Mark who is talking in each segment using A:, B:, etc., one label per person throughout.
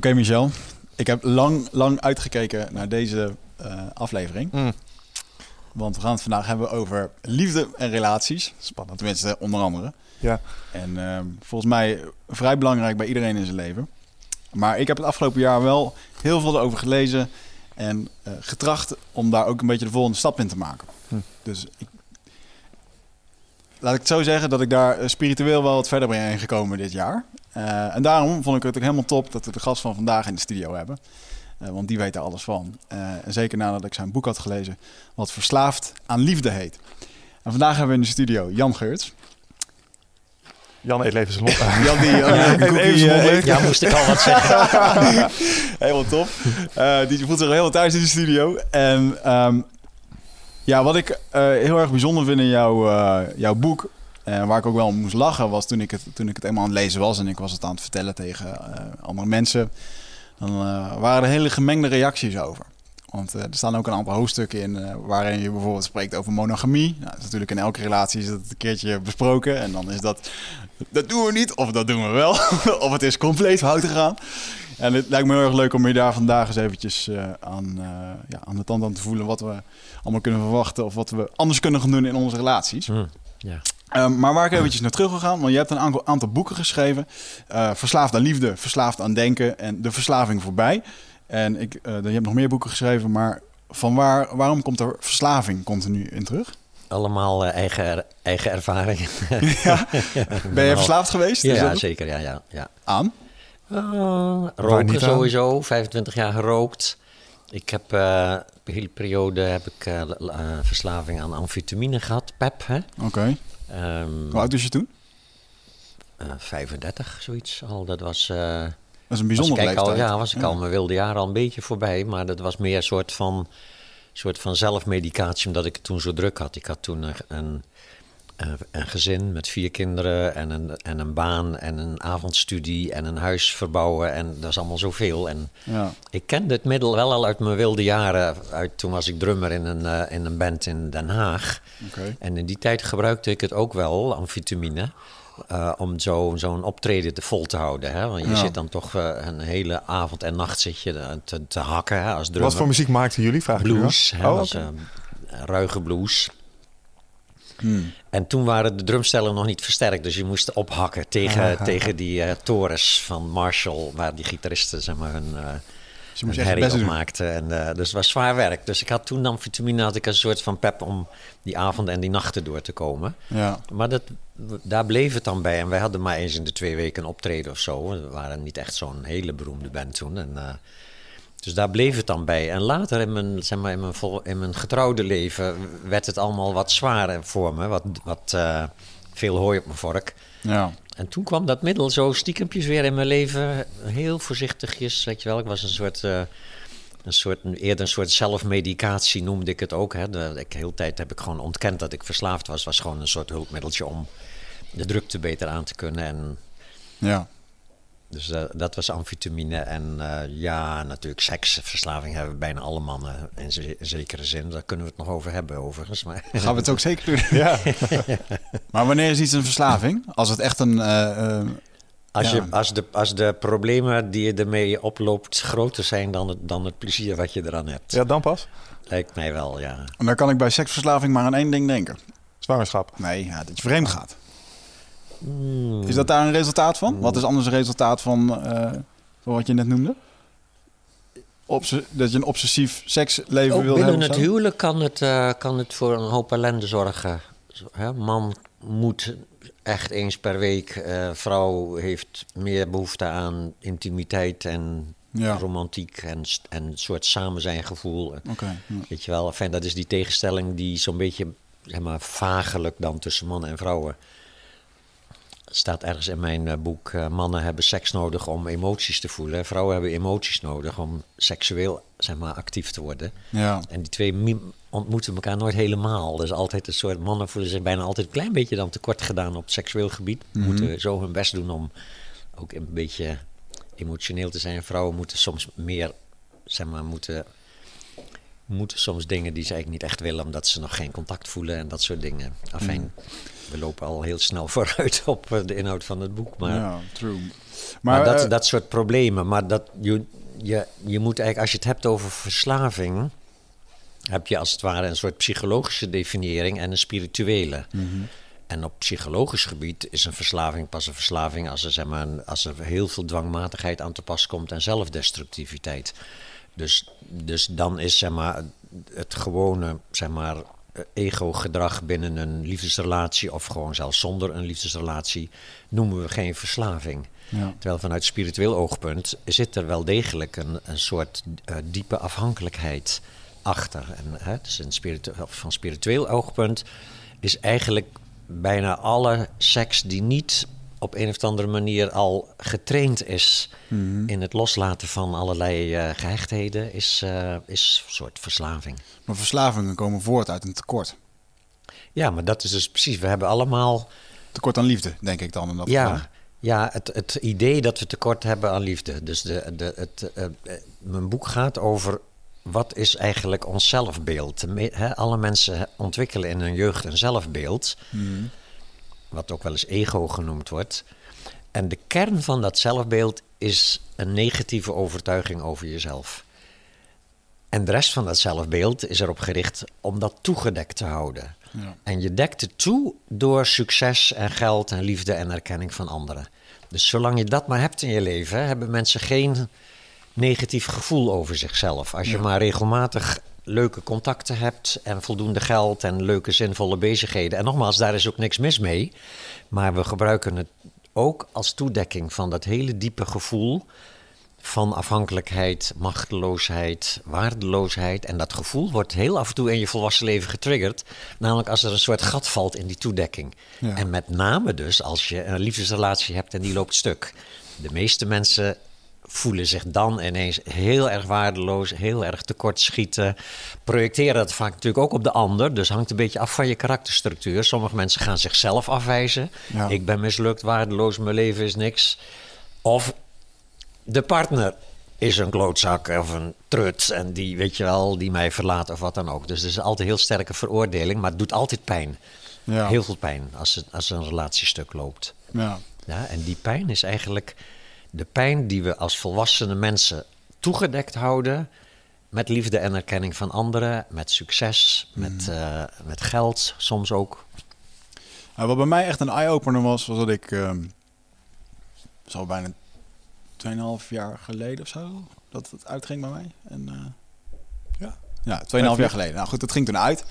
A: Oké, Michel. Ik heb lang, lang uitgekeken naar deze eh, aflevering.
B: Mm.
A: Want we gaan het vandaag hebben over liefde en relaties.
B: Spannend.
A: Tenminste, onder andere.
B: Ja.
A: En ehm, volgens mij vrij belangrijk bij iedereen in zijn leven. Maar ik heb het afgelopen jaar wel heel veel erover gelezen. En eh, getracht om daar ook een beetje de volgende stap in te maken.
B: Hm.
A: Dus ik, laat ik het zo zeggen dat ik daar eh, spiritueel wel wat verder ben gekomen dit jaar. Eh, en daarom vond ik het ook helemaal top dat we de gast van vandaag in de studio hebben. Eh, want die weet er alles van. Eh, en zeker nadat ik zijn boek had gelezen, wat Verslaafd aan Liefde heet. En vandaag hebben we in de studio Jan Geurts.
B: Jan eet even zijn mond.
A: Jan die eh, een
B: Even
A: cookie.
C: Ja, moest ik al wat zeggen.
A: Helemaal top. Eh, die voelt zich heel thuis in de studio. En ehm, ja, wat ik eh, heel erg bijzonder vind in jouw, eh, jouw boek... en waar ik ook wel moest lachen, was toen ik, het, toen ik het eenmaal aan het lezen was... en ik was het aan het vertellen tegen eh, andere mensen... dan eh, waren er hele gemengde reacties over. Want eh, er staan ook een aantal hoofdstukken in... eh, waarin je bijvoorbeeld spreekt over monogamie. Nou, is natuurlijk in elke relatie is dat een keertje besproken. En dan is dat... dat doen we niet, of dat doen we wel. of het is compleet fout gegaan. En het lijkt me heel erg leuk om je daar vandaag eens eventjes eh, aan, eh, ja, aan de tand aan te voelen wat we allemaal kunnen verwachten of wat we anders kunnen gaan doen in onze relaties.
C: Hm, ja.
A: Ehm, maar waar ik eventjes naar terug wil gaan, want je hebt een aantal, aantal boeken geschreven. Eh, Verslaafd aan liefde, Verslaafd aan denken en De verslaving voorbij. En ik, eh, je hebt nog meer boeken geschreven, maar van waar, waarom komt er verslaving continu in terug?
C: Allemaal eh, eigen, eigen ervaringen.
A: ja. Ben je verslaafd geweest?
C: Ja, ja, zeker. Ja, ja, ja.
A: Aan?
C: Uh,
B: niet
C: roken
B: aan?
C: sowieso, 25 jaar gerookt. Ik heb eh een hele periode heb ik verslaving aan amfetamine gehad, PEP. Hè?
A: Oké.
C: Ehm,
A: Hoe oud was je toen?
C: eh, 35, zoiets al. Dat was, eh,
A: Dat is een bijzondere
C: ik eigenlijk al,
A: leeftijd.
C: ja, was ik al mijn wilde jaren al een beetje voorbij. Maar dat was meer een soort van, soort van zelfmedicatie, omdat ik het toen zo druk had. Ik had toen een, een, een- een gezin met vier kinderen en een, en een baan en een avondstudie en een huis verbouwen. En dat is allemaal zoveel. En
A: Ja.
C: ik kende het middel wel al uit mijn wilde jaren. Uit, toen was ik drummer in een, eh, in een band in Den Haag. En in die tijd gebruikte ik het ook wel, amfetamine. eh, om zo- zo'n optreden te vol te houden. Hè? Want je
A: Ja.
C: zit dan toch eh, een hele avond en nacht zit je eh, te, te hakken hè, als drummer.
B: Wat voor muziek maakten jullie? Vraag ik
C: Blues,
B: af.
C: hè,
B: Oh,
C: was, eh, ruige blues.
A: Hmm.
C: En toen waren de drumstellen nog niet versterkt, dus je moest ophakken tegen,
B: Aha.
C: tegen die eh, torens van Marshall, waar die gitaristen zeg maar, hun,
A: Dus je
C: herrie op maakten. En, eh, dus het was zwaar werk. Dus ik had toen amfetamine had ik een soort van pep om die avonden en die nachten door te komen.
A: Ja.
C: Maar dat, daar bleef het dan bij. En wij hadden maar eens in de twee weken een optreden of zo. We waren niet echt zo'n hele beroemde band toen. En, dus daar bleef het dan bij. En later in mijn, zeg maar, in mijn, vol- in mijn getrouwde leven werd het allemaal wat zwaarder voor me. Wat, wat eh, veel hooi op mijn vork.
A: Ja.
C: En toen kwam dat middel zo stiekempjes weer in mijn leven. Heel voorzichtigjes, weet je wel. Ik was een soort... eh, een soort, eerder een soort zelfmedicatie noemde ik het ook. Hè. De, ik, de hele tijd heb ik gewoon ontkend dat ik verslaafd was. Het was gewoon een soort hulpmiddeltje om de drukte beter aan te kunnen. En,
A: Ja.
C: Dus eh, dat was amfetamine. En eh, ja, natuurlijk seksverslaving hebben bijna alle mannen in ze- zekere zin. Daar kunnen we het nog over hebben overigens. Maar
A: Gaan we het ook zeker doen.
B: Ja.
A: Maar wanneer is iets een verslaving? Als het echt een... eh,
C: Als,
A: Ja.
C: je, als, de, als de problemen die je ermee oploopt groter zijn dan het, dan het plezier wat je eraan hebt.
B: ja, dan pas.
C: Lijkt mij wel, ja.
A: en dan kan ik bij seksverslaving maar aan één ding denken.
B: Zwangerschap.
A: Nee, ja, dat je vreemd gaat.
C: Hmm.
A: Is dat daar een resultaat van? Wat is anders een resultaat van, eh, van wat je net noemde? obs- dat je een obsessief seksleven
C: Ook
A: wil
C: binnen
A: hebben?
C: het
A: of zo?
C: huwelijk kan het, eh, kan het voor een hoop ellende zorgen. Zo, hè? Man moet echt eens per week. eh, vrouw heeft meer behoefte aan intimiteit en
A: Ja.
C: romantiek en, en een soort samenzijngevoel.
A: Oké. ja.
C: Weet je wel, enfin, dat is die tegenstelling die zo'n beetje zeg maar, vagelijk dan tussen mannen en vrouwen. Staat ergens in mijn eh, boek: eh, mannen hebben seks nodig om emoties te voelen. Vrouwen hebben emoties nodig om seksueel zeg maar, actief te worden.
A: Ja.
C: En die twee ontmoeten elkaar nooit helemaal. Dus altijd een soort mannen voelen zich bijna altijd een klein beetje dan tekort gedaan op seksueel gebied. Moeten zo hun best doen om ook een beetje emotioneel te zijn. Vrouwen moeten soms meer, zeg maar, moeten, moeten soms dingen die ze eigenlijk niet echt willen, omdat ze nog geen contact voelen en dat soort dingen. Afijn, we lopen al heel snel vooruit op eh, de inhoud van het boek. Maar
A: ja, true.
C: maar,
A: Maar,
C: dat,
A: eh,
C: dat soort problemen. Maar dat, je, je, je moet eigenlijk, als je het hebt over verslaving, heb je als het ware een soort psychologische definiëring en een spirituele.
A: Mhm.
C: En op psychologisch gebied is een verslaving pas een verslaving als er, zeg maar, als er heel veel dwangmatigheid aan te pas komt en zelfdestructiviteit. Dus, dus dan is zeg maar, het gewone zeg maar, ego-gedrag binnen een liefdesrelatie, of gewoon zelfs zonder een liefdesrelatie, noemen we geen verslaving.
A: Ja.
C: Terwijl vanuit spiritueel oogpunt zit er wel degelijk een, een soort eh, diepe afhankelijkheid achter. En, hè, dus een spiritu- van spiritueel oogpunt is eigenlijk bijna alle seks die niet op een of andere manier al getraind is in het loslaten van allerlei eh, gehechtheden, is, eh, is een soort verslaving.
A: Maar verslavingen komen voort uit een tekort.
C: Ja, maar dat is dus precies. We hebben allemaal
A: Tekort aan liefde, denk ik dan. In dat geval.
C: Ja, ja het, het idee dat we tekort hebben aan liefde. Dus de, de, het, eh, mijn boek gaat over wat is eigenlijk ons zelfbeeld. Alle mensen ontwikkelen in hun jeugd een zelfbeeld, wat ook wel eens ego genoemd wordt. En de kern van dat zelfbeeld is een negatieve overtuiging over jezelf. En de rest van dat zelfbeeld is erop gericht om dat toegedekt te houden.
A: Ja.
C: En je dekt het toe door succes en geld en liefde en erkenning van anderen. Dus zolang je dat maar hebt in je leven, hebben mensen geen negatief gevoel over zichzelf. Als je maar regelmatig leuke contacten hebt en voldoende geld en leuke zinvolle bezigheden. En nogmaals, daar is ook niks mis mee. Maar we gebruiken het ook als toedekking van dat hele diepe gevoel van afhankelijkheid, machteloosheid, waardeloosheid. En dat gevoel wordt heel af en toe in je volwassen leven getriggerd. Namelijk als er een soort gat valt in die toedekking.
A: Ja.
C: En met name dus als je een liefdesrelatie hebt en die loopt stuk. De meeste mensen voelen zich dan ineens heel erg waardeloos, heel erg tekortschieten. Projecteren dat vaak natuurlijk ook op de ander. Dus hangt een beetje af van je karakterstructuur. Sommige mensen gaan zichzelf afwijzen.
A: Ja.
C: Ik ben mislukt, waardeloos, mijn leven is niks. Of de partner is een klootzak of een trut en die, weet je wel, die mij verlaat of wat dan ook. Dus er is altijd heel sterke veroordeling, maar het doet altijd pijn.
A: Ja.
C: Heel veel pijn als, het, als een relatiestuk loopt.
A: Ja.
C: Ja, en die pijn is eigenlijk de pijn die we als volwassene mensen toegedekt houden. Met liefde en erkenning van anderen, met succes, met, eh, met geld soms ook.
A: Nou, wat bij mij echt een eye-opener was, was dat ik... ehm zo bijna 2,5 jaar geleden of zo, dat het uitging bij mij. En, eh,
B: Ja.
A: ja, 2,5 jaar geleden. Nou goed, dat ging toen uit.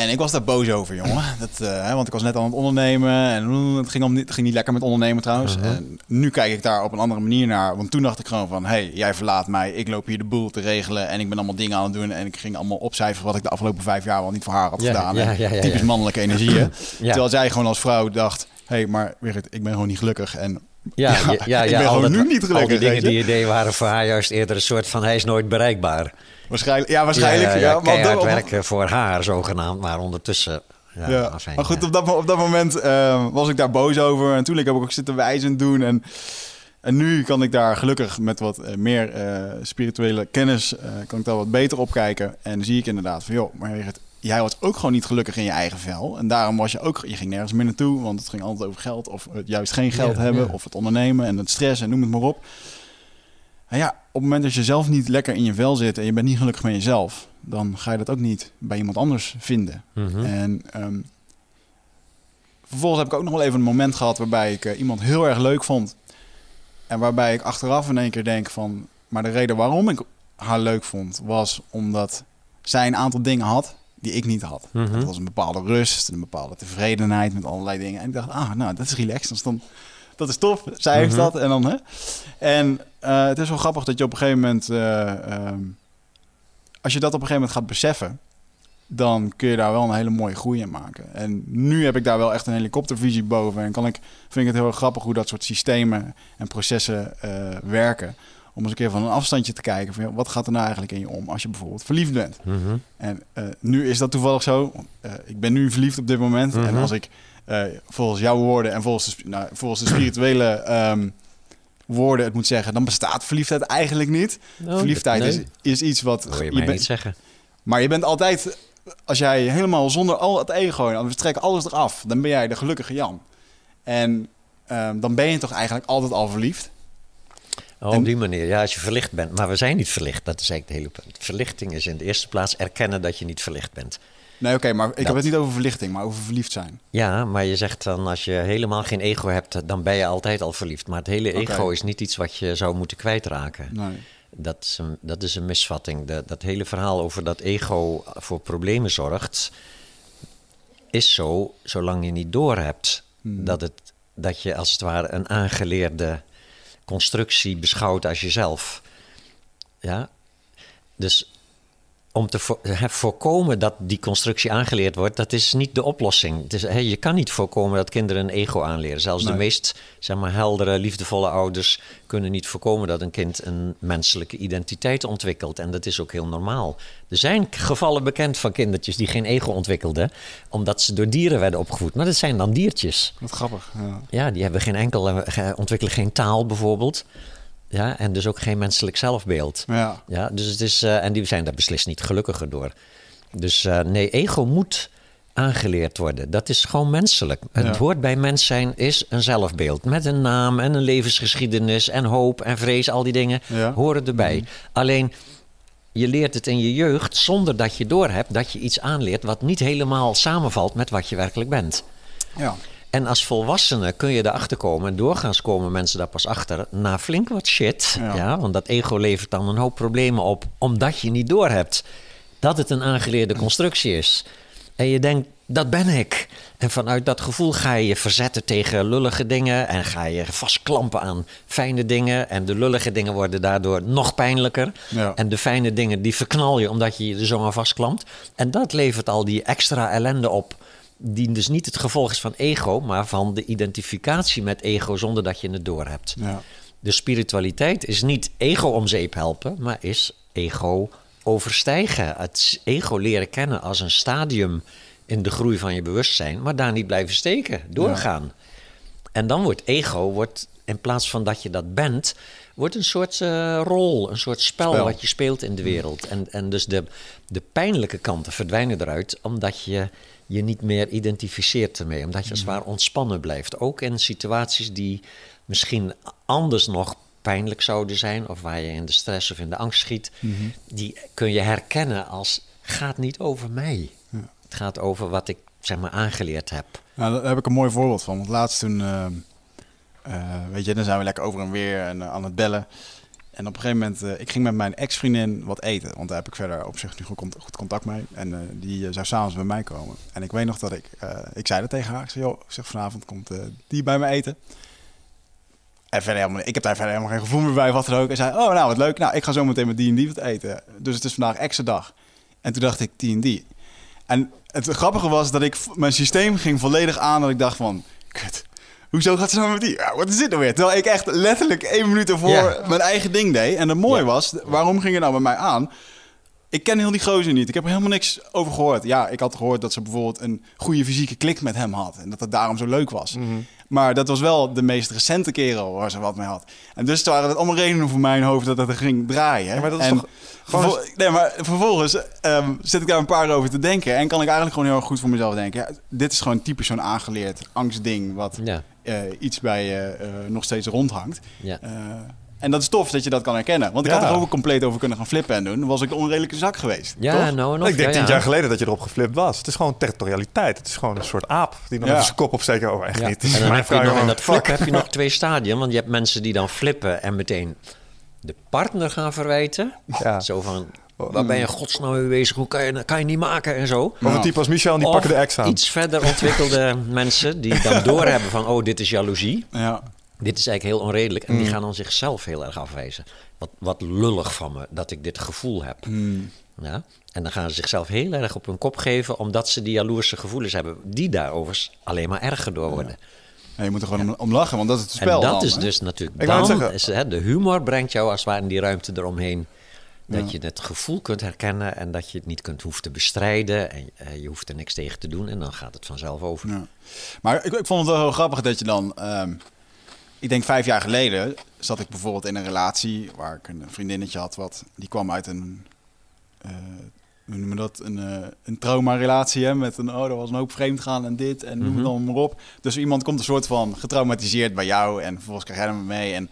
A: En ik was daar boos over, jongen. Dat, hè, want ik was net aan het ondernemen. En mm, het ging, om, het ging niet lekker met ondernemen trouwens. En nu kijk ik daar op een andere manier naar. Want toen dacht ik gewoon van... hey, jij verlaat mij. Ik loop hier de boel te regelen. En ik ben allemaal dingen aan het doen. En ik ging allemaal opcijferen... wat ik de afgelopen vijf jaar wel niet voor haar had
C: Ja,
A: gedaan.
C: ja,
A: typisch mannelijke energieën.
C: Ja.
A: Terwijl zij gewoon als vrouw dacht... hé, hey, maar Wigert, ik ben gewoon niet gelukkig. En
C: Ja, ja, ja,
A: ik ben
C: al
A: gewoon
C: dat-
A: nu niet
C: Al
A: gelukkig.
C: die dingen
A: je?
C: die je deed waren voor haar juist eerder een soort van hij is nooit bereikbaar.
A: Waarschijnlijk, ja, waarschijnlijk.
C: Ja,
A: Ja,
C: ja, ja,
A: maar op dat-
C: voor haar zogenaamd, maar ondertussen... Ja,
A: maar goed, op dat, op dat moment eh, was ik daar boos over. En toen ik heb ik ook zitten wijzend doen. En, en nu kan ik daar gelukkig met wat eh, meer eh, spirituele kennis... kan ik daar wat beter op kijken. En zie ik inderdaad van... joh, maar jij was ook gewoon niet gelukkig in je eigen vel. En daarom was je ook... Je ging nergens meer naartoe, want het ging altijd over geld. Of juist geen geld
C: Ja,
A: hebben.
C: ja.
A: Of het ondernemen en het stress en noem het maar op. En ja, op het moment dat je zelf niet lekker in je vel zit... en je bent niet gelukkig met jezelf... dan ga je dat ook niet bij iemand anders vinden.
C: Mhm.
A: En ehm, vervolgens heb ik ook nog wel even een moment gehad waarbij ik eh, iemand heel erg leuk vond. En waarbij ik achteraf in één keer denk van... maar de reden waarom ik haar leuk vond, was omdat zij een aantal dingen had die ik niet had.
C: Mhm.
A: Het was een bepaalde rust, een bepaalde tevredenheid met allerlei dingen. En ik dacht, ah, nou, dat is relaxed. Dus dan, dat is tof. Zij heeft
C: Mhm.
A: dat. En dan, hè. En eh, het is wel grappig dat je op een gegeven moment, eh, ehm, als je dat op een gegeven moment gaat beseffen, dan kun je daar wel een hele mooie groei in maken. En nu heb ik daar wel echt een helikoptervisie boven. En kan ik, vind ik het heel grappig hoe dat soort systemen en processen eh, werken. Om eens een keer van een afstandje te kijken van wat gaat er nou eigenlijk in je om als je bijvoorbeeld verliefd bent.
C: Mhm.
A: En nu is dat toevallig zo. ik ben nu verliefd op dit moment. En
C: Mhm.
A: als ik volgens jouw woorden en volgens de, nou, volgens de spirituele ehm, woorden het moet zeggen, dan bestaat verliefdheid eigenlijk niet.
C: Oh,
A: verliefdheid
C: nee,
A: is, is iets wat
C: je
A: bent-
C: niet zeggen.
A: maar je bent altijd, als jij helemaal zonder al het ego, en we trekken alles eraf, dan ben jij de gelukkige Jan. En ehm, dan ben je toch eigenlijk altijd al verliefd.
C: Oh,
A: En-
C: op die manier. Ja, als je verlicht bent. Maar we zijn niet verlicht. Dat is eigenlijk het hele punt. Verlichting is in de eerste plaats erkennen dat je niet verlicht bent.
A: Nee, oké, maar ik heb
C: Dat.
A: het niet over verlichting, maar over verliefd zijn.
C: Ja, maar je zegt dan als je helemaal geen ego hebt, dan ben je altijd al verliefd. Maar het hele ego is niet iets wat je zou moeten kwijtraken.
A: Nee.
C: Dat is een, dat is een misvatting. De- dat hele verhaal over dat ego voor problemen zorgt, is zo zolang je niet doorhebt
A: Hmm.
C: dat, het, dat je als het ware een aangeleerde constructie beschouwt als jezelf. Ja? Dus om te vo- voorkomen dat die constructie aangeleerd wordt, dat is niet de oplossing. Het is, je kan niet voorkomen dat kinderen een ego aanleren. Zelfs
A: Nee.
C: de meest zeg maar, heldere, liefdevolle ouders kunnen niet voorkomen dat een kind een menselijke identiteit ontwikkelt. En dat is ook heel normaal. Er zijn gevallen bekend van kindertjes die geen ego ontwikkelden, omdat ze door dieren werden opgevoed. Maar dat zijn dan diertjes.
A: Wat grappig. Ja.
C: Ja, die hebben geen enkel, ge- ontwikkelen geen taal bijvoorbeeld. Ja, en dus ook geen menselijk zelfbeeld.
A: Ja.
C: Ja, dus het is, eh, en die zijn daar beslist niet gelukkiger door. Dus eh, nee, ego moet aangeleerd worden. Dat is gewoon menselijk. Het
A: Ja.
C: hoort bij mens zijn is een zelfbeeld. Met een naam en een levensgeschiedenis en hoop en vrees. Al die dingen
A: Ja.
C: horen erbij. Alleen, je leert het in je jeugd zonder dat je doorhebt dat je iets aanleert... wat niet helemaal samenvalt met wat je werkelijk bent.
A: ja.
C: En als volwassene kun je erachter komen, en doorgaans komen mensen daar pas achter, na flink wat shit.
A: Ja.
C: Ja. want dat ego levert dan een hoop problemen op, omdat je niet doorhebt dat het een aangeleerde constructie is. En je denkt, dat ben ik. En vanuit dat gevoel ga je je verzetten tegen lullige dingen en ga je vastklampen aan fijne dingen. En de lullige dingen worden daardoor nog pijnlijker.
A: Ja.
C: En de fijne dingen die verknal je omdat je je er zo aan vastklampt. En dat levert al die extra ellende op. Die dus niet het gevolg is van ego, maar van de identificatie met ego zonder dat je het doorhebt.
A: Ja.
C: De spiritualiteit is niet ego om zeep helpen, maar is ego overstijgen. Het ego leren kennen als een stadium in de groei van je bewustzijn, maar daar niet blijven steken, doorgaan. En dan wordt ego, wordt, in plaats van dat je dat bent, wordt een soort eh, rol, een soort spel,
A: Spel.
C: wat je speelt in de wereld. En, en dus de, de pijnlijke kanten verdwijnen eruit, omdat je je niet meer identificeert ermee. Omdat je als het ware ontspannen blijft. Ook in situaties die misschien anders nog pijnlijk zouden zijn, of waar je in de stress of in de angst schiet, die kun je herkennen als gaat niet over mij. Het gaat over wat ik zeg maar aangeleerd heb.
A: Nou, daar heb ik een mooi voorbeeld van. Want laatst toen, eh, eh, weet je, dan zijn we lekker over en weer en, eh, aan het bellen. En op een gegeven moment, eh, ik ging met mijn ex-vriendin wat eten. Want daar heb ik verder op zich nu goed, goed contact mee. En eh, die eh, zou s'avonds bij mij komen. En ik weet nog dat ik, ik zei dat tegen haar. Ik zei, joh, ik zeg, vanavond komt die bij me eten. En verder helemaal, ik heb daar verder helemaal geen gevoel meer bij, wat dan ook. En zei, oh nou, wat leuk. Nou, ik ga zo meteen met die en die wat eten. Dus het is vandaag extra dag. En toen dacht ik, die en die. En het grappige was dat ik mijn systeem ging volledig aan dat ik dacht van, kut, hoezo gaat ze nou met die? Ja, wat is dit nou weer? Terwijl ik echt letterlijk één minuut ervoor mijn eigen ding deed. En het mooie was, waarom ging je nou bij mij aan? Ik ken heel die gozer niet. Ik heb er helemaal niks over gehoord. Ja, ik had gehoord dat ze bijvoorbeeld een goede fysieke klik met hem had. En dat het daarom zo leuk was.
B: Mhm.
A: Maar dat was wel de meest recente kerel waar ze wat mee had. En dus waren het allemaal redenen voor mijn hoofd dat het er ging draaien.
B: Ja, maar dat is
A: en
B: toch gewoon
A: vervol- nee, maar vervolgens ehm, zit ik daar een paar over te denken. En kan ik eigenlijk gewoon heel erg goed voor mezelf denken. Ja, dit is gewoon typisch zo'n aangeleerd angstding. Wat
C: Ja,
A: iets bij je eh, nog steeds rondhangt.
C: ja.
A: Eh, en dat is tof dat je dat kan herkennen. Want ik
B: Ja.
A: had er ook compleet over kunnen gaan flippen en doen. Dan was ik de onredelijke zak geweest.
C: Ja,
A: toch?
C: nou en of,
B: ik denk
C: ja,
B: tien
C: ja.
B: jaar geleden dat je erop geflipt was. Het is gewoon territorialiteit. Het is gewoon een soort aap die dan
A: Ja.
B: even zijn kop opsteken. Oh, echt
C: Ja.
B: niet.
C: En dan
B: mijn
C: heb je nog, in dat vlak heb je nog twee stadia. Want je hebt mensen die dan flippen en meteen de partner gaan verwijten.
B: Ja.
C: Zo van, waar ben je godsnaam mee bezig? Hoe kan je, kan je niet maken en zo.
B: Of een type als Michel, en die
C: Of
B: pakken de ex aan.
C: iets verder ontwikkelde mensen die dan doorhebben van... oh, dit is jaloezie.
A: Ja.
C: Dit is eigenlijk heel onredelijk. En die
B: Mm.
C: gaan dan zichzelf heel erg afwijzen. Wat, wat lullig van me dat ik dit gevoel heb.
B: Mm.
C: Ja? En dan gaan ze zichzelf heel erg op hun kop geven... omdat ze die jaloerse gevoelens hebben... die daarover alleen maar erger door worden.
A: En je moet er gewoon om, om lachen, want dat is het
C: En
A: spel
C: dat
A: dan,
C: is
A: hè?
C: dus natuurlijk...
B: Ik
C: dan
B: zeggen.
C: is, hè, de humor brengt jou als het ware in die ruimte eromheen... dat je het gevoel kunt herkennen... en dat je het niet kunt hoeft te bestrijden... en eh, je hoeft er niks tegen te doen... en dan gaat het vanzelf over.
A: Ja. Maar ik, ik vond het wel heel grappig dat je dan... ehm, ik denk vijf jaar geleden zat ik bijvoorbeeld in een relatie... waar ik een vriendinnetje had, wat, die kwam uit een... eh, hoe noemen we dat? Een, eh een traumarelatie, hè? Met een, oh, er was een hoop vreemd gaan en dit en noem het dan maar op. Dus iemand komt een soort van getraumatiseerd bij jou en vervolgens krijg jij hem mee. En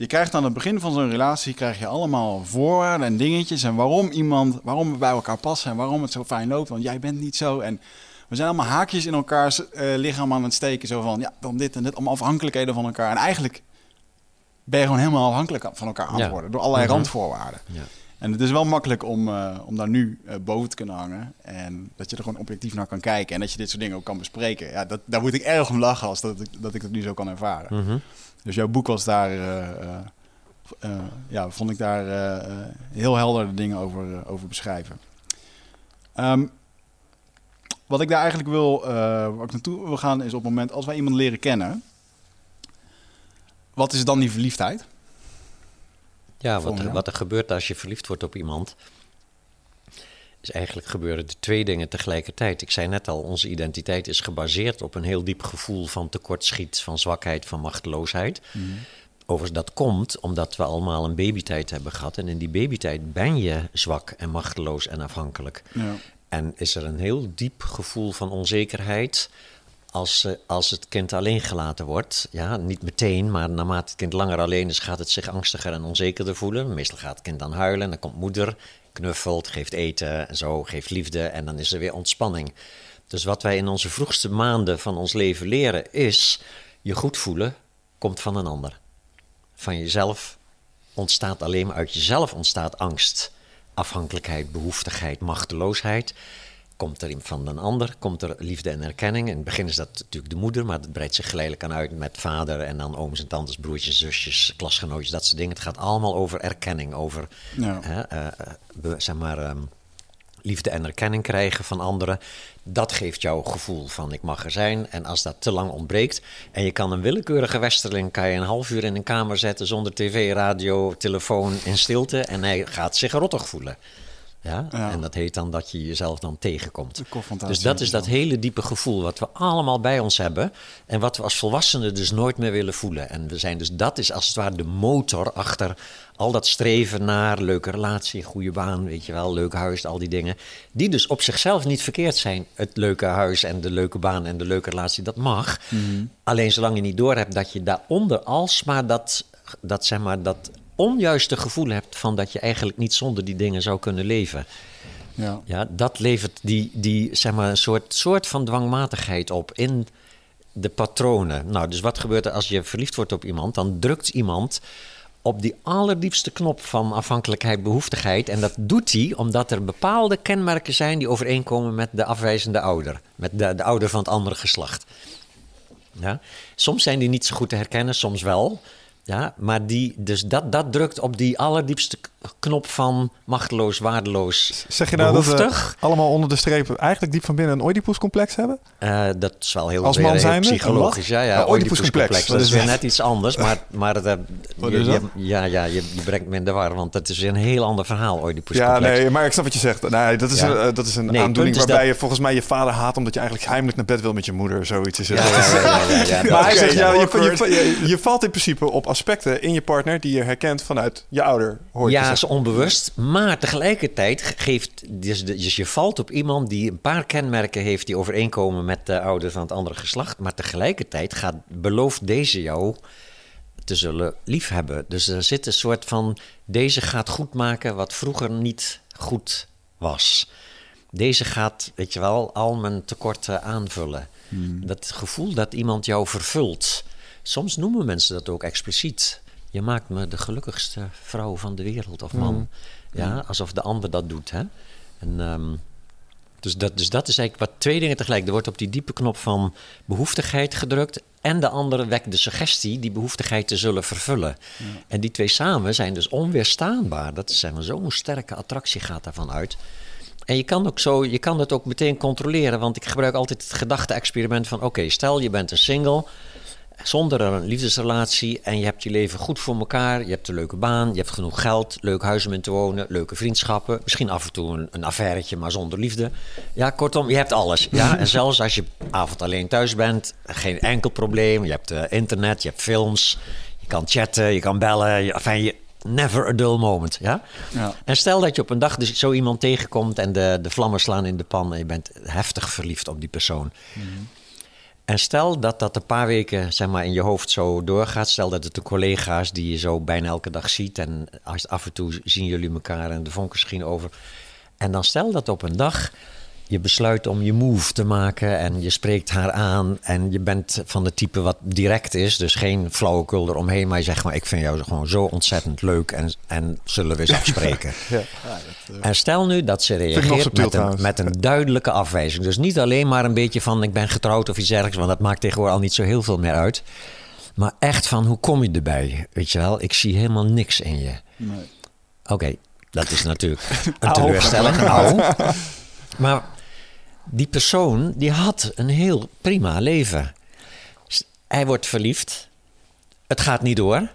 A: je krijgt aan het begin van zo'n relatie krijg je allemaal voorwaarden en dingetjes en waarom iemand, waarom we bij elkaar passen en waarom het zo fijn loopt, want jij bent niet zo en we zijn allemaal haakjes in elkaars eh, lichaam aan het steken, zo van ja, dan dit en dit, allemaal afhankelijkheden van elkaar en eigenlijk ben je gewoon helemaal afhankelijk van elkaar aan het
C: Ja.
A: worden door allerlei
C: Mhm.
A: randvoorwaarden.
C: Ja.
A: En het is wel makkelijk om, eh, om daar nu eh, boven te kunnen hangen. En dat je er gewoon objectief naar kan kijken. En dat je dit soort dingen ook kan bespreken. Ja, dat, daar moet ik erg om lachen als dat ik, dat ik het nu zo kan ervaren.
C: Mhm.
A: Dus jouw boek was daar... eh, eh, eh, ja, vond ik daar heel helder de dingen over, over beschrijven. Ehm, wat ik daar eigenlijk wil... waar ik naartoe wil gaan is op het moment als wij iemand leren kennen... Wat is dan die verliefdheid?
C: Ja, wat er, wat er gebeurt als je verliefd wordt op iemand, is eigenlijk gebeuren de twee dingen tegelijkertijd. Ik zei net al, onze identiteit is gebaseerd op een heel diep gevoel van tekortschiet, van zwakheid, van machteloosheid. Overigens, dat komt omdat we allemaal een babytijd hebben gehad. En in die babytijd ben je zwak en machteloos en afhankelijk.
A: Ja.
C: En is er een heel diep gevoel van onzekerheid als, eh, als het kind alleen gelaten wordt. Ja, niet meteen, maar naarmate het kind langer alleen is, gaat het zich angstiger en onzekerder voelen. Meestal gaat het kind dan huilen en dan komt moeder, knuffelt, geeft eten en zo, geeft liefde en dan is er weer ontspanning. Dus wat wij in onze vroegste maanden van ons leven leren is, je goed voelen komt van een ander. Van jezelf ontstaat alleen maar uit jezelf ontstaat angst, afhankelijkheid, behoeftigheid, machteloosheid. Komt er van een ander, komt er liefde en erkenning. In het begin is dat natuurlijk de moeder, maar dat breidt zich geleidelijk aan uit met vader en dan ooms en tantes, broertjes, zusjes, klasgenootjes, dat soort dingen. Het gaat allemaal over erkenning, over
A: Ja.
C: hè, eh, eh, be- zeg maar, ehm, liefde en erkenning krijgen van anderen. Dat geeft jou een gevoel van ik mag er zijn. En als dat te lang ontbreekt en je kan een willekeurige westerling kan je een half uur in een kamer zetten zonder tv, radio, telefoon in stilte en hij gaat zich rottig voelen. Ja?
A: Ja.
C: En dat heet dan dat je jezelf dan tegenkomt. Dus dat is dat hele diepe gevoel wat we allemaal bij ons hebben. En wat we als volwassenen dus nooit meer willen voelen. En we zijn dus, dat is als het ware de motor achter al dat streven naar leuke relatie, goede baan, weet je wel, leuk huis, al die dingen. Die dus op zichzelf niet verkeerd zijn. Het leuke huis en de leuke baan en de leuke relatie, dat mag. Alleen zolang je niet doorhebt dat je daaronder alsmaar dat, dat, zeg maar, dat onjuiste gevoel hebt van dat je eigenlijk niet zonder die dingen zou kunnen leven.
A: Ja.
C: Ja, dat levert die, die zeg maar, een soort, soort van dwangmatigheid op in de patronen. Nou, dus wat gebeurt er als je verliefd wordt op iemand? Dan drukt iemand op die allerdiepste knop van afhankelijkheid, behoeftigheid. En dat doet hij omdat er bepaalde kenmerken zijn die overeenkomen met de afwijzende ouder. Met de, de ouder van het andere geslacht. Ja? Soms zijn die niet zo goed te herkennen, soms wel. Ja, maar die, dus dat, dat drukt op die allerdiepste knop van machteloos, waardeloos,
B: Zeg je nou dat we allemaal onder de streep eigenlijk diep van binnen een Oedipus-complex hebben?
C: Eh, dat is wel heel,
B: Als
C: weer
B: man
C: heel
B: zijnde?
C: psychologisch. Ja, ja,
B: Oedipuscomplex.
C: Dat is weer
B: dat?
C: net iets anders, maar, maar het,
A: Wat
C: je-
A: dat?
C: ja, ja je, je brengt me in de war, want het is weer een heel ander verhaal, Oedipuscomplex.
B: Ja, nee, maar ik snap wat je zegt. Nee, dat is
C: Ja.
B: een, eh, dat is een
C: Nee,
B: aandoening waarbij
C: dat-
B: je volgens mij je vader haat... omdat je eigenlijk heimelijk naar bed wil met je moeder. Zoiets is het.
C: Ja,
B: Maar hij
C: dat-
B: zegt, ja, je,
A: awkward.
B: je, je, je valt in principe op aspecten in je partner... die je herkent vanuit je ouder, hoor
C: Ja, is onbewust. Maar tegelijkertijd ge- geeft. Dus, de- dus je valt op iemand die een paar kenmerken heeft die overeenkomen met de ouder van het andere geslacht. Maar tegelijkertijd gaat, belooft deze jou te zullen liefhebben. Dus er zit een soort van. Deze gaat goed maken wat vroeger niet goed was. Deze gaat, weet je wel, al mijn tekorten aanvullen. Dat gevoel dat iemand jou vervult. Soms noemen mensen dat ook expliciet. je maakt me de gelukkigste vrouw van de wereld of man. Ja, alsof de ander dat doet. Hè? En, ehm, dus, dat, dus dat is eigenlijk wat twee dingen tegelijk. Er wordt op die diepe knop van behoeftigheid gedrukt. En de andere wekt de suggestie die behoeftigheid te zullen vervullen. En die twee samen zijn dus onweerstaanbaar. Dat is zeg maar, zo'n sterke attractie gaat daarvan uit. En je kan, ook zo, je kan het ook meteen controleren. Want ik gebruik altijd het gedachte-experiment van... oké, stel je bent een single zonder een liefdesrelatie en je hebt je leven goed voor elkaar. Je hebt een leuke baan, je hebt genoeg geld, leuk huis om in te wonen, leuke vriendschappen. Misschien af en toe een, een affairetje, maar zonder liefde. Ja, kortom, je hebt alles. Ja? En zelfs als je avond alleen thuis bent, geen enkel probleem. Je hebt uh, internet, je hebt films, je kan chatten, je kan bellen. Je, enfin, je, never a dull moment. Ja?
A: Ja.
C: En stel dat je op een dag dus zo iemand tegenkomt en de, de vlammen slaan in de pan en je bent heftig verliefd op die persoon. En stel dat dat een paar weken zeg maar, in je hoofd zo doorgaat. Stel dat het de collega's die je zo bijna elke dag ziet. En af en toe zien jullie elkaar en de vonken schieten over. En dan stel dat op een dag je besluit om je move te maken en je spreekt haar aan en je bent van de type wat direct is, dus geen flauwekul eromheen, maar je zegt maar ik vind jou gewoon zo ontzettend leuk en, en zullen we eens afspreken.
B: Ja.
C: En stel nu dat ze reageert
B: subtiel
C: met een,
B: trouwens.
C: met een duidelijke afwijzing. Dus niet alleen maar een beetje van ik ben getrouwd of iets dergelijks, want dat maakt tegenwoordig al niet zo heel veel meer uit. Maar echt van hoe kom je erbij? Weet je wel, ik zie helemaal niks in je.
A: Nee.
C: Oké, dat is natuurlijk een teleurstelling. Maar die persoon die had een heel prima leven. Hij wordt verliefd. Het gaat niet door.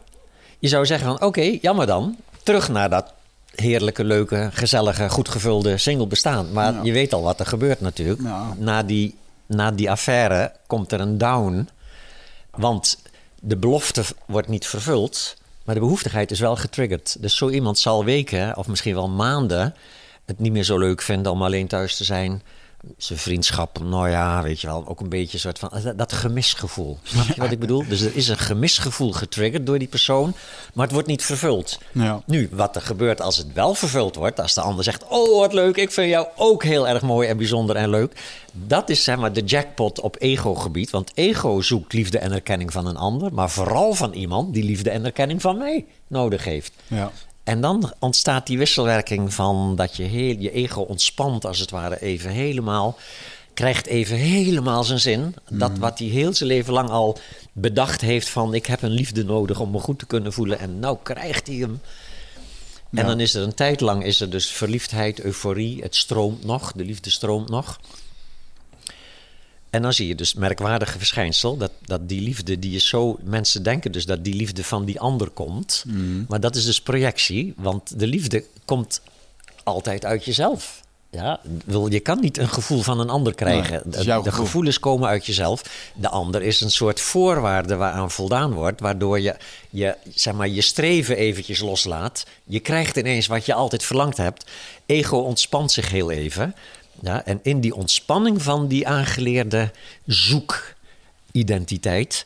C: Je zou zeggen van oké, jammer dan. Terug naar dat heerlijke, leuke, gezellige, goed gevulde single bestaan. Maar
A: Ja.
C: je weet al wat er gebeurt natuurlijk.
A: Ja.
C: Na, die, na die affaire komt er een down. Want de belofte wordt niet vervuld, maar de behoeftigheid is wel getriggerd. Dus zo iemand zal weken, of misschien wel maanden, het niet meer zo leuk vinden om alleen thuis te zijn. Zijn vriendschap, nou ja, weet je wel, ook een beetje een soort van dat, dat gemisgevoel. Snap je wat ik bedoel? Dus er is een gemisgevoel getriggerd door die persoon, maar het wordt niet vervuld.
A: Ja.
C: Nu, wat er gebeurt als het wel vervuld wordt, als de ander zegt: Oh, wat leuk, ik vind jou ook heel erg mooi en bijzonder en leuk. Dat is zeg maar de jackpot op ego-gebied. Want ego zoekt liefde en erkenning van een ander, maar vooral van iemand die liefde en erkenning van mij nodig heeft.
A: Ja.
C: En dan ontstaat die wisselwerking van dat je heel, je ego ontspant, als het ware, even helemaal. Krijgt even helemaal zijn zin. Dat wat hij heel zijn leven lang al bedacht heeft: van ik heb een liefde nodig om me goed te kunnen voelen. En nou krijgt hij hem. En
A: Ja.
C: dan is er een tijd lang is er dus verliefdheid, euforie. Het stroomt nog, de liefde stroomt nog. En dan zie je dus merkwaardige verschijnsel dat, dat die liefde die is zo. Mensen denken dus dat die liefde van die ander komt. Maar dat is dus projectie, want de liefde komt altijd uit jezelf. Ja, wil, je kan niet een gevoel van een ander krijgen. De,
A: jouw
C: de
A: gevoel.
C: gevoelens komen uit jezelf. De ander is een soort voorwaarde waaraan voldaan wordt, waardoor je je, zeg maar, je streven eventjes loslaat. Je krijgt ineens wat je altijd verlangd hebt. Ego ontspant zich heel even. Ja, en in die ontspanning van die aangeleerde zoekidentiteit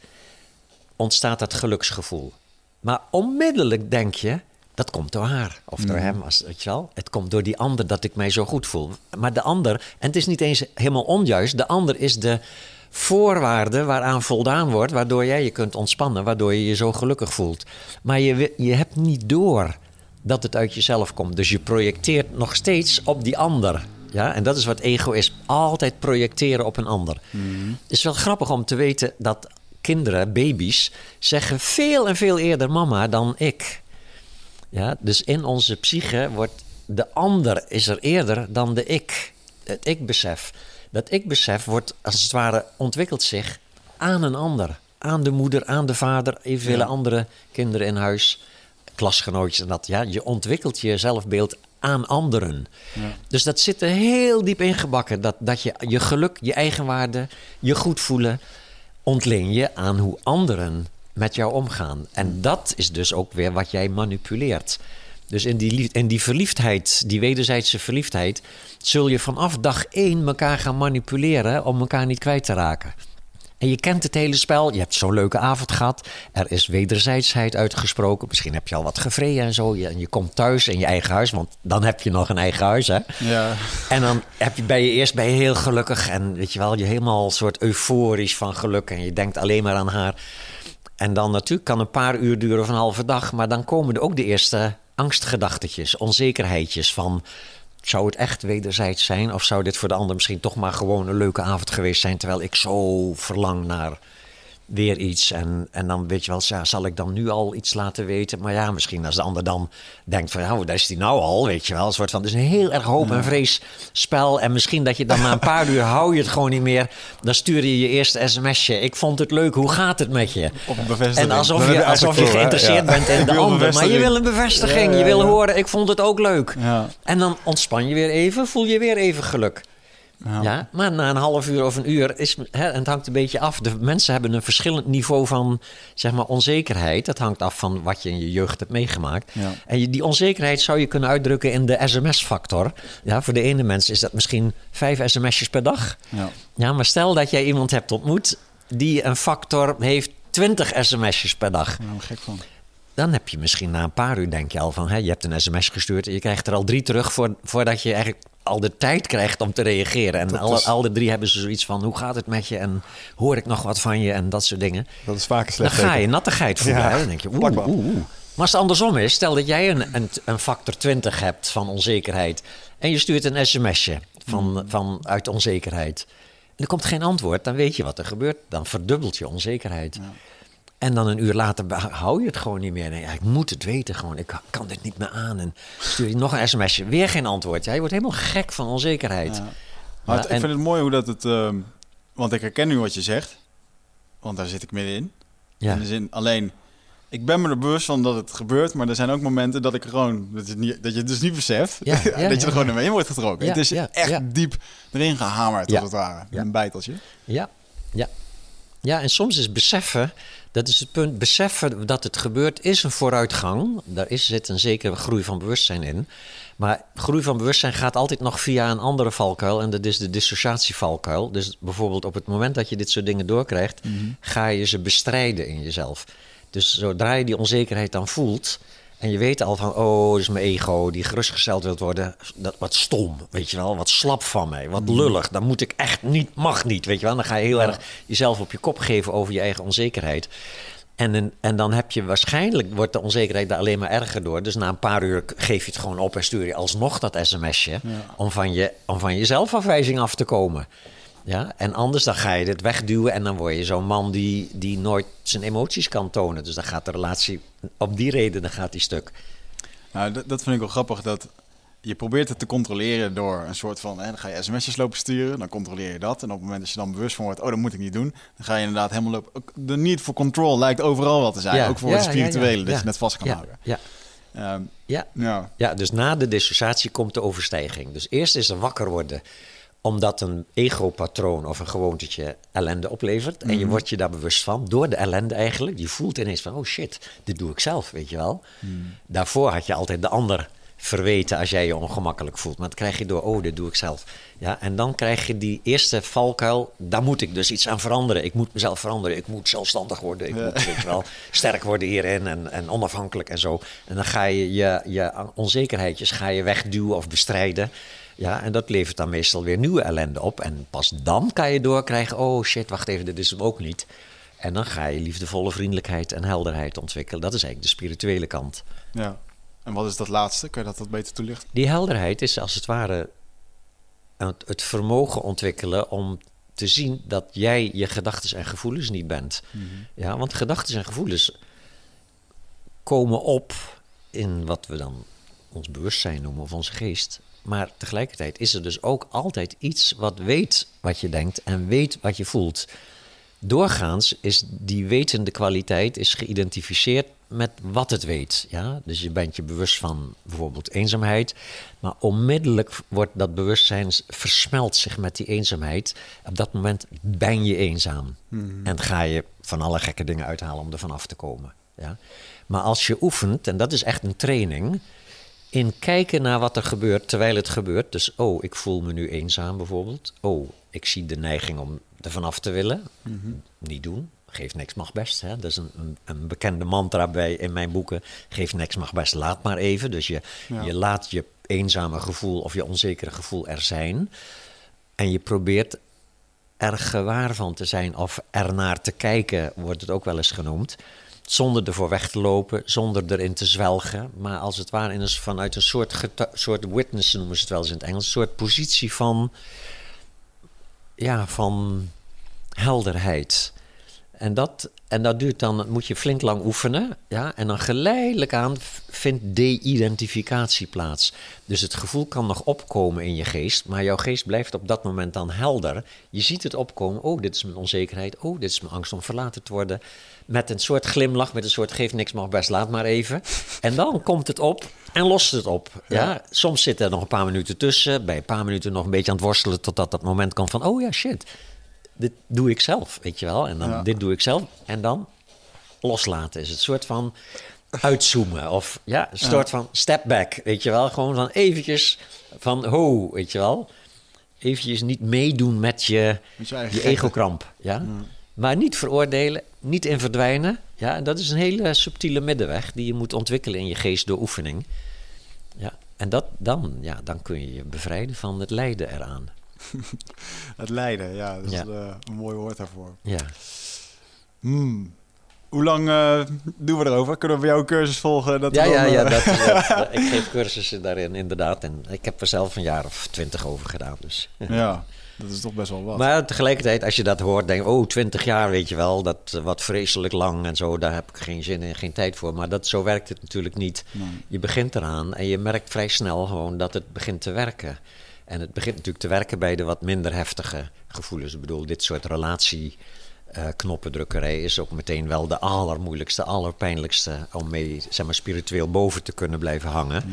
C: ontstaat dat geluksgevoel. Maar onmiddellijk denk je, dat komt door haar of door hem, als, weet je wel. Het komt door die ander dat ik mij zo goed voel. Maar de ander, en het is niet eens helemaal onjuist, de ander is de voorwaarde waaraan voldaan wordt, waardoor jij je kunt ontspannen, waardoor je je zo gelukkig voelt. Maar je, je hebt niet door dat het uit jezelf komt. Dus je projecteert nog steeds op die ander. Ja, en dat is wat ego is. Altijd projecteren op een ander. Het is wel grappig om te weten dat kinderen, baby's, zeggen veel en veel eerder mama dan ik. Ja, dus in onze psyche wordt de ander is er eerder dan de ik. Het ik-besef. Dat ik-besef wordt als het ware ontwikkelt zich aan een ander. Aan de moeder, aan de vader, evenvele andere kinderen in huis, klasgenootjes en dat. Ja, je ontwikkelt je zelfbeeld aan anderen. Dus dat zit er heel diep ingebakken. Dat, dat je je geluk, je eigenwaarde, je goed voelen ontleen je aan hoe anderen met jou omgaan. En dat is dus ook weer wat jij manipuleert. Dus in die, lief- in die verliefdheid, die wederzijdse verliefdheid, zul je vanaf dag één elkaar gaan manipuleren om elkaar niet kwijt te raken. En je kent het hele spel, je hebt zo'n leuke avond gehad, er is wederzijdsheid uitgesproken, misschien heb je al wat gevreden en zo, Je- en je komt thuis in je eigen huis, want dan heb je nog een eigen huis, hè?
A: Ja.
C: En dan heb je, ben je eerst heel gelukkig en weet je wel, je helemaal een soort euforisch van geluk en je denkt alleen maar aan haar. En dan natuurlijk kan een paar uur duren of een halve dag, maar dan komen er ook de eerste angstgedachtetjes, onzekerheidjes van zou het echt wederzijds zijn? Of zou dit voor de ander misschien toch maar gewoon een leuke avond geweest zijn terwijl ik zo verlang naar weer iets. En, en dan weet je wel, ja, zal ik dan nu al iets laten weten? Maar ja, misschien als de ander dan denkt van, nou, daar is die nou al, weet je wel. Een soort van, het is een heel erg hoop en vrees spel. En misschien dat je dan na een paar uur hou je het gewoon niet meer. Dan stuur je je eerste sms'je. Ik vond het leuk, hoe gaat het met je?
A: Op een bevestiging.
C: En alsof je, alsof je geïnteresseerd bent in de ander. Maar je wil een bevestiging.
A: Ja, ja,
C: Je wil
A: ja.
C: horen, ik vond het ook leuk.
A: Ja.
C: En dan ontspan je weer even, voel je weer even geluk.
A: Ja.
C: Ja, maar na een half uur of een uur is hè, het hangt een beetje af. De mensen hebben een verschillend niveau van zeg maar onzekerheid. Dat hangt af van wat je in je jeugd hebt meegemaakt.
A: Ja.
C: En je, die onzekerheid zou je kunnen uitdrukken in de sms-factor. Ja, voor de ene mens is dat misschien vijf sms'jes per dag.
A: Ja.
C: Ja, maar stel dat jij iemand hebt ontmoet die een factor heeft 20 sms'jes per dag.
A: Daar ik gek van.
C: Dan heb je misschien na een paar uur denk je al van... Hè, je hebt een sms gestuurd en je krijgt er al drie terug... Voor, voordat je eigenlijk al de tijd krijgt om te reageren. En
A: Dat
C: alle,
A: is-
C: alle drie hebben ze zoiets van... hoe gaat het met je en hoor ik nog wat van je en dat soort dingen.
B: Dat is vaak een
C: Dan
B: slecht
C: ga je nattigheid voelen.
B: Ja.
C: Dan denk je, oeh,
B: plakband.
C: oeh, oeh. Maar als het andersom is, stel dat jij een, een, een factor 20 hebt van onzekerheid... en je stuurt een sms'je van, van, uit onzekerheid... en er komt geen antwoord, dan weet je wat er gebeurt. Dan verdubbelt je onzekerheid. En dan een uur later hou je het gewoon niet meer. Nee, ik moet het weten gewoon. Ik kan dit niet meer aan. En stuur je nog een sms'je. Weer geen antwoord. Ja, je wordt helemaal gek van onzekerheid.
A: Ja. Maar
C: Ja,
A: het-
C: en-
A: ik vind het mooi hoe dat het... ehm, want ik herken nu wat je zegt. Want daar zit ik middenin.
C: Ja.
A: In de zin, alleen... Ik ben me er bewust van dat het gebeurt, maar er zijn ook momenten dat ik gewoon dat, niet, dat je het dus niet beseft.
C: Ja, ja,
A: dat je er gewoon in mee wordt getrokken. Het is echt diep erin gehamerd, als het ware. Een bijteltje.
C: Ja, ja. Ja, en soms is beseffen, dat is het punt, beseffen dat het gebeurt is een vooruitgang. Daar is, zit een zekere groei van bewustzijn in. Maar groei van bewustzijn gaat altijd nog via een andere valkuil en dat is de dissociatievalkuil. Dus bijvoorbeeld op het moment dat je dit soort dingen doorkrijgt, ga je ze bestrijden in jezelf. Dus zodra je die onzekerheid dan voelt, en je weet al van, oh, dat is mijn ego die gerustgesteld wilt worden. Dat, wat stom, weet je wel. Wat slap van mij. Wat lullig. Dan moet ik echt niet, mag niet, weet je wel. Dan ga je heel erg jezelf op je kop geven over je eigen onzekerheid. En, en, en dan heb je waarschijnlijk, wordt de onzekerheid daar alleen maar erger door. Dus na een paar uur geef je het gewoon op en stuur je alsnog dat sms'je. Om, van je, om van je zelfafwijzing af te komen. Ja, en anders dan ga je dit wegduwen en dan word je zo'n man die, die nooit zijn emoties kan tonen. Dus dan gaat de relatie, op die reden, dan gaat die stuk.
A: Nou, dat, dat vind ik wel grappig, dat je probeert het te controleren door een soort van... Hè, dan ga je sms'jes lopen sturen, dan controleer je dat. En op het moment dat je dan bewust van wordt, oh, dat moet ik niet doen... dan ga je inderdaad helemaal lopen... De need for control lijkt overal wel te zijn,
C: Ja,
A: ook voor
C: ja,
A: het spirituele,
C: ja,
A: dat je net vast kan houden.
C: Ja, ja.
A: ja.
C: ja, dus na de dissociatie komt de overstijging. Dus eerst is er wakker worden omdat een ego-patroon of een gewoontetje ellende oplevert. En je wordt je daar bewust van, door de ellende eigenlijk. Je voelt ineens van, oh shit, dit doe ik zelf, weet je wel. Daarvoor had je altijd de ander verweten als jij je ongemakkelijk voelt. Maar dat krijg je door, oh, dit doe ik zelf. Ja, en dan krijg je die eerste valkuil, daar moet ik dus iets aan veranderen. Ik moet mezelf veranderen, ik moet zelfstandig worden. Ik moet wel, sterk worden hierin en, en onafhankelijk en zo. En dan ga je je, je onzekerheidjes ga je wegduwen of bestrijden. Ja, en dat levert dan meestal weer nieuwe ellende op. En pas dan kan je doorkrijgen, oh shit, wacht even, dit is hem ook niet. En dan ga je liefdevolle vriendelijkheid en helderheid ontwikkelen. Dat is eigenlijk de spirituele kant.
A: ja. En wat is dat laatste? Kun je dat wat beter toelichten?
C: Die helderheid is als het ware het, vermogen ontwikkelen om te zien dat jij je gedachten en gevoelens niet bent. Ja, want gedachten en gevoelens komen op in wat we dan ons bewustzijn noemen of onze geest. Maar tegelijkertijd is er dus ook altijd iets wat weet wat je denkt en weet wat je voelt. Doorgaans is die wetende kwaliteit is geïdentificeerd met wat het weet. Ja? Dus je bent je bewust van bijvoorbeeld eenzaamheid, maar onmiddellijk wordt dat bewustzijn versmelt zich met die eenzaamheid. Op dat moment ben je eenzaam en ga je van alle gekke dingen uithalen om er vanaf te komen. Ja? Maar als je oefent, en dat is echt een training, in kijken naar wat er gebeurt terwijl het gebeurt. Dus, oh, ik voel me nu eenzaam bijvoorbeeld. Oh, ik zie de neiging om er vanaf te willen. Niet doen. Geef niks mag best. Hè? Dat is een, een, een bekende mantra bij, in mijn boeken. Geef niks mag best, laat maar even. Dus je,
A: Ja.
C: je laat je eenzame gevoel of je onzekere gevoel er zijn. En je probeert erg gewaar van te zijn of ernaar te kijken, wordt het ook wel eens genoemd. Zonder ervoor weg te lopen, zonder erin te zwelgen. Maar als het ware in een, vanuit een soort, soort witness noemen ze het wel eens in het Engels. Een soort positie van, ja, van helderheid. En dat, en dat duurt dan, moet je flink lang oefenen. Ja? En dan geleidelijk aan vindt de-identificatie plaats. Dus het gevoel kan nog opkomen in je geest, maar jouw geest blijft op dat moment dan helder. Je ziet het opkomen. Oh, dit is mijn onzekerheid. Oh, dit is mijn angst om verlaten te worden. Met een soort glimlach, met een soort geeft niks, mag best, laat maar even. En dan komt het op en lost het op. Ja? Soms zit er nog een paar minuten tussen. Bij een paar minuten nog een beetje aan het worstelen totdat dat moment komt van, oh ja, shit dit doe ik zelf, weet je wel. En dan
A: Ja.
C: dit doe ik zelf. En dan loslaten is het een soort van uitzoomen. Of ja, een soort van step back, weet je wel. Gewoon van eventjes van ho, weet je wel. Eventjes niet meedoen met je,
A: Met je
C: egokramp. Ja? Maar niet veroordelen, niet in verdwijnen. Ja, en dat is een hele subtiele middenweg die je moet ontwikkelen in je geest door oefening. Ja, en dat, dan, ja, dan kun je je bevrijden van het lijden eraan.
A: Het lijden, ja, dat is
C: Ja.
A: eh, een mooi woord daarvoor.
C: Ja.
A: Hmm. Hoe lang eh, doen we erover? Kunnen we bij jou een cursus volgen? Dat
C: Ja,
A: dan,
C: ja, ja.
A: eh,
C: Dat, ik geef cursussen daarin, inderdaad. En ik heb er zelf een jaar of twintig over gedaan. Dus.
A: ja, dat is toch best wel wat.
C: Maar tegelijkertijd, als je dat hoort, denk je... oh, twintig jaar, weet je wel, dat eh, wat vreselijk lang en zo... daar heb ik geen zin in, geen tijd voor. Maar dat, zo werkt het natuurlijk niet.
A: Nee.
C: Je begint eraan en je merkt vrij snel gewoon dat het begint te werken. En het begint natuurlijk te werken bij de wat minder heftige gevoelens. Ik bedoel, dit soort relatie... eh, knoppendrukkerij is ook meteen wel de allermoeilijkste, allerpijnlijkste om mee zeg maar, spiritueel boven te kunnen blijven hangen.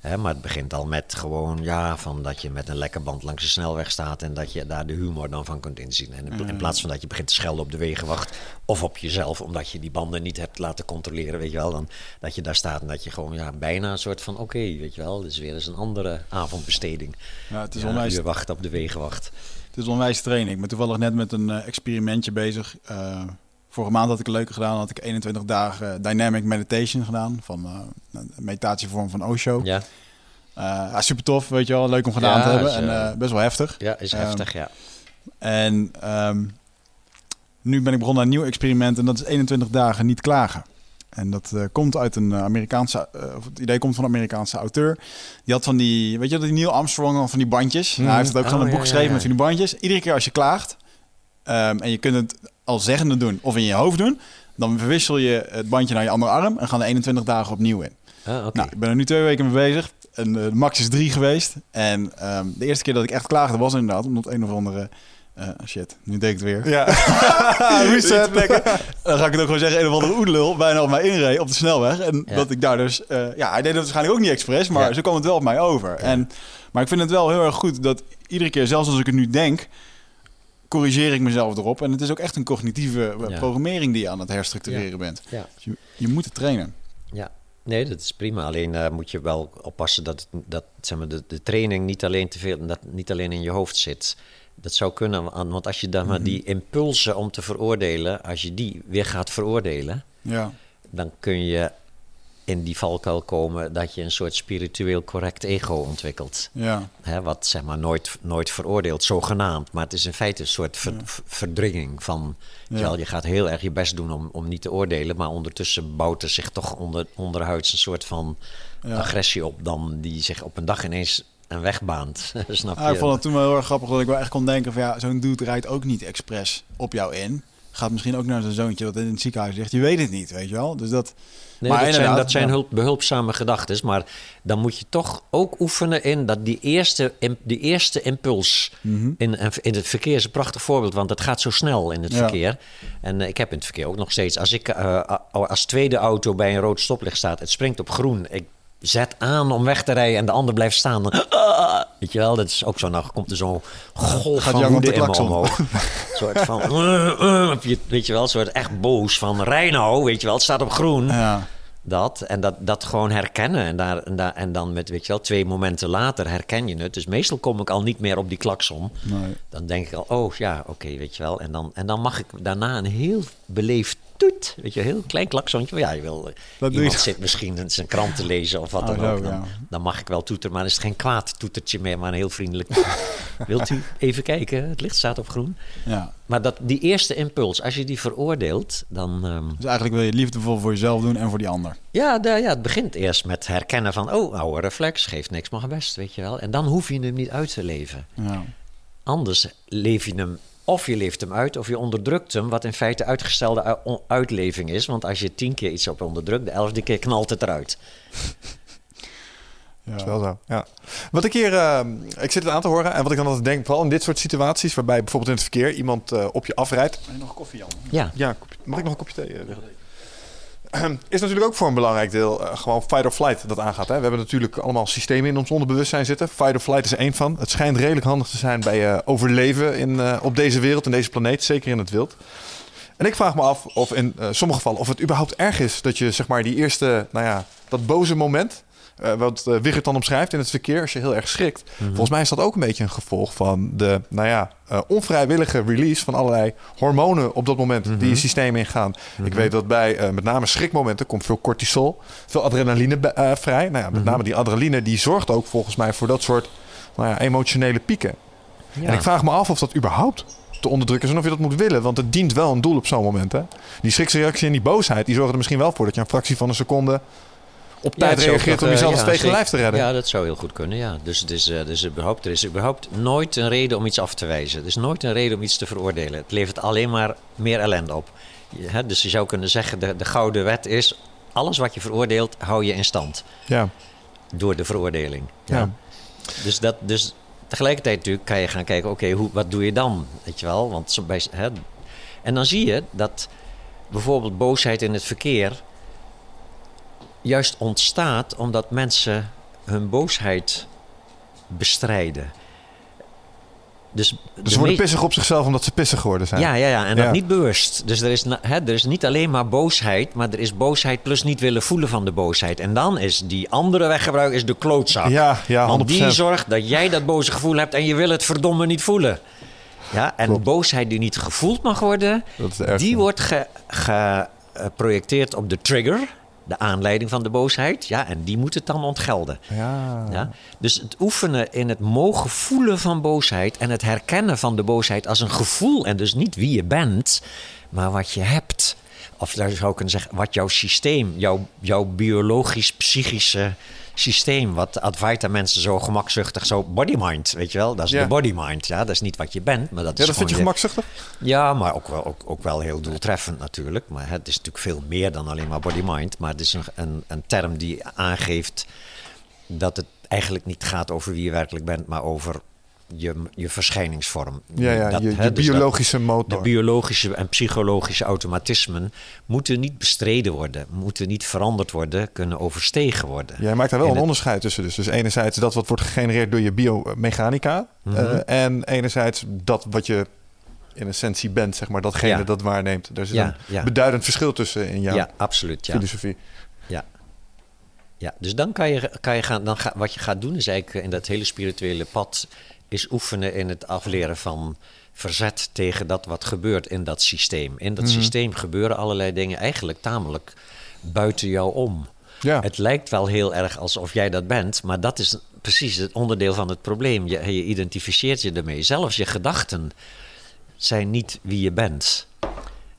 C: Hè, maar het begint al met gewoon, ja, van dat je met een lekke band langs de snelweg staat en dat je daar de humor dan van kunt inzien. En in, in plaats van dat je begint te schelden op de wegenwacht of op jezelf, omdat je die banden niet hebt laten controleren, weet je wel, dan dat je daar staat en dat je gewoon, ja, bijna een soort van, oké, weet je wel, dit is weer eens een andere avondbesteding.
A: ja, het is
C: Ja,
A: onwijs
C: uur wachten op de wegenwacht.
A: Het is onwijs training. Ik ben toevallig net met een eh, experimentje bezig. Eh, vorige maand had ik een leuke gedaan. Had ik 21 dagen dynamic meditation gedaan. Van eh, een meditatievorm van Osho.
C: Ja,
A: super tof, weet je wel. Leuk om gedaan
C: Ja,
A: te hebben.
C: is,
A: en best wel heftig.
C: ja is
A: Ehm,
C: heftig, ja.
A: En ehm, nu ben ik begonnen aan een nieuw experiment. En dat is 21 dagen niet klagen. En dat eh, komt uit een eh, Amerikaanse... eh, of het idee komt van een Amerikaanse auteur. Die had van die... Weet je die Neil Armstrong van die bandjes? Nou, hij heeft het ook
C: Oh,
A: gewoon een boek
C: ja,
A: geschreven
C: ja.
A: met van die bandjes. Iedere keer als je klaagt... ehm, en je kunt het al zeggende doen of in je hoofd doen... dan verwissel je het bandje naar je andere arm... en gaan er 21 dagen opnieuw in.
C: Ah, oké.
A: Nou, ik ben er nu twee weken mee bezig. En de max is drie geweest. En ehm, de eerste keer dat ik echt klaagde was inderdaad omdat een of andere... eh, shit, nu deed ik het weer.
B: Ja. Reset.
A: Dan ga ik het ook gewoon zeggen, een of andere oedelul bijna op mij inreed op de snelweg. En
C: Ja.
A: dat ik daar dus... eh, ja, hij deed het waarschijnlijk ook niet expres, maar
C: Ja.
A: zo kwam het wel op mij over. En, maar ik vind het wel heel erg goed dat iedere keer, zelfs als ik het nu denk... corrigeer ik mezelf erop. En het is ook echt een cognitieve eh,
C: Ja.
A: programmering die je aan het herstructureren bent.
C: Ja.
A: Dus je, je moet het trainen.
C: Ja, nee, dat is prima. Alleen eh, moet je wel oppassen dat, dat zeg maar, de, de training niet alleen, te veel, dat niet alleen in je hoofd zit. Dat zou kunnen, want als je dan maar die impulsen om te veroordelen, als je die weer gaat veroordelen,
A: Ja,
C: dan kun je in die valkuil komen dat je een soort spiritueel correct ego ontwikkelt.
A: ja,
C: Hè, wat zeg maar nooit, nooit veroordeelt, zogenaamd. Maar het is in feite een soort ver- ver- verdringing van...
A: Ja.
C: wel, je gaat heel erg je best doen om, om niet te oordelen... maar ondertussen bouwt er zich toch onder, onderhuids een soort van
A: Ja.
C: agressie op... dan die zich op een dag ineens een weg baant. Snap je?
A: Ah, ik vond het toen wel heel erg grappig dat ik wel echt kon denken van ja, zo'n dude rijdt ook niet expres op jou in. Gaat misschien ook naar zijn zoontje dat in het ziekenhuis ligt. Je weet het niet, weet je wel. Dus dat...
C: Nee,
A: maar
C: dat, zijn, dat zijn hulp, behulpzame gedachten. Maar dan moet je toch ook oefenen in dat die eerste, die eerste impuls
A: Mhm.
C: in, in het verkeer is een prachtig voorbeeld, want het gaat zo snel in het
A: Ja.
C: verkeer. En eh, ik heb in het verkeer ook nog steeds, als ik eh, als tweede auto bij een rood stoplicht staat, het springt op groen, ik zet aan om weg te rijden en de ander blijft staan. Dan, ah, weet je wel, dat is ook zo. Nou komt er zo'n golf
A: Gaat
C: van woede
A: de
C: in me omhoog. Een soort van, op je- weet je wel, soort echt boos van rij nou, weet je wel, het staat op groen.
A: Ja,
C: Dat, en dat, dat gewoon herkennen. En, daar, en, daar, en dan met, weet je wel, twee momenten later herken je het. Dus meestal kom ik al niet meer op die klakson.
A: Nee.
C: Dan denk ik al, oh ja, oké, weet je wel. En dan, en dan mag ik daarna een heel beleefd toet. Weet je, heel klein klaksontje. Ja, je wil,
A: doe
C: iemand
A: je.
C: zit misschien zijn krant te lezen of wat
A: Oh,
C: dan ook. Dan,
A: ja.
C: dan mag ik wel toeteren, maar dan is het geen kwaad toetertje meer, maar een heel vriendelijk. Wilt u even kijken? Het licht staat op groen.
A: Ja.
C: Maar dat, die eerste impuls, als je die veroordeelt, dan... ehm,
A: Dus eigenlijk wil je liefdevol voor jezelf doen en voor die ander.
C: ja, de- ja, het begint eerst met herkennen van... oh, oude reflex, geeft niks maar best, weet je wel. En dan hoef je hem niet uit te leven.
A: Ja.
C: Anders leef je hem... of je leeft hem uit, of je onderdrukt hem... wat in feite uitgestelde uitleving is. Want als je tien keer iets op onderdrukt... de elfde keer knalt het eruit.
A: Ja.
B: Dat is wel zo, ja. Wat ik hier, eh, ik zit het aan te horen en wat ik dan altijd denk, vooral in dit soort situaties, waarbij bijvoorbeeld in het verkeer iemand eh, op je afrijdt.
A: Heb je nog koffie, Jan?
C: Ja,
B: Ja, kopje- mag ik nog een kopje thee? eh? Is natuurlijk ook voor een belangrijk deel eh, gewoon fight or flight dat aangaat. Hè? We hebben natuurlijk allemaal systemen in ons onderbewustzijn zitten. Fight or flight is één van. Het schijnt redelijk handig te zijn bij eh, overleven in, eh, op deze wereld, in deze planeet, zeker in het wild. En ik vraag me af of in sommige gevallen of het überhaupt erg is dat je zeg maar die eerste, nou ja, dat boze moment, eh, wat uh, Wigert dan omschrijft in het verkeer, als je heel erg schrikt. Volgens mij is dat ook een beetje een gevolg van de, nou ja, eh, onvrijwillige release van allerlei hormonen op dat moment die je systeem ingaan. Ik weet dat bij met name schrikmomenten komt veel cortisol, veel adrenaline vrij. Nou ja, met name die adrenaline die zorgt ook volgens mij voor dat soort nou ja, emotionele pieken.
C: ja.
B: En ik vraag me af of dat überhaupt te onderdrukken is en of je dat moet willen. Want het dient wel een doel op zo'n moment. Hè? Die schriksreactie en die boosheid, die zorgen er misschien wel voor dat je een fractie van een seconde op tijd reageert om
C: eh,
B: jezelf
C: ja,
B: het tegen lijf te redden.
C: Ja, dat zou heel goed kunnen, ja. Dus, het is, eh, dus überhaupt, er is überhaupt nooit een reden om iets af te wijzen. Er is nooit een reden om iets te veroordelen. Het levert alleen maar meer ellende op. Je- hè, dus je zou kunnen zeggen, de, de gouden wet is... alles wat je veroordeelt, hou je in stand.
B: Ja.
C: Door de veroordeling.
B: Ja.
C: Dus, dat, dus tegelijkertijd natuurlijk kan je gaan kijken... oké, hoe wat doe je dan? Weet je wel? Want bij, hè, en dan zie je dat bijvoorbeeld boosheid in het verkeer... juist ontstaat omdat mensen hun boosheid bestrijden. Dus,
B: Dus ze worden pissig op zichzelf omdat ze pissig geworden zijn.
C: ja, ja, ja, en dat
B: Ja.
C: niet bewust. Dus er is, hè, er is niet alleen maar boosheid, maar er is boosheid plus niet willen voelen van de boosheid. En dan is die andere weggebruik is de klootzak.
B: ja, ja 100%.
C: Want die zorgt dat jij dat boze gevoel hebt en je wil het verdomme niet voelen. Ja, en
B: Klopt.
C: boosheid die niet gevoeld mag worden, die wordt ge- geprojecteerd op de trigger, de aanleiding van de boosheid. Ja, en die moet het dan ontgelden.
B: Ja.
C: Ja? Dus het oefenen in het mogen voelen van boosheid en het herkennen van de boosheid als een gevoel en dus niet wie je bent, maar wat je hebt. Of daar zou ik kunnen zeggen, wat jouw systeem, jouw, jouw biologisch-psychische systeem, wat Advaita mensen zo gemakzuchtig, zo body-mind, weet je wel? Dat is
B: Ja.
C: de body-mind, ja? Dat is niet wat je bent, maar dat
B: Ja,
C: is
B: dat vind je gemakzuchtig?
C: ja, maar ook wel, ook, ook wel heel doeltreffend natuurlijk. Maar het is natuurlijk veel meer dan alleen maar body-mind. Maar het is een, een, een term die aangeeft dat het eigenlijk niet gaat over wie je werkelijk bent, maar over je, je verschijningsvorm.
B: Ja, ja
C: Dat,
B: je,
C: hè, dus dat-
B: biologische motor.
C: de biologische en psychologische automatismen moeten niet bestreden worden, moeten niet veranderd worden, kunnen overstegen worden.
B: Jij maakt daar wel
C: En
B: een
C: het-
B: onderscheid tussen. Dus, dus enerzijds dat wat wordt gegenereerd door je biomechanica.
C: Mhm.
B: eh, en enerzijds dat wat je in essentie bent, zeg maar, datgene
C: Ja.
B: dat waarneemt. Er zit
C: Ja,
B: een
C: ja.
B: beduidend verschil tussen in jouw
C: ja, absoluut. Ja.
B: filosofie.
C: Ja. Ja, dus dan kan je, kan je gaan, dan ga, wat je gaat doen is eigenlijk in dat hele spirituele pad, is oefenen in het afleren van verzet tegen dat wat gebeurt in dat systeem. In dat
B: Mhm.
C: systeem gebeuren allerlei dingen eigenlijk tamelijk buiten jou om.
B: Ja.
C: Het lijkt wel heel erg alsof jij dat bent, maar dat is precies het onderdeel van het probleem. Je, je identificeert je ermee. Zelfs je gedachten zijn niet wie je bent.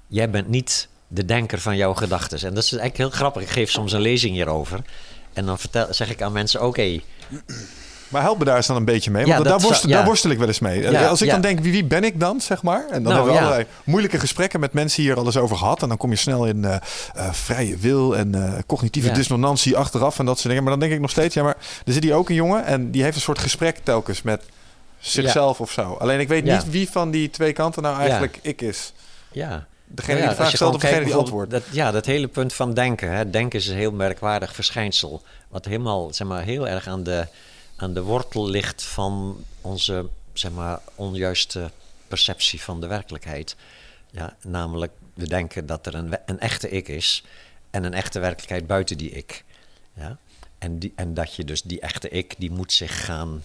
C: Jij bent niet de denker van jouw gedachten. En dat is eigenlijk heel grappig. Ik geef soms een lezing hierover. En dan vertel, zeg ik aan mensen: oké,
B: Maar help me daar eens dan een beetje mee. Want daar, worstel,
C: zou- ja.
B: daar worstel ik wel eens mee.
C: Ja,
B: Als ik dan denk, wie, wie ben ik dan, zeg maar? En dan
C: Nou,
B: hebben we allerlei moeilijke gesprekken met mensen hier al eens over gehad. En dan kom je snel in eh, eh, vrije wil en eh, cognitieve dissonantie achteraf en dat soort dingen. Maar dan denk ik nog steeds, ja, maar er zit hier ook een jongen en die heeft een soort gesprek telkens met zichzelf of zo. Alleen ik weet niet wie van die twee kanten nou eigenlijk ik is.
C: ja.
B: Degene die de vraag stelt of degene die antwoordt.
C: Dat, ja, dat hele punt van denken. Hè. Denken is een heel merkwaardig verschijnsel. Wat helemaal, zeg maar, heel erg aan de, aan de wortel ligt van onze zeg maar, onjuiste perceptie van de werkelijkheid. Ja, namelijk, we denken dat er een, een echte ik is. en een echte werkelijkheid buiten die ik. Ja? En, die, en dat je dus die echte ik, die moet zich gaan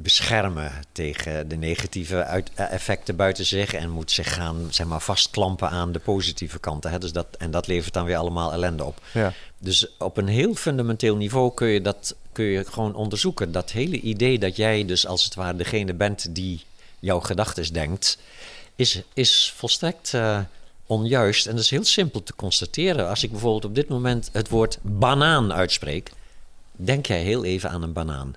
C: beschermen tegen de negatieve uit, eh, effecten buiten zich en moet zich gaan zeg maar, vastklampen aan de positieve kanten. Hè? Dus dat, en dat levert dan weer allemaal ellende op.
B: Ja.
C: Dus op een heel fundamenteel niveau kun je dat kun je gewoon onderzoeken. Dat hele idee dat jij dus als het ware degene bent die jouw gedachten denkt, is, is volstrekt uh, onjuist. En dat is heel simpel te constateren. Als ik bijvoorbeeld op dit moment het woord banaan uitspreek, denk jij heel even aan een banaan.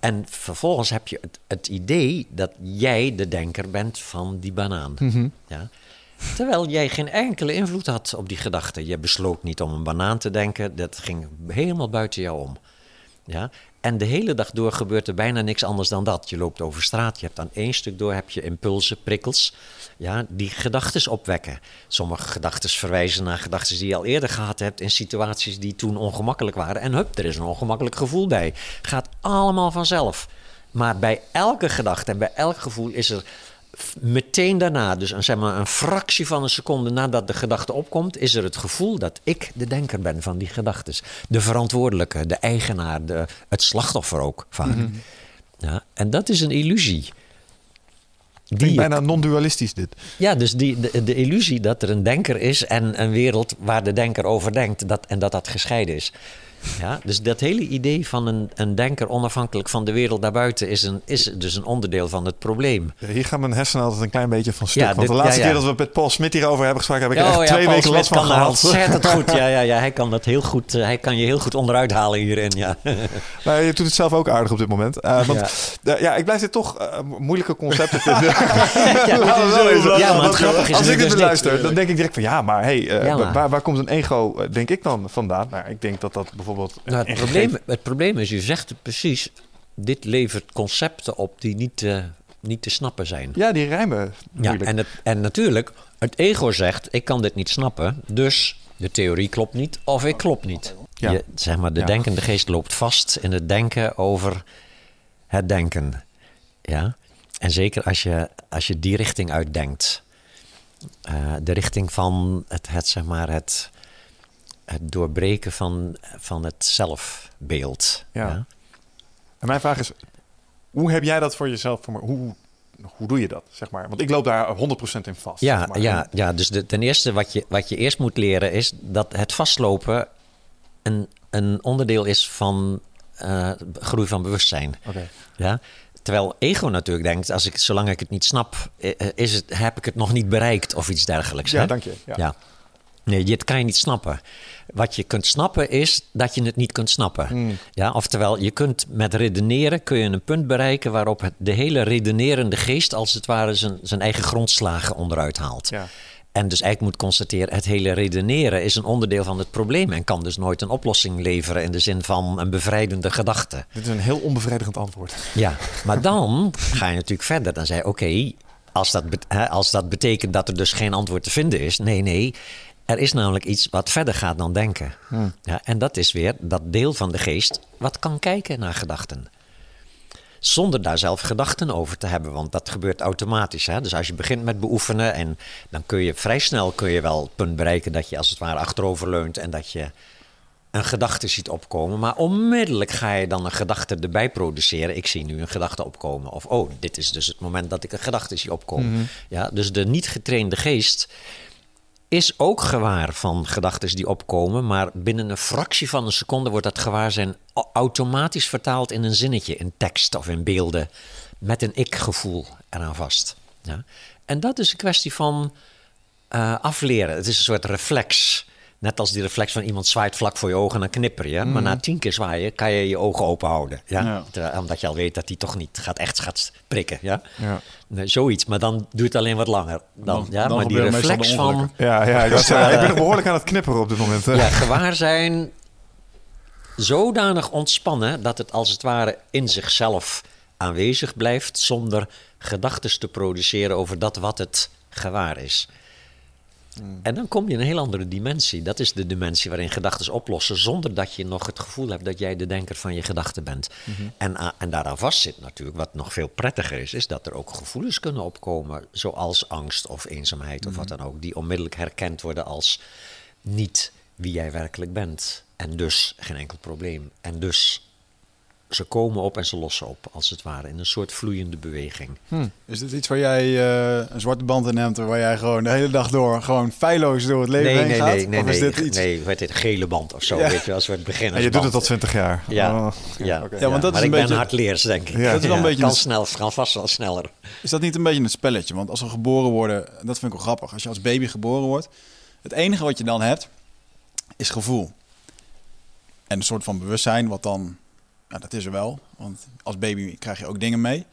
C: En vervolgens heb je het, het, idee dat jij de denker bent van die banaan.
B: Mhm.
C: ja? Terwijl jij geen enkele invloed had op die gedachte. Je besloot niet om een banaan te denken. Dat ging helemaal buiten jou om. Ja? En de hele dag door gebeurt er bijna niks anders dan dat. Je loopt over straat, je hebt aan één stuk door heb je impulsen, prikkels, ja, die gedachten opwekken. Sommige gedachten verwijzen naar gedachten die je al eerder gehad hebt in situaties die toen ongemakkelijk waren. En hup, er is een ongemakkelijk gevoel bij. Gaat allemaal vanzelf. Maar bij elke gedachte en bij elk gevoel is er meteen daarna, dus een, zeg maar, een fractie van een seconde nadat de gedachte opkomt, is er het gevoel dat ik de denker ben van die gedachten. De verantwoordelijke, de eigenaar, de, het slachtoffer ook vaak.
B: Mhm.
C: ja, en dat is een illusie.
B: Die bijna non-dualistisch dit.
C: Ja, dus die, de, de, illusie dat er een denker is en een wereld waar de denker over denkt dat, en dat dat gescheiden is. Ja, dus dat hele idee van een, een denker onafhankelijk van de wereld daarbuiten is, een, is dus een onderdeel van het probleem.
B: Ja, hier gaan mijn hersenen altijd een klein beetje van stuk. Ja, want de laatste keer dat we met Paul Smit hierover hebben gesproken, heb ik er
C: oh,
B: echt twee
C: Paul
B: weken last van
C: kan
B: gehad.
C: ontzettend goed. Ja, ja, ja, hij kan dat heel goed. Uh, hij kan je heel goed onderuit halen hierin. Ja.
B: nou, je doet het zelf ook aardig op dit moment. Uh, want ja. ja, ik blijf dit toch moeilijke concepten vinden.
C: ja, maar het grappige is
B: Als ik dit
C: dus
B: beluister, dan denk ik direct van ja, maar hey, maar. Waar, waar komt een ego, denk ik dan vandaan? Nou, ik denk dat dat bijvoorbeeld.
C: Nou, het, probleem, het probleem is, je zegt het precies, dit levert concepten op die niet te, niet te snappen zijn.
B: Ja, die rijmen.
C: Ja, en, het, en natuurlijk, het ego zegt, ik kan dit niet snappen, dus de theorie klopt niet of ik klop niet.
B: Ja.
C: Je, zeg maar, de
B: Ja.
C: denkende geest loopt vast in het denken over het denken. Ja? En zeker als je, als je die richting uitdenkt. Eh, de richting van het, het, zeg maar, het, het doorbreken van, van het zelfbeeld.
B: Ja. En mijn vraag is, hoe heb jij dat voor jezelf? Voor me, hoe, hoe doe je dat, zeg maar? Want ik loop daar 100% in vast.
C: Ja,
B: zeg maar.
C: ja, ja dus de, ten eerste wat je, wat je eerst moet leren is dat het vastlopen een, een onderdeel is van eh, groei van bewustzijn.
B: Oké.
C: Ja? Terwijl ego natuurlijk denkt, als ik, zolang ik het niet snap, eh, is het, heb ik het nog niet bereikt of iets dergelijks.
B: Ja,
C: hè?
B: dank je. Ja.
C: Ja. Nee, dit kan je niet snappen. Wat je kunt snappen is dat je het niet kunt snappen.
B: Hmm.
C: Ja, oftewel, je kunt met redeneren kun je een punt bereiken waarop de hele redenerende geest als het ware zijn, zijn eigen grondslagen onderuit haalt.
B: Ja.
C: En dus eigenlijk moet constateren, het hele redeneren is een onderdeel van het probleem en kan dus nooit een oplossing leveren in de zin van een bevrijdende gedachte.
B: Dit is een heel onbevredigend antwoord.
C: Ja, maar dan ga je natuurlijk verder. Dan zei je, oké, als, dat als dat betekent dat er dus geen antwoord te vinden is. Nee, nee. Er is namelijk iets wat verder gaat dan denken. Ja, en dat is weer dat deel van de geest wat kan kijken naar gedachten. Zonder daar zelf gedachten over te hebben, want dat gebeurt automatisch. Hè? Dus als je begint met beoefenen, en dan kun je vrij snel kun je wel het punt bereiken dat je als het ware achteroverleunt en dat je een gedachte ziet opkomen. Maar onmiddellijk ga je dan een gedachte erbij produceren. Ik zie nu een gedachte opkomen. Of oh, dit is dus het moment dat ik een gedachte zie opkomen. Ja, dus de niet getrainde geest is ook gewaar van gedachten die opkomen, maar binnen een fractie van een seconde wordt dat gewaarzijn automatisch vertaald in een zinnetje, in tekst of in beelden, met een ik-gevoel eraan vast. Ja? En dat is een kwestie van eh, afleren. Het is een soort reflex. Net als die reflex van iemand zwaait vlak voor je ogen en dan knipper je. Maar na tien keer zwaaien kan je je ogen open houden. Ja? Omdat je al weet dat hij toch niet gaat, echt gaat prikken. Ja?
B: Ja.
C: Nee, zoiets, maar dan duurt het alleen wat langer. Dan,
A: Dan-
C: ja,
A: dan
C: maar die reflex van.
B: Ja, ja ik, was, ik ben behoorlijk aan het knipperen op dit moment. hè.
C: ja, gewaar zijn zodanig ontspannen dat het als het ware in zichzelf aanwezig blijft zonder gedachten te produceren over dat wat het gewaar is. En dan kom je in een heel andere dimensie. Dat is de dimensie waarin gedachten oplossen zonder dat je nog het gevoel hebt dat jij de denker van je gedachten bent. en, a- en daaraan vast zit natuurlijk, wat nog veel prettiger is, is dat er ook gevoelens kunnen opkomen, zoals angst of eenzaamheid of wat dan ook, die onmiddellijk herkend worden als niet wie jij werkelijk bent. En dus geen enkel probleem. En dus ze komen op en ze lossen op, als het ware, in een soort vloeiende beweging.
A: Is dit iets waar jij eh, een zwarte band in hebt, waar jij gewoon de hele dag door gewoon feilloos door het leven
C: Nee,
A: heen
C: nee,
A: gaat?
C: nee, nee,
A: of is
C: nee,
A: dit iets?
C: nee, dit, gele band of zo,
A: Ja.
C: weet je, als we het beginnen.
B: En je doet het al 20 jaar.
C: Ja,
B: Oh,
C: ja.
A: want dat
C: maar
A: is
C: ik
A: een
C: ben
A: beetje-
C: hardleers, denk ik.
B: Ja. Dat
A: is wel een beetje
C: kan
A: een-
C: snel, kan vast wel sneller.
A: Is dat niet een beetje een spelletje? Want als we geboren worden, dat vind ik wel grappig. Als je als baby geboren wordt, het enige wat je dan hebt, is gevoel. En een soort van bewustzijn, wat dan, ja, dat is er wel. Want als baby krijg je ook dingen mee.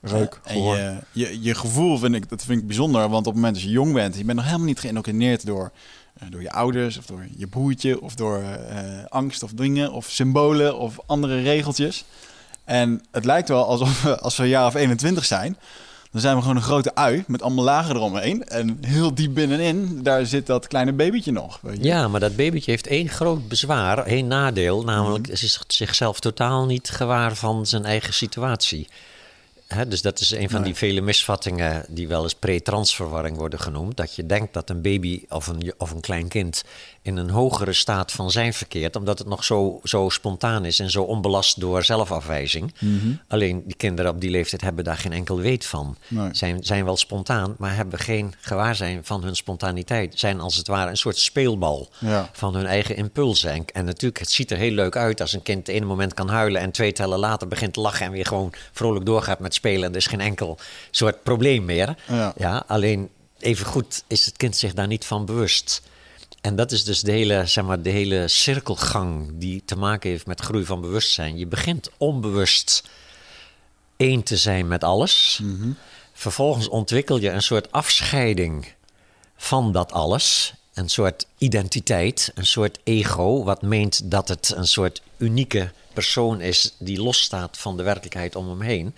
B: Reuk,
A: En
B: gehoor.
A: je, je, je gevoel vind ik, dat vind ik bijzonder. Want op het moment dat je jong bent, je bent nog helemaal niet geïndoctrineerd door, eh, door je ouders of door je broertje of door eh, angst of dingen of symbolen of andere regeltjes. En het lijkt wel alsof we, als we een jaar of 21 zijn, dan zijn we gewoon een grote ui met allemaal lagen eromheen. En heel diep binnenin, daar zit dat kleine babytje nog. Weet je?
C: Ja, maar dat babytje heeft één groot bezwaar, één nadeel. Namelijk,
A: Mhm.
C: ze is zichzelf totaal niet gewaar van zijn eigen situatie. Dus dat is een van
A: Nee.
C: die vele misvattingen die wel eens pre-transverwarring worden genoemd. Dat je denkt dat een baby of een, of een klein kind in een hogere staat van zijn verkeert, omdat het nog zo, zo spontaan is en zo onbelast door zelfafwijzing.
A: Mhm.
C: Alleen die kinderen op die leeftijd hebben daar geen enkel weet van.
A: Nee.
C: Zijn, zijn wel spontaan, maar hebben geen gewaarzijn van hun spontaniteit. Zijn als het ware een soort speelbal
A: Ja.
C: van hun eigen impulsen. En, en natuurlijk, het ziet er heel leuk uit als een kind het ene moment kan huilen en twee tellen later begint te lachen en weer gewoon vrolijk doorgaat met spelen. En er is geen enkel soort probleem meer.
A: Ja.
C: alleen even goed is het kind zich daar niet van bewust. En dat is dus de hele, zeg maar, de hele cirkelgang die te maken heeft met groei van bewustzijn. Je begint onbewust één te zijn met alles. Vervolgens ontwikkel je een soort afscheiding van dat alles. Een soort identiteit, een soort ego, wat meent dat het een soort unieke persoon is die losstaat van de werkelijkheid om hem heen.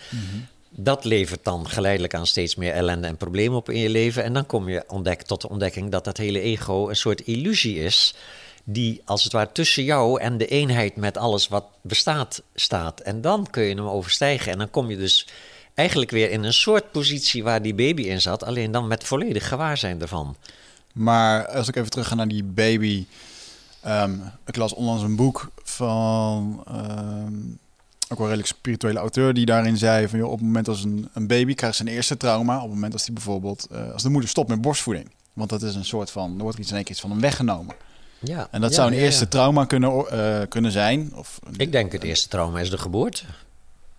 C: Dat levert dan geleidelijk aan steeds meer ellende en problemen op in je leven. En dan kom je tot de ontdekking dat dat hele ego een soort illusie is. Die als het ware tussen jou en de eenheid met alles wat bestaat staat. En dan kun je hem overstijgen. En dan kom je dus eigenlijk weer in een soort positie waar die baby in zat. Alleen dan met volledig gewaarzijn ervan.
A: Maar als ik even terug ga naar die baby. ehm, ik las onlangs een boek van ehm, ook wel redelijk spirituele auteur die daarin zei van joh, op het moment als een, een baby krijgt zijn eerste trauma, op het moment als die bijvoorbeeld eh, als de moeder stopt met borstvoeding, want dat is een soort van er wordt iets in één keer iets van hem weggenomen.
C: Ja,
A: En dat
C: ja,
A: zou een
C: ja,
A: eerste
C: ja.
A: trauma kunnen, eh, kunnen zijn. Of
C: Ik denk het eerste trauma is de geboorte.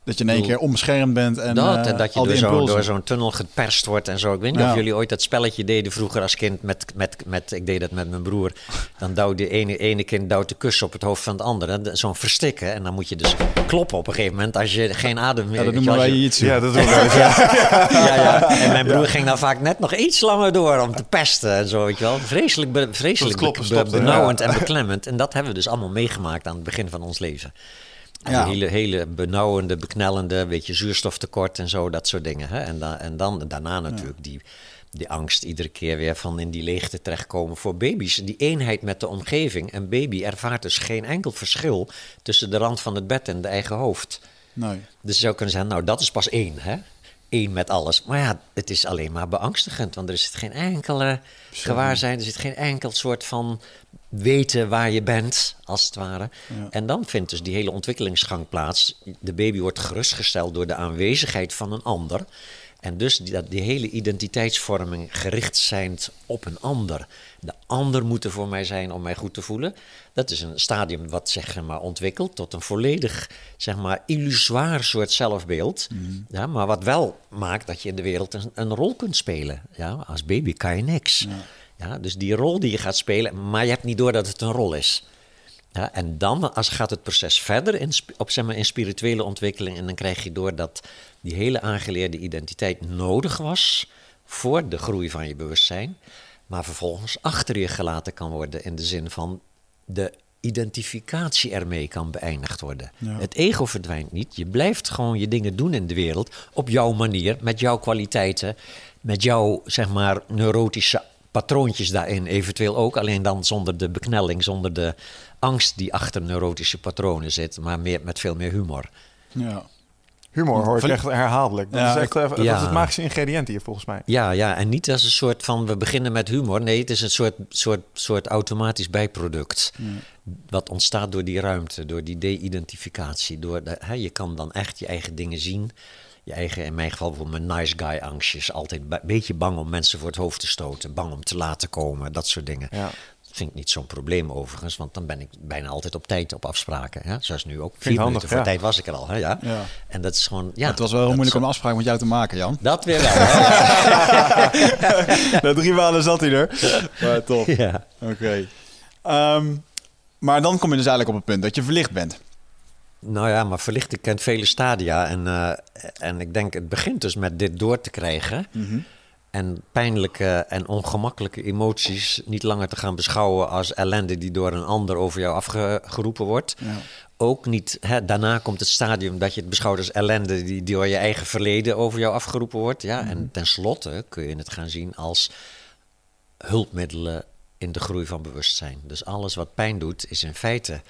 A: Dat je in één keer onbeschermd bent en,
C: dat,
A: eh,
C: en dat je
A: al
C: door
A: die
C: zo'n
A: impulsen.
C: door zo'n tunnel geperst wordt en zo. Ik weet niet
A: Ja.
C: of jullie ooit dat spelletje deden vroeger als kind met, met, met ik deed dat met mijn broer. Dan duwt de ene, ene kind duwt de kus op het hoofd van het andere. Zo'n verstikken. En dan moet je dus kloppen op een gegeven moment als je geen adem meer...
A: ja, dat noemen wij
C: je-
A: iets.
B: Ja, dat doen eens. Ja.
C: ja, ja. En mijn broer ging dan vaak net nog iets langer door om te pesten en zo, weet je wel. Vreselijk, be- vreselijk
B: Tot kloppen
C: be- be-
B: stopte,
C: benauwend en beklemmend. En dat hebben we dus allemaal meegemaakt aan het begin van ons leven.
A: Ja.
C: Hele, hele benauwende, beknellende, beetje zuurstoftekort en zo, dat soort dingen. Hè? En, da- en dan daarna natuurlijk die, die angst iedere keer weer van in die leegte terechtkomen voor baby's. Die eenheid met de omgeving. Een baby ervaart dus geen enkel verschil tussen de rand van het bed en de eigen hoofd.
A: Nee.
C: Dus je zou kunnen zeggen, nou dat is pas één, hè? Eén met alles. Maar ja, het is alleen maar beangstigend, want er zit geen enkele gewaarzijn, er zit geen enkel soort van weten waar je bent, als het ware.
A: Ja.
C: En dan vindt dus die hele ontwikkelingsgang plaats. De baby wordt gerustgesteld door de aanwezigheid van een ander. En dus die, dat die hele identiteitsvorming gericht zijn op een ander. De ander moet er voor mij zijn om mij goed te voelen. Dat is een stadium wat zeg maar, ontwikkelt tot een volledig zeg maar, illusoir soort zelfbeeld. Ja, maar wat wel maakt dat je in de wereld een, een rol kunt spelen. Ja, als baby kan je niks. Ja. Dus die rol die je gaat spelen, maar je hebt niet door dat het een rol is. Ja, en dan als gaat het proces verder in, op, zeg maar, in spirituele ontwikkeling. En dan krijg je door dat die hele aangeleerde identiteit nodig was voor de groei van je bewustzijn. Maar vervolgens achter je gelaten kan worden in de zin van de identificatie ermee kan beëindigd worden.
A: Ja.
C: Het ego verdwijnt niet. Je blijft gewoon je dingen doen in de wereld op jouw manier, met jouw kwaliteiten, met jouw zeg maar neurotische patroontjes daarin eventueel ook, alleen dan zonder de beknelling, zonder de angst die achter neurotische patronen zit, maar meer, met veel meer humor.
A: Ja.
B: Humor hoor ik
A: Van-
B: echt herhaaldelijk. Dat
A: Ja,
B: is echt eh, dat is het magische ingrediënt hier volgens mij.
C: Ja, ja, en niet als een soort van we beginnen met humor. Nee, het is een soort, soort, soort automatisch bijproduct. Wat ontstaat door die ruimte, door die de-identificatie. Door de, hè, je kan dan echt je eigen dingen zien. Je eigen, in mijn geval bijvoorbeeld mijn nice guy angstjes. Altijd een beetje bang om mensen voor het hoofd te stoten. Bang om te laten komen, dat soort dingen.
B: Ja.
C: Vind ik niet zo'n probleem overigens, want dan ben ik bijna altijd op tijd op afspraken. Hè? Zoals nu ook. Vier
B: handig,
C: minuten voor
B: ja.
C: tijd was ik er al. Hè? Ja.
A: Ja.
C: En dat is gewoon. Ja,
A: het was wel heel moeilijk om een afspraak met jou te maken, Jan.
C: Dat weer wel.
A: Na drie maanden zat hij er. Maar top.
C: ja.
A: Oké. Ehm, maar dan kom je dus eigenlijk op het punt dat je verlicht bent.
C: Nou ja, maar verlichting kent vele stadia. En, eh, en ik denk, het begint dus met dit door te krijgen. En pijnlijke en ongemakkelijke emoties niet langer te gaan beschouwen als ellende die door een ander over jou afgeroepen wordt.
A: Ja.
C: Ook niet, hè, daarna komt het stadium dat je het beschouwt als ellende die door je eigen verleden over jou afgeroepen wordt. Ja? En tenslotte kun je het gaan zien als hulpmiddelen in de groei van bewustzijn. Dus alles wat pijn doet, is in feite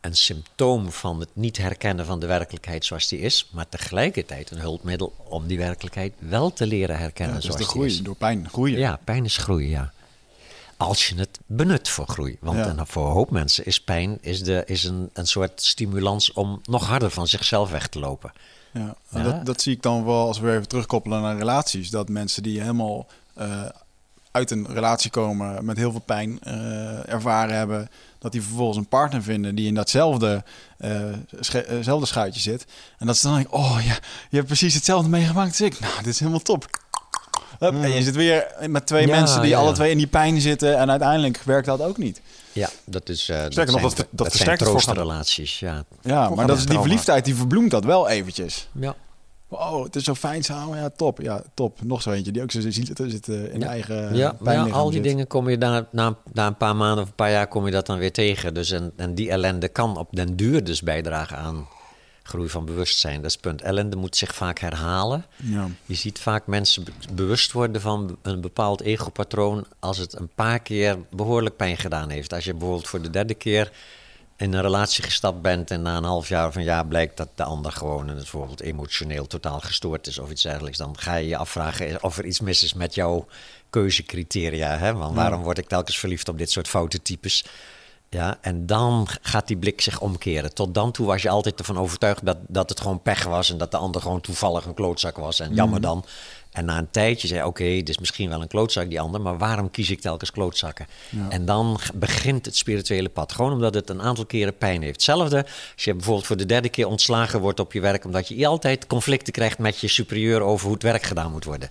C: een symptoom van het niet herkennen van de werkelijkheid zoals die is, maar tegelijkertijd een hulpmiddel om die werkelijkheid wel te leren
A: Ja,
C: herkennen
A: dus de
C: die
A: groei,
C: is.
A: door pijn groeien.
C: Ja, pijn is groei, ja. Als je het benut voor groei. Want
A: Ja.
C: voor een hoop mensen is pijn is de, is een, een soort stimulans om nog harder van zichzelf weg te lopen.
A: Ja,
C: Ja.
A: Dat zie ik dan wel als we even terugkoppelen naar relaties. Dat mensen die helemaal eh, uit een relatie komen met heel veel pijn eh, ervaren hebben, dat die vervolgens een partner vinden die in datzelfde zelfde schuitje zit. En dat ze dan denken, oh ja, je hebt precies hetzelfde meegemaakt als ik. Nou, dit is helemaal top. Hup, En je zit weer met twee
C: Ja,
A: mensen die
C: ja,
A: alle twee in die pijn zitten en uiteindelijk werkt dat ook niet.
C: Ja, dat is. eh dat
B: nog,
C: zijn,
B: dat dat versterkt
C: troostrelaties. Ja.
A: Ja, maar dat is die verliefdheid, die verbloemt dat wel eventjes.
C: ja.
A: Oh, het is zo fijn samen. Ja, top. Ja, top. Nog zo eentje die ook zo zit, zit eh, in eigen
C: Ja, ja, al die
A: zit.
C: dingen kom je na, na, na een paar maanden of een paar jaar kom je dat dan weer tegen. Dus en, en die ellende kan op den duur dus bijdragen aan groei van bewustzijn. Dat is het punt. Ellende moet zich vaak herhalen.
A: Ja.
C: Je ziet vaak mensen be- bewust worden van een bepaald egopatroon als het een paar keer behoorlijk pijn gedaan heeft. Als je bijvoorbeeld voor de derde keer in een relatie gestapt bent en na een half jaar of een jaar blijkt dat de ander gewoon bijvoorbeeld emotioneel totaal gestoord is of iets dergelijks, dan ga je je afvragen of er iets mis is met jouw keuzecriteria. Hè? Want waarom word ik telkens verliefd op dit soort foute types? Ja, en dan gaat die blik zich omkeren. Tot dan toe was je altijd ervan overtuigd dat, dat het gewoon pech was en dat de ander gewoon toevallig een klootzak was. En jammer dan. En na een tijdje zei oké, dit is misschien wel een klootzak die ander, maar waarom kies ik telkens klootzakken? En dan begint het spirituele pad. Gewoon omdat het een aantal keren pijn heeft. Hetzelfde als je bijvoorbeeld voor de derde keer ontslagen wordt op je werk, omdat je altijd conflicten krijgt met je superieur over hoe het werk gedaan moet worden.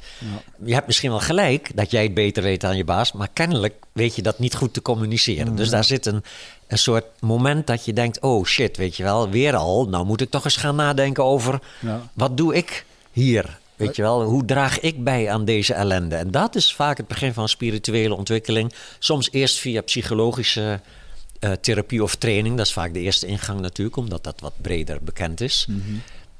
C: Je hebt misschien wel gelijk dat jij het beter weet dan je baas, maar kennelijk weet je dat niet goed te communiceren. Dus daar zit een, een soort moment dat je denkt, oh shit, weet je wel, weer al, nou moet ik toch eens gaan nadenken over
A: Ja.
C: wat doe ik hier? Weet je wel, hoe draag ik bij aan deze ellende? En dat is vaak het begin van spirituele ontwikkeling. Soms eerst via psychologische eh, therapie of training. Dat is vaak de eerste ingang natuurlijk, omdat dat wat breder bekend is.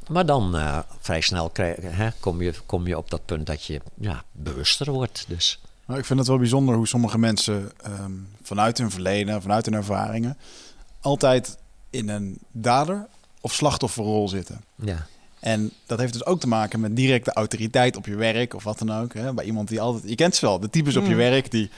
C: Maar dan eh, vrij snel krijg, hè, kom, je, kom je op dat punt dat je ja, bewuster wordt. Dus.
A: Maar ik vind het wel bijzonder hoe sommige mensen ehm, vanuit hun verleden, vanuit hun ervaringen, altijd in een dader- of slachtofferrol zitten.
C: Ja.
A: En dat heeft dus ook te maken met directe autoriteit op je werk of wat dan ook. Hè? Bij iemand die altijd, je kent ze wel, de types op je werk die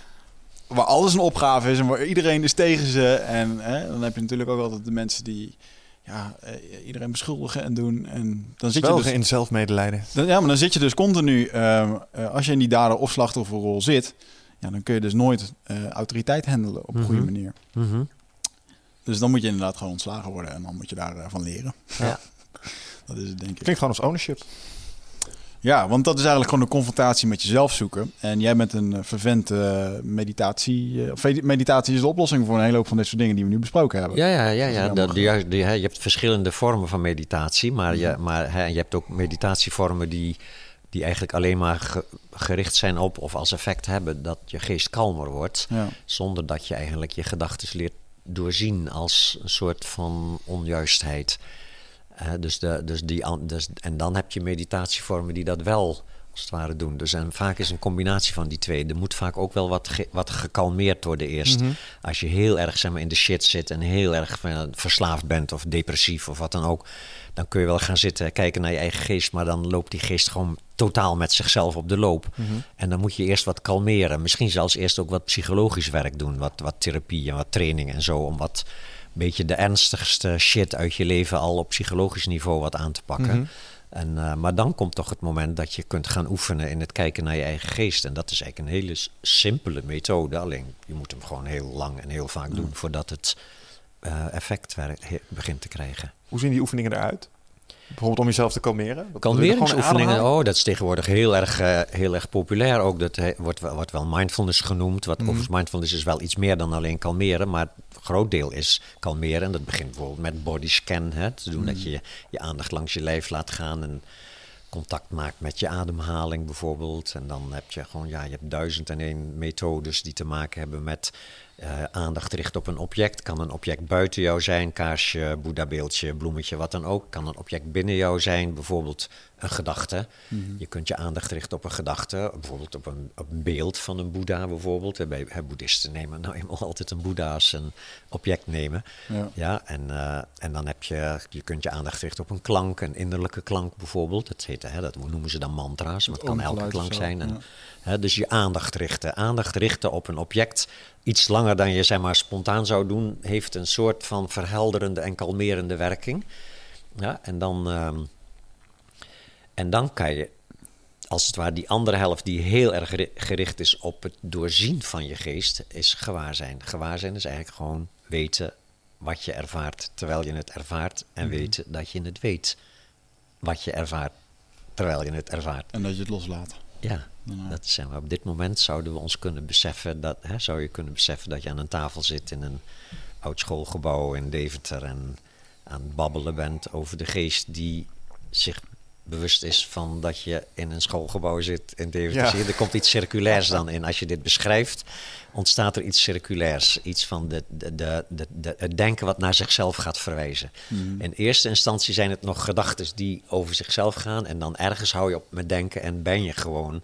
A: waar alles een opgave is en waar iedereen is tegen ze. En hè, dan heb je natuurlijk ook altijd de mensen die ja, eh, iedereen beschuldigen en doen. En dan zit je
B: Wel
A: dus
B: in zelfmedelijden.
A: dan, ja, maar dan zit je dus continu, ehm, eh, als je in die dader- of slachtofferrol zit, ja, dan kun je dus nooit eh, autoriteit handelen op een goede
C: Mhm.
A: manier.
C: Mhm.
A: Dus dan moet je inderdaad gewoon ontslagen worden en dan moet je daarvan van leren.
C: ja.
A: Dat is het, denk ik.
B: Klinkt gewoon als ownership.
A: Ja, want dat is eigenlijk gewoon een confrontatie met jezelf zoeken. En jij bent een eh, vervent eh, meditatie. eh, of meditatie is de oplossing voor een hele hoop van dit soort dingen die we nu besproken hebben.
C: Ja, ja, ja, ja. Dat, die, die, hè, je hebt verschillende vormen van meditatie, maar, je, maar hè, je hebt ook meditatievormen die, die eigenlijk alleen maar ge- gericht zijn op of als effect hebben dat je geest kalmer wordt,
A: Ja.
C: zonder dat je eigenlijk je gedachten leert doorzien als een soort van onjuistheid. Dus de, dus die, dus, en dan heb je meditatievormen die dat wel als het ware doen. Dus en vaak is een combinatie van die twee. Er moet vaak ook wel wat, ge- wat gekalmeerd worden eerst.
B: Mhm.
C: Als je heel erg zeg maar, in de shit zit en heel erg eh, verslaafd bent of depressief of wat dan ook. Dan kun je wel gaan zitten kijken naar je eigen geest. Maar dan loopt die geest gewoon totaal met zichzelf op de loop.
B: Mhm.
C: En dan moet je eerst wat kalmeren. Misschien zelfs eerst ook wat psychologisch werk doen. Wat, wat therapie en wat training en zo. Om wat beetje de ernstigste shit uit je leven al op psychologisch niveau wat aan te pakken.
B: Mhm.
C: En, eh, maar dan komt toch het moment dat je kunt gaan oefenen in het kijken naar je eigen geest. En dat is eigenlijk een hele simpele methode. Alleen je moet hem gewoon heel lang en heel vaak doen voordat het eh, effect begint te krijgen.
B: Hoe zien die oefeningen eruit? Bijvoorbeeld om jezelf te kalmeren? Wat-
C: Kalmeringsoefeningen, oh, dat is tegenwoordig heel erg, eh, heel erg populair. Ook dat he- wordt, wel- wordt wel mindfulness genoemd. Wat,
B: Mhm.
C: Overigens, mindfulness is wel iets meer dan alleen kalmeren. Maar groot deel is kalmeren. En dat begint bijvoorbeeld met body scan. Hè, te doen dat je je aandacht langs je lijf laat gaan. En contact maakt met je ademhaling bijvoorbeeld. En dan heb je gewoon, ja, je hebt duizend en één methodes die te maken hebben met eh, aandacht richten op een object. Kan een object buiten jou zijn, kaarsje, boeddhabeeldje, bloemetje, wat dan ook. Kan een object binnen jou zijn, bijvoorbeeld een gedachte. Je kunt je aandacht richten op een gedachte, bijvoorbeeld op een, op een beeld van een boeddha bijvoorbeeld. Bij, hè, boeddhisten nemen nou eenmaal altijd een boeddha als een object nemen.
D: Ja.
C: Ja, en, eh, en dan heb je, je kunt je aandacht richten op een klank, een innerlijke klank bijvoorbeeld. Dat, heet, hè, dat noemen ze dan mantra's, maar het kan elke klank zijn. En,
D: ja.
C: hè, dus je aandacht richten. Aandacht richten op een object, iets langer dan je zeg maar spontaan zou doen, heeft een soort van verhelderende en kalmerende werking. Ja, en dan, ehm, en dan kan je als het ware die andere helft die heel erg geri- gericht is op het doorzien van je geest, is gewaarzijn. Gewaarzijn is eigenlijk gewoon weten wat je ervaart terwijl je het ervaart en weten dat je het weet wat je ervaart terwijl je het ervaart.
D: En dat je het loslaat.
C: Ja,
D: Ja.
C: dat zeg maar, op dit moment zouden we ons kunnen beseffen dat, hè, zou je kunnen beseffen dat je aan een tafel zit in een oud schoolgebouw in Deventer en aan het babbelen bent over de geest die zich bewust is van dat je in een schoolgebouw zit in Deventer.
B: Ja.
C: Er komt iets circulairs dan in. Als je dit beschrijft, ontstaat er iets circulairs. Iets van de, de, de, de, de- het denken wat naar zichzelf gaat verwijzen. In eerste instantie zijn het nog gedachten die over zichzelf gaan. En dan ergens hou je op met denken en ben je gewoon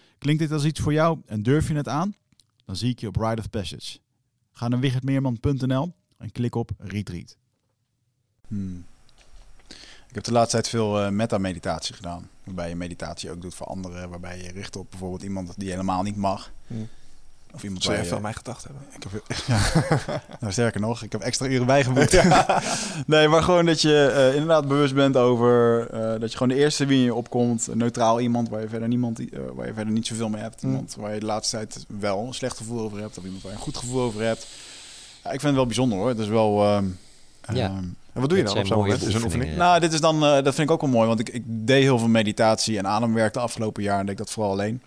A: Klinkt dit als iets voor jou en durf je het aan? Dan zie ik je op Ride of Passage. Ga naar wichertmeerman.nl en klik op Retreat.
D: Hmm. Ik heb de laatste tijd veel eh, meta-meditatie gedaan. Waarbij je meditatie ook doet voor anderen. Waarbij je richt op bijvoorbeeld iemand die helemaal niet mag.
B: Hmm.
D: Of iemand
B: Zou je
D: waar
B: even aan mij gedacht hebben?
D: Ik heb, ja. nou, sterker nog, ik heb extra uren bijgeboekt. nee, maar gewoon dat je eh, inderdaad bewust bent over eh, dat je gewoon de eerste wie in je opkomt, een neutraal iemand waar je verder niemand, eh, waar je verder niet zoveel mee hebt,
B: Mm.
D: iemand waar je de laatste tijd wel een slecht gevoel over hebt, of iemand waar je een goed gevoel over hebt. Ja, ik vind het wel bijzonder hoor. Het is wel. ehm,
C: Ja.
D: ehm,
B: En wat doe je dan op zo'n moment? Is een oefening?
C: oefeningen.
D: nou, dit is dan, eh, dat vind ik ook wel mooi, want ik, ik deed heel veel meditatie en ademwerk de afgelopen jaar en deed ik dat vooral alleen.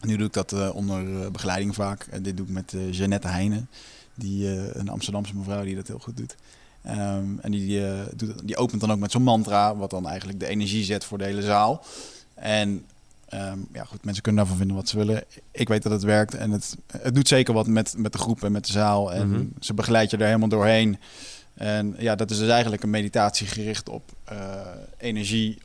D: Nu doe ik dat eh, onder eh, begeleiding vaak. Dit doe ik met eh Jeannette Heijnen, die, een Amsterdamse mevrouw die dat heel goed doet. Ehm, en die, doet, die opent dan ook met zo'n mantra, wat dan eigenlijk de energie zet voor de hele zaal. En
A: Ehm, ja, goed, mensen kunnen daarvan vinden wat ze willen. Ik weet dat het werkt en het, het doet zeker wat met, met de groep en met de zaal. En
C: Mhm.
A: ze begeleid je er helemaal doorheen. En ja, dat is dus eigenlijk een meditatie gericht op energie.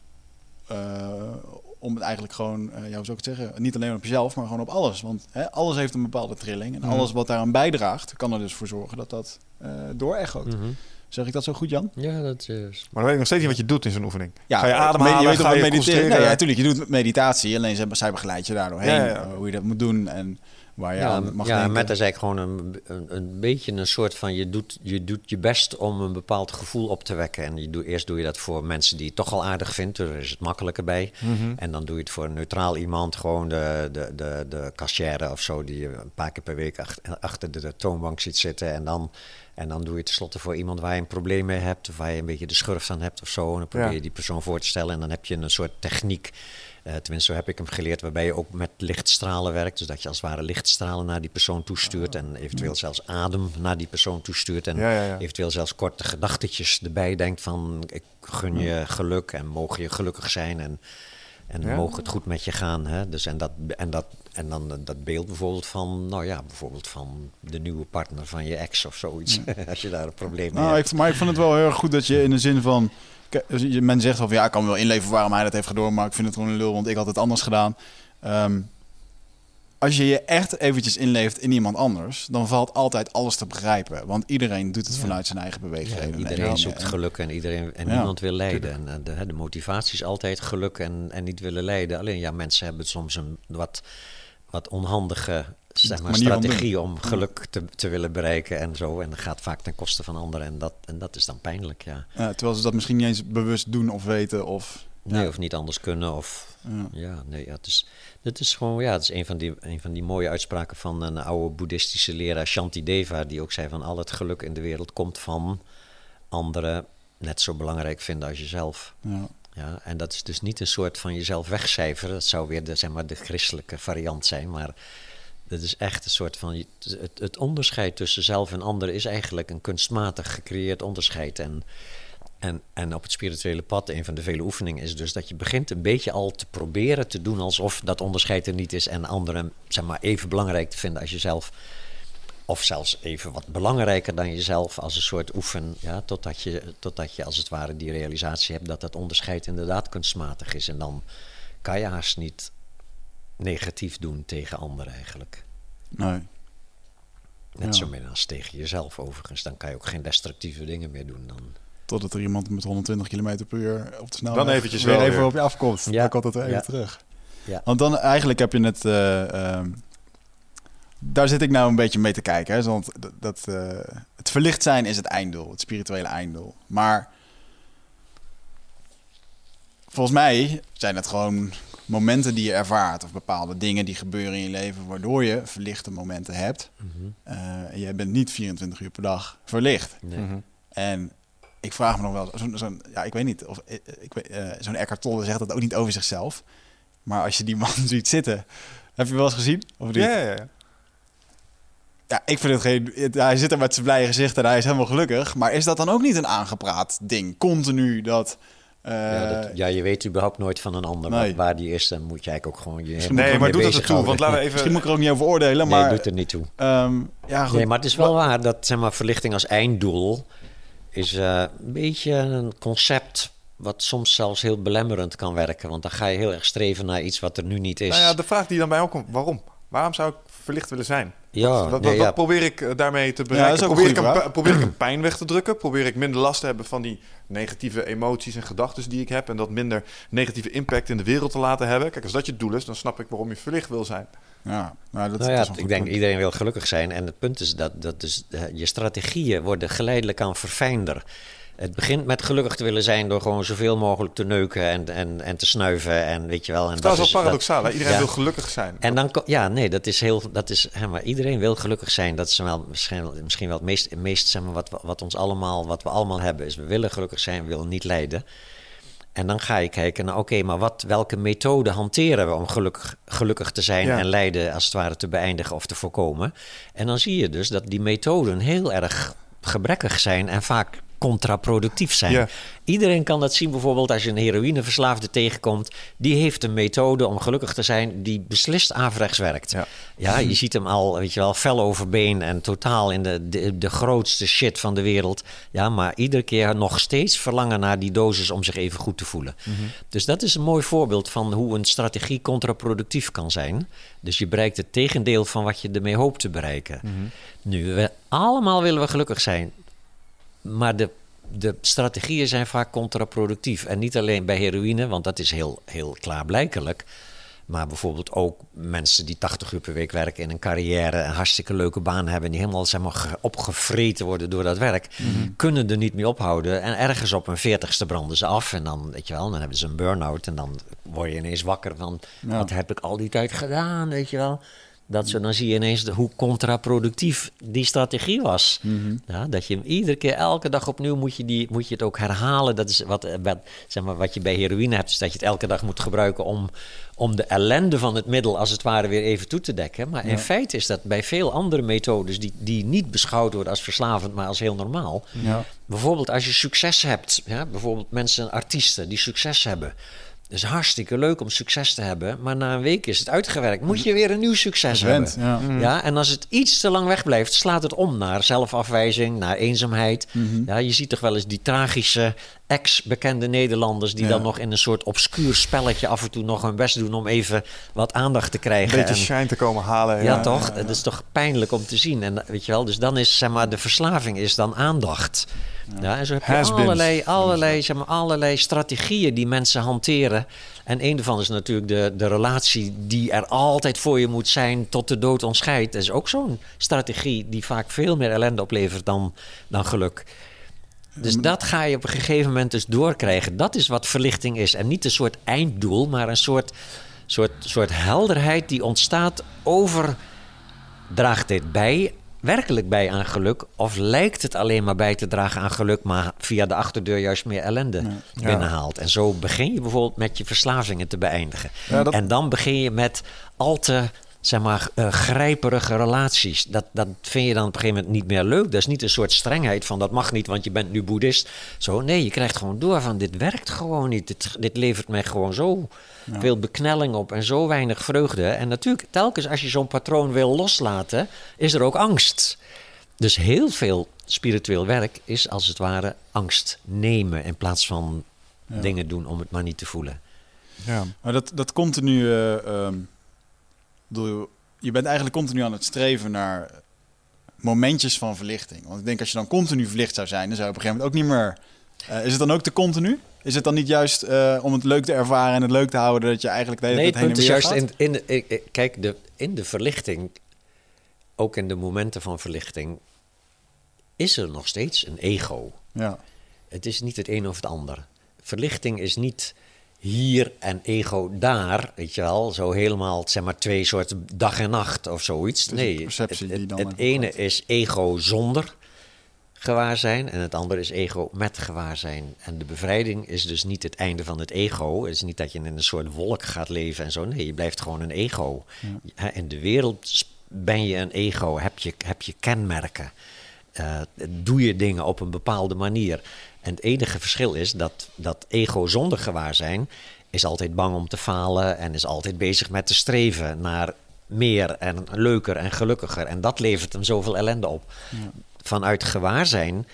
A: Om het eigenlijk gewoon, eh ja, hoe zou ik het zeggen, niet alleen op jezelf, maar gewoon op alles. Want hè, alles heeft een bepaalde trilling. En
B: Mhm.
A: alles wat daaraan bijdraagt, kan er dus voor zorgen dat dat eh doorechoot.
C: Mhm.
A: Zeg ik dat zo goed, Jan?
C: Ja, dat is...
B: Maar dan weet ik nog steeds niet wat je doet in zo'n oefening.
A: Ja,
B: ga je
A: eh,
B: ademhalen,
A: je weet
B: ga je
A: mediteren? Nee, ja, natuurlijk. Je doet meditatie, alleen ze, zij begeleid je daar doorheen.
B: Ja, ja, ja.
A: eh, hoe je dat moet doen en waar je
C: Ja,
A: aan mag
C: ja
A: denken.
C: met is eigenlijk gewoon een, een, een beetje een soort van... Je doet, je doet je best om een bepaald gevoel op te wekken. En je doe, eerst doe je dat voor mensen die je toch al aardig vindt. Daar is het makkelijker bij.
B: Mhm.
C: En dan doe je het voor een neutraal iemand. Gewoon de, de, de, de cashier of zo... die je een paar keer per week achter, achter de, de toonbank ziet zitten. En dan, en dan doe je tenslotte voor iemand waar je een probleem mee hebt... of waar je een beetje de schurft aan hebt of zo. En dan probeer
B: Ja.
C: je die persoon voor te stellen. En dan heb je een soort techniek... eh, tenminste, zo heb ik hem geleerd, waarbij je ook met lichtstralen werkt. Dus dat je als het ware lichtstralen naar die persoon toestuurt. En eventueel zelfs adem naar die persoon toestuurt. En
B: Ja, ja, ja.
C: eventueel zelfs korte gedachtetjes erbij denkt van... ik gun je geluk en mogen je gelukkig zijn. En, en mogen het goed met je gaan. Hè? Dus en, dat, en, dat, en dan eh, dat beeld bijvoorbeeld van... nou ja, bijvoorbeeld van de nieuwe partner van je ex of zoiets. als je daar een probleem mee
A: Nou,
C: hebt.
A: ik, maar ik vond het wel heel erg goed dat je in de zin van... Dus Men zegt wel van ja, ik kan wel inleven waarom hij dat heeft gedaan, maar ik vind het gewoon een lul, want ik had het anders gedaan. Ehm, als je je echt eventjes inleeft in iemand anders, dan valt altijd alles te begrijpen. Want iedereen doet het vanuit zijn eigen
C: Ja,
A: beweegredenen.
C: iedereen
A: En-
C: zoekt
A: en-
C: geluk en, iedereen, en
A: Ja,
C: niemand wil lijden. En, eh, de, de motivatie is altijd geluk en, en niet willen lijden. Alleen ja, mensen hebben soms een wat, wat onhandige zeg maar, strategie om geluk te, te willen bereiken en zo. En dat gaat vaak ten koste van anderen. En dat, en dat is dan pijnlijk, ja.
A: Ja, terwijl ze dat misschien niet eens bewust doen of weten. Of,
C: Nee,
A: Ja.
C: of niet anders kunnen. Of,
A: ja.
C: ja, nee, ja, het is, dit is gewoon, ja, het is een van, die, een van die mooie uitspraken van een oude boeddhistische leraar, Shantideva, die ook zei van al het geluk in de wereld komt van anderen net zo belangrijk vinden als jezelf.
A: Ja.
C: Ja, en dat is dus niet een soort van jezelf wegcijferen. Dat zou weer de, zeg maar, de christelijke variant zijn. Maar dat is echt een soort van. Het, het onderscheid tussen zelf en anderen is eigenlijk een kunstmatig gecreëerd onderscheid. En, en, en op het spirituele pad, een van de vele oefeningen, is dus dat je begint een beetje al te proberen te doen alsof dat onderscheid er niet is. En anderen zeg maar, even belangrijk te vinden als jezelf. Of zelfs even wat belangrijker dan jezelf als een soort oefen. Ja, totdat, je, totdat je als het ware die realisatie hebt dat dat onderscheid inderdaad kunstmatig is. En dan kan je haast niet negatief doen tegen anderen eigenlijk.
A: Nee.
C: Net
A: Ja.
C: zo min als tegen jezelf overigens. Dan kan je ook geen destructieve dingen meer doen. Dan.
A: Totdat er iemand met 120 km per uur op de snelweg
B: Dan eventjes
A: weer even
B: weer.
A: op je afkomt.
C: Ja.
A: Dan komt het er even
C: Ja.
A: terug.
C: Ja.
A: Want dan eigenlijk heb je het... eh, ehm, daar zit ik nou een beetje mee te kijken. Hè? Want dat, dat, eh, het verlicht zijn is het einddoel. Het spirituele einddoel. Maar volgens mij zijn het gewoon momenten die je ervaart. Of bepaalde dingen die gebeuren in je leven... waardoor je verlichte momenten hebt.
C: Mhm.
A: Eh, je bent niet 24 uur per dag verlicht.
C: Nee.
B: Mhm.
A: En ik vraag me nog wel, zo'n, zo'n- ja, ik weet niet, of eh, ik eh, zo'n Eckhart Tolle zegt dat ook niet over zichzelf. Maar als je die man ziet zitten, heb je wel eens gezien? Of niet?
B: Ja, ja, ja.
A: Ja, ik vind het geen. het- hij zit er met zijn blije gezicht en hij is helemaal gelukkig. Maar is dat dan ook niet een aangepraat ding? Continu dat. Eh,
C: Ja, dat, ja, je weet überhaupt nooit van een ander
A: Nee.
C: waar die is. Dan moet je eigenlijk ook gewoon je
B: Nee, maar doet het
C: bezighouden.
B: ertoe? Want laten we even...
A: Misschien moet ik er ook niet over oordelen,
C: Nee,
A: maar.
C: doet er niet toe.
A: ehm, ja, goed.
C: Nee, maar het is wel waar dat zeg maar, verlichting als einddoel is eh, een beetje een concept wat soms zelfs heel belemmerend kan werken. Want dan ga je heel erg streven naar iets wat er nu niet is.
B: Nou ja, de vraag die dan bij opkomt, waarom? Waarom zou ik verlicht willen zijn?
C: Ja,
B: wat, wat,
C: nee,
B: wat
C: ja.
B: probeer ik eh, daarmee te bereiken? probeer, ik een, probeer ik een pijn weg te drukken? Probeer ik minder last te hebben van die negatieve emoties en gedachten die ik heb... en dat minder negatieve impact in de wereld te laten hebben? Kijk, als dat je doel is, dan snap ik waarom je verlicht wil zijn.
A: Ja, nou, dat,
C: Nou
A: dat
C: ja,
A: is
C: ik denk
A: punt.
C: iedereen wil gelukkig zijn. En het punt is dat, dat dus, eh, je strategieën worden geleidelijk aan verfijnder. Het begint met gelukkig te willen zijn door gewoon zoveel mogelijk te neuken en, en, en te snuiven. En weet je wel. En
B: Dat is wel paradoxaal? Iedereen
C: ja.
B: wil gelukkig zijn.
C: En dan, ja, nee, dat is heel, dat is, hè, maar iedereen wil gelukkig zijn. Dat is wel, misschien, wel- misschien wel het meest, meest zeg maar, wat, we- wat ons allemaal, wat we allemaal hebben, is we willen gelukkig zijn, we willen niet lijden. En dan ga je kijken naar, oké, maar wat, welke methode hanteren we om gelukkig, gelukkig te zijn
B: Ja.
C: en lijden als het ware te beëindigen of te voorkomen? En dan zie je dus dat die methoden heel erg gebrekkig zijn en vaak contraproductief zijn.
B: Ja.
C: Iedereen kan dat zien, bijvoorbeeld als je een heroïneverslaafde tegenkomt. Die heeft een methode om gelukkig te zijn die beslist averechts werkt.
B: Ja.
C: Ja, je ziet hem al, weet je wel, fel over been en totaal in de, de, de grootste shit van de wereld. Ja, maar iedere keer nog steeds verlangen naar die dosis om zich even goed te voelen. Dus dat is een mooi voorbeeld van hoe een strategie contraproductief kan zijn. Dus je bereikt het tegendeel van wat je ermee hoopt te bereiken. Nu, we allemaal willen we gelukkig zijn. Maar de, de strategieën zijn vaak contraproductief. En niet alleen bij heroïne, want dat is heel, heel klaarblijkelijk. Maar bijvoorbeeld ook mensen die 80 uur per week werken in een carrière, een hartstikke leuke baan hebben, die helemaal zeg maar, ge- opgevreten worden door dat werk, kunnen er niet mee ophouden. En ergens op hun veertigste branden ze af. En dan, weet je wel, dan hebben ze een burn-out. En dan word je ineens wakker van,
A: Ja.
C: wat heb ik al die tijd gedaan, weet je wel. Dat ze, dan zie je ineens de, hoe contraproductief die strategie was. ja, dat je hem iedere keer, elke dag opnieuw moet je, die, moet je het ook herhalen. Dat is wat, eh, wat, zeg maar, wat je bij heroïne hebt, is dat je het elke dag moet gebruiken om, om de ellende van het middel als het ware weer even toe te dekken. Maar in feite is dat bij veel andere methodes die, die niet beschouwd worden als verslavend, maar als heel normaal.
A: Ja.
C: Bijvoorbeeld als je succes hebt, ja, bijvoorbeeld mensen, artiesten die succes hebben. Het is hartstikke leuk om succes te hebben, maar na een week is het uitgewerkt. Moet je weer een nieuw succes hebben.
A: ja.
C: Ja, en als het iets te lang wegblijft, slaat het om naar zelfafwijzing, naar eenzaamheid.
A: Mhm.
C: Ja, je ziet toch wel eens die tragische ex-bekende Nederlanders die
A: Ja.
C: dan nog in een soort obscuur spelletje af en toe nog hun best doen om even wat aandacht te
B: Een
C: krijgen.
B: beetje
C: En-
B: shine te komen halen.
C: ja, toch? Dat is toch pijnlijk om te zien. En weet je wel, dus dan is zeg maar de verslaving is dan aandacht. Ja, en zo heb je allerlei, allerlei, zeg maar, allerlei strategieën die mensen hanteren. En een daarvan is natuurlijk de, de relatie die er altijd voor je moet zijn tot de dood ontscheidt. Dat is ook zo'n strategie die vaak veel meer ellende oplevert dan, dan geluk. Dus dat ga je op een gegeven moment dus doorkrijgen. Dat is wat verlichting is. En niet een soort einddoel, maar een soort, soort, soort helderheid die ontstaat over... draagt dit bij, werkelijk bij aan geluk? Of lijkt het alleen maar bij te dragen aan geluk... maar via de achterdeur juist meer ellende binnenhaalt? En zo begin je bijvoorbeeld met je verslavingen te beëindigen.
B: Ja, dat-
C: En dan begin je met al te zeg maar, eh, grijperige relaties. Dat, dat vind je dan op een gegeven moment niet meer leuk. Dat is niet een soort strengheid van dat mag niet, want je bent nu boeddhist. Zo, nee, je krijgt gewoon door van dit werkt gewoon niet. Dit, dit levert mij gewoon zo veel beknelling op en zo weinig vreugde. En natuurlijk, telkens als je zo'n patroon wil loslaten, is er ook angst. Dus heel veel spiritueel werk is als het ware angst nemen in plaats van
A: Ja.
C: dingen doen om het maar niet te voelen.
B: Ja.
A: Maar dat, dat continu... ehm, je bent eigenlijk continu aan het streven naar momentjes van verlichting. Want ik denk als je dan continu verlicht zou zijn, dan zou je op een gegeven moment ook niet meer... Eh, is het dan ook te continu? Is het dan niet juist eh, om het leuk te ervaren en het leuk te houden dat je eigenlijk de hele
C: Nee,
A: tijd heen en weer
C: juist
A: gaat?
C: in, in de, kijk, de, in de verlichting, ook in de momenten van verlichting, is er nog steeds een ego.
A: Ja,
C: Het is niet het een of het ander. Verlichting is niet hier en ego daar, weet je wel, zo helemaal, zeg maar, twee soorten dag en nacht of zoiets. Nee, het, ene
A: gaat.
C: is ego zonder gewaarzijn en het andere is ego met gewaarzijn. En de bevrijding is dus niet het einde van het ego. Het is niet dat je in een soort wolk gaat leven en zo. Nee, je blijft gewoon een ego. In de wereld ben je een ego, heb je, heb je kenmerken. Eh, doe je dingen op een bepaalde manier. En het enige verschil is dat dat ego zonder gewaarzijn is altijd bang om te falen en is altijd bezig met te streven naar meer en leuker en gelukkiger. En dat levert hem zoveel ellende op. Vanuit gewaarzijn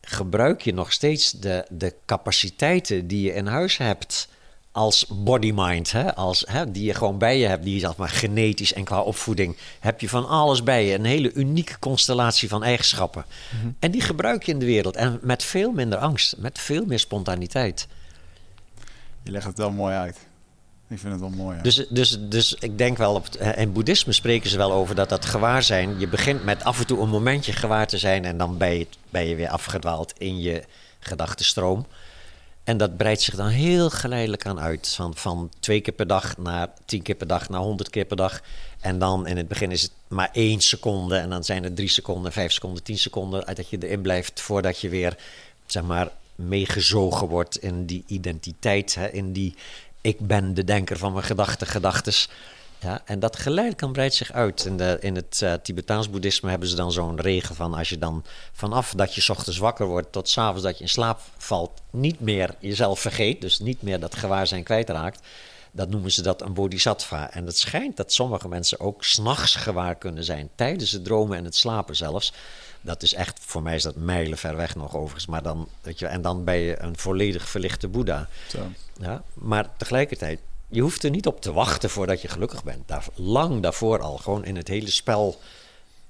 C: gebruik je nog steeds de, de capaciteiten die je in huis hebt als body-mind, hè? Als, hè, die je gewoon bij je hebt, die je zeg maar genetisch en qua opvoeding heb je van alles bij je. Een hele unieke constellatie van eigenschappen. En die gebruik je in de wereld en met veel minder angst, met veel meer spontaniteit.
A: je legt het wel mooi uit. Ik vind het wel mooi. ja.
C: Dus, dus, dus ik denk wel, op het, in boeddhisme spreken ze wel over dat dat gewaarzijn. Je begint met af en toe een momentje gewaar te zijn en dan ben je, ben je weer afgedwaald in je gedachtenstroom. En dat breidt zich dan heel geleidelijk aan uit. Van, van twee keer per dag naar tien keer per dag naar honderd keer per dag. En dan in het begin is het maar één seconde. En dan zijn het drie seconden, vijf seconden, tien seconden. Dat je erin blijft voordat je weer, zeg maar, meegezogen wordt in die identiteit. Hè, in die ik ben de denker van mijn gedachten, gedachtes. Ja, en dat geleidelijk kan breidt zich uit. In, de, in het eh, Tibetaans boeddhisme hebben ze dan zo'n regel van als je dan vanaf dat je 's ochtends wakker wordt tot 's avonds dat je in slaap valt, niet meer jezelf vergeet, dus niet meer dat gewaarzijn kwijtraakt. Dat noemen ze dat een bodhisattva. En het schijnt dat sommige mensen ook s'nachts gewaar kunnen zijn, tijdens het dromen en het slapen zelfs. Dat is echt, voor mij is dat mijlen ver weg nog overigens. Maar dan, weet je, en dan ben je een volledig verlichte Boeddha.
A: Zo.
C: Ja, maar tegelijkertijd, je hoeft er niet op te wachten voordat je gelukkig bent. Daar, lang daarvoor al, gewoon in het hele spel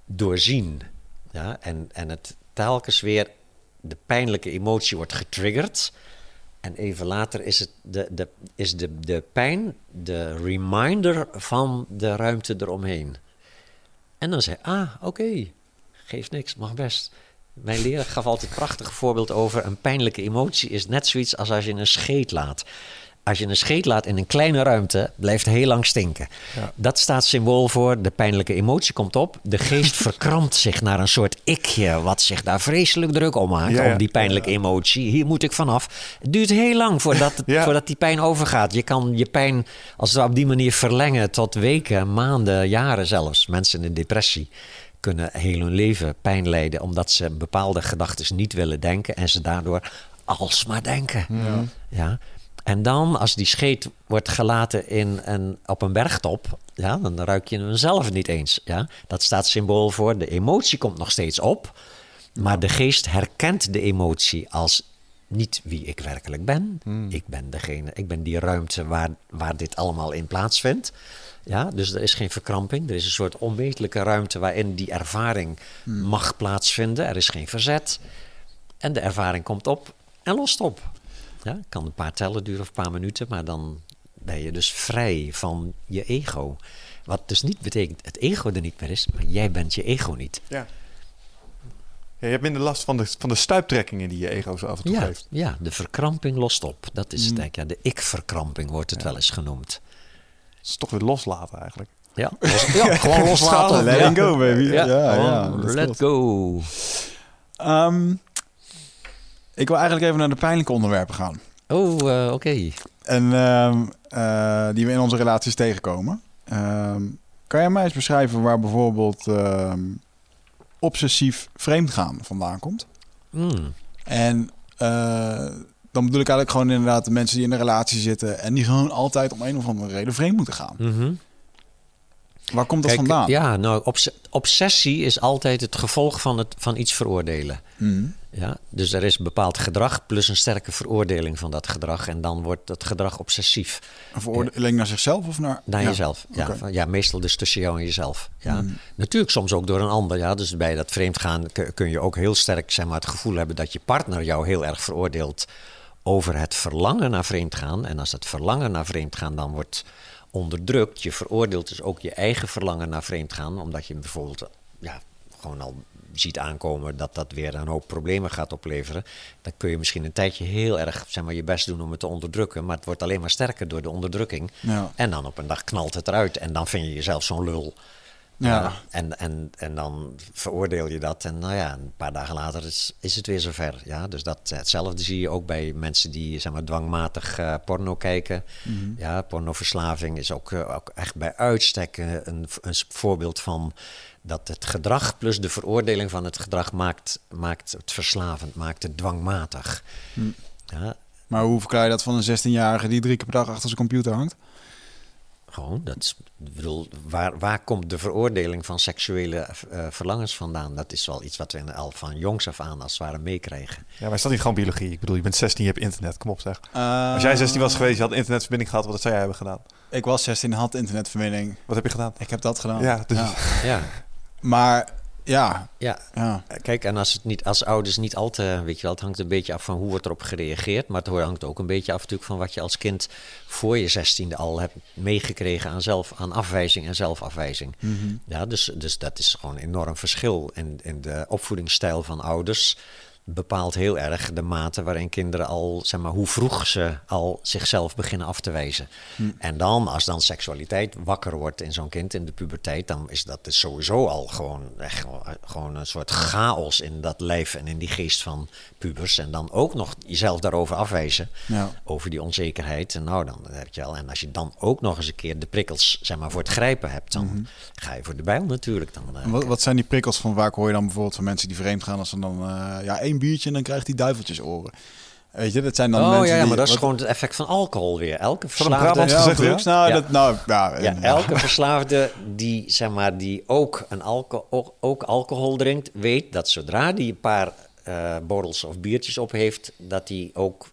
C: doorzien. Ja, en, en het telkens weer, de pijnlijke emotie wordt getriggerd. En even later is, het de, de, is de, de pijn de reminder van de ruimte eromheen. En dan je, ah, oké, geeft niks, mag best. Mijn leraar gaf altijd een prachtig voorbeeld over een pijnlijke emotie is net zoiets als als je een scheet laat. Als je een scheet laat in een kleine ruimte, blijft heel lang stinken.
B: Ja.
C: Dat staat symbool voor de pijnlijke emotie komt op. De geest verkrampt zich naar een soort ikje, wat zich daar vreselijk druk om maakt.
B: Ja, ja.
C: Om die pijnlijke emotie. Hier moet ik vanaf. Het duurt heel lang voordat, het- voordat die pijn overgaat. Je kan je pijn als het op die manier verlengen tot weken, maanden, jaren zelfs. Mensen in depressie kunnen heel hun leven pijn lijden omdat ze bepaalde gedachten niet willen denken en ze daardoor alsmaar denken. Ja. En dan, als die scheet wordt gelaten in een, op een bergtop, ja, dan ruik je hem zelf niet eens. Ja. Dat staat symbool voor de emotie komt nog steeds op, maar de geest herkent de emotie als niet wie ik werkelijk ben. Ik ben degene, ik ben die ruimte waar, waar dit allemaal in plaatsvindt. Ja, dus er is geen verkramping. Er is een soort onmetelijke ruimte waarin die ervaring mag plaatsvinden. Er is geen verzet. En de ervaring komt op en lost op. Ja, het kan een paar tellen duren of een paar minuten, maar dan ben je dus vrij van je ego. Wat dus niet betekent het ego er niet meer is, maar jij bent je ego niet.
B: Ja. Ja, je hebt minder last van de, van de stuiptrekkingen die je ego zo af en toe
C: Ja,
B: geeft.
C: ja, de verkramping lost op. Dat is het eigenlijk. Ja, de ik-verkramping wordt het wel eens genoemd.
B: Het is toch weer loslaten eigenlijk.
C: Ja, los- ja gewoon loslaten.
A: Letting
C: ja.
A: go, baby.
C: Ja,
A: Ja, ja,
C: gewoon
A: dat
C: let
A: klopt.
C: go.
A: Ehm, ik wil eigenlijk even naar de pijnlijke onderwerpen gaan.
C: Oh, eh, oké.
A: En ehm, eh, die we in onze relaties tegenkomen. Ehm, kan jij mij eens beschrijven waar bijvoorbeeld ehm, obsessief vreemdgaan vandaan komt?
C: Mm.
A: En eh, dan bedoel ik eigenlijk gewoon inderdaad de mensen die in een relatie zitten en die gewoon altijd om een of andere reden vreemd moeten gaan.
C: Mhm.
A: Waar komt dat
C: Kijk,
A: vandaan?
C: Ja, nou, obs- obsessie is altijd het gevolg van, het, van iets veroordelen.
A: Mhm.
C: Ja, dus er is bepaald gedrag plus een sterke veroordeling van dat gedrag. En dan wordt dat gedrag obsessief.
A: Een veroordeling naar zichzelf of naar...
C: Naar
A: Ja,
C: jezelf. Ja, van- ja, meestal dus tussen jou en jezelf. Ja.
A: Mm.
C: Natuurlijk soms ook door een ander. Ja. Dus bij dat vreemdgaan kun- kun je ook heel sterk zeg maar, het gevoel hebben dat je partner jou heel erg veroordeelt over het verlangen naar vreemdgaan. En als dat verlangen naar vreemdgaan dan wordt onderdrukt, je veroordeelt dus ook je eigen verlangen naar vreemdgaan, omdat je bijvoorbeeld ja, gewoon al ziet aankomen dat dat weer een hoop problemen gaat opleveren, dan kun je misschien een tijdje heel erg zeg maar, je best doen om het te onderdrukken, maar het wordt alleen maar sterker door de onderdrukking.
A: Ja.
C: En dan op een dag knalt het eruit en dan vind je jezelf zo'n lul.
A: Ja.
C: Uh, en, en, en dan veroordeel je dat. En nou ja, een paar dagen later is, is het weer zover. Ja, dus dat, hetzelfde zie je ook bij mensen die zeg maar, dwangmatig uh, porno kijken.
A: Mhm.
C: Ja, pornoverslaving is ook, uh, ook echt bij uitstek uh, een, een voorbeeld van dat het gedrag plus de veroordeling van het gedrag maakt, maakt het verslavend, maakt het dwangmatig.
A: Mm.
C: Ja,
A: Maar hoe verklaar je dat van een 16-jarige die drie keer per dag achter zijn computer hangt?
C: Gewoon, dat is, ik bedoel, waar, waar komt de veroordeling van seksuele uh, verlangens vandaan? Dat is wel iets wat we al van jongs af aan als het ware meekrijgen.
B: Ja, maar is dat niet gewoon biologie? Ik bedoel, je bent 16, je hebt internet, kom op zeg. Uh, Als jij 16 was geweest, je had internetverbinding gehad, wat zou jij hebben gedaan?
A: Ik was 16, had internetverbinding.
B: Wat heb je gedaan?
A: Ik heb dat gedaan.
B: Ja, dus...
A: ja.
C: ja.
A: Maar ja.
C: ja.
A: ja.
C: Kijk, en als het niet als ouders niet al te, weet je wel, het hangt een beetje af van hoe wordt erop gereageerd, maar het hangt ook een beetje af natuurlijk van wat je als kind voor je zestiende al hebt meegekregen aan zelf, aan afwijzing en zelfafwijzing.
A: Mm
C: -hmm. Ja, dus, dus dat is gewoon een enorm verschil in, in de opvoedingsstijl van ouders. Bepaalt heel erg de mate waarin kinderen al, zeg maar, hoe vroeg ze al zichzelf beginnen af te wijzen. En dan, als dan seksualiteit wakker wordt in zo'n kind in de puberteit, dan is dat dus sowieso al gewoon, echt, eh, gewoon een soort chaos in dat lijf en in die geest van pubers. En dan ook nog jezelf daarover afwijzen,
A: Ja.
C: over die onzekerheid. En nou, dan heb je al. En als je dan ook nog eens een keer de prikkels, zeg maar, voor het grijpen hebt, dan ga je voor de bijl natuurlijk. Dan, eh,
A: wat zijn die prikkels van waar hoor je dan bijvoorbeeld van mensen die vreemd gaan als ze dan eh, ja één biertje en dan krijgt hij duiveltjesoren. Weet je, dat zijn dan
C: Oh
A: mensen
C: ja, ja,
A: die-
C: maar dat is
A: wat-
C: gewoon het effect van alcohol weer. Elke verslaafde...
A: ja,
B: gezegd,
A: drugs.
B: ja?
A: Nou,
C: Ja.
A: dat, nou, ja,
C: Ja,
A: en-
C: elke verslaafde die, zeg maar, die ook, een alco ook, ook alcohol drinkt, weet dat zodra die een paar eh borrels of biertjes op heeft, dat hij ook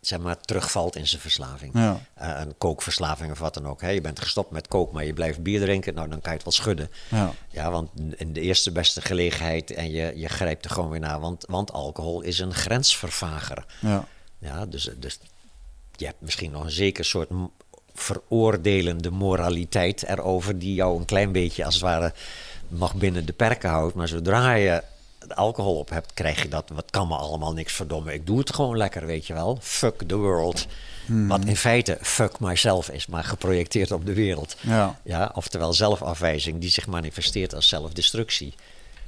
C: zeg maar, terugvalt in zijn verslaving.
A: Ja.
C: Eh, een kookverslaving of wat dan ook. Hè. Je bent gestopt met kook, maar je blijft bier drinken, nou dan kan je het wel schudden.
A: Ja.
C: Ja, want in de eerste beste gelegenheid en je, je grijpt er gewoon weer naar, want, want alcohol is een grensvervager.
A: ja.
C: Ja, dus, dus je hebt misschien nog een zeker soort veroordelende moraliteit erover, die jou een klein beetje als het ware nog binnen de perken houdt. Maar zodra je alcohol op hebt, krijg je dat, wat kan me allemaal niks verdomme. Ik doe het gewoon lekker, weet je wel. Fuck the world. Wat in feite fuck myself is, maar geprojecteerd op de wereld.
A: Ja.
C: Ja, oftewel zelfafwijzing die zich manifesteert als zelfdestructie.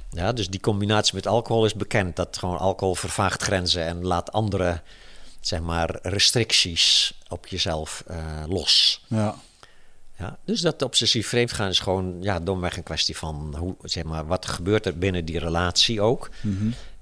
C: Ja, dus die combinatie met alcohol is bekend. Dat gewoon alcohol vervaagt grenzen en laat andere zeg maar, restricties op jezelf eh, los.
A: Ja.
C: Ja, dus dat obsessief vreemdgaan is gewoon ja, domweg een kwestie van hoe, zeg maar, wat gebeurt er binnen die relatie ook.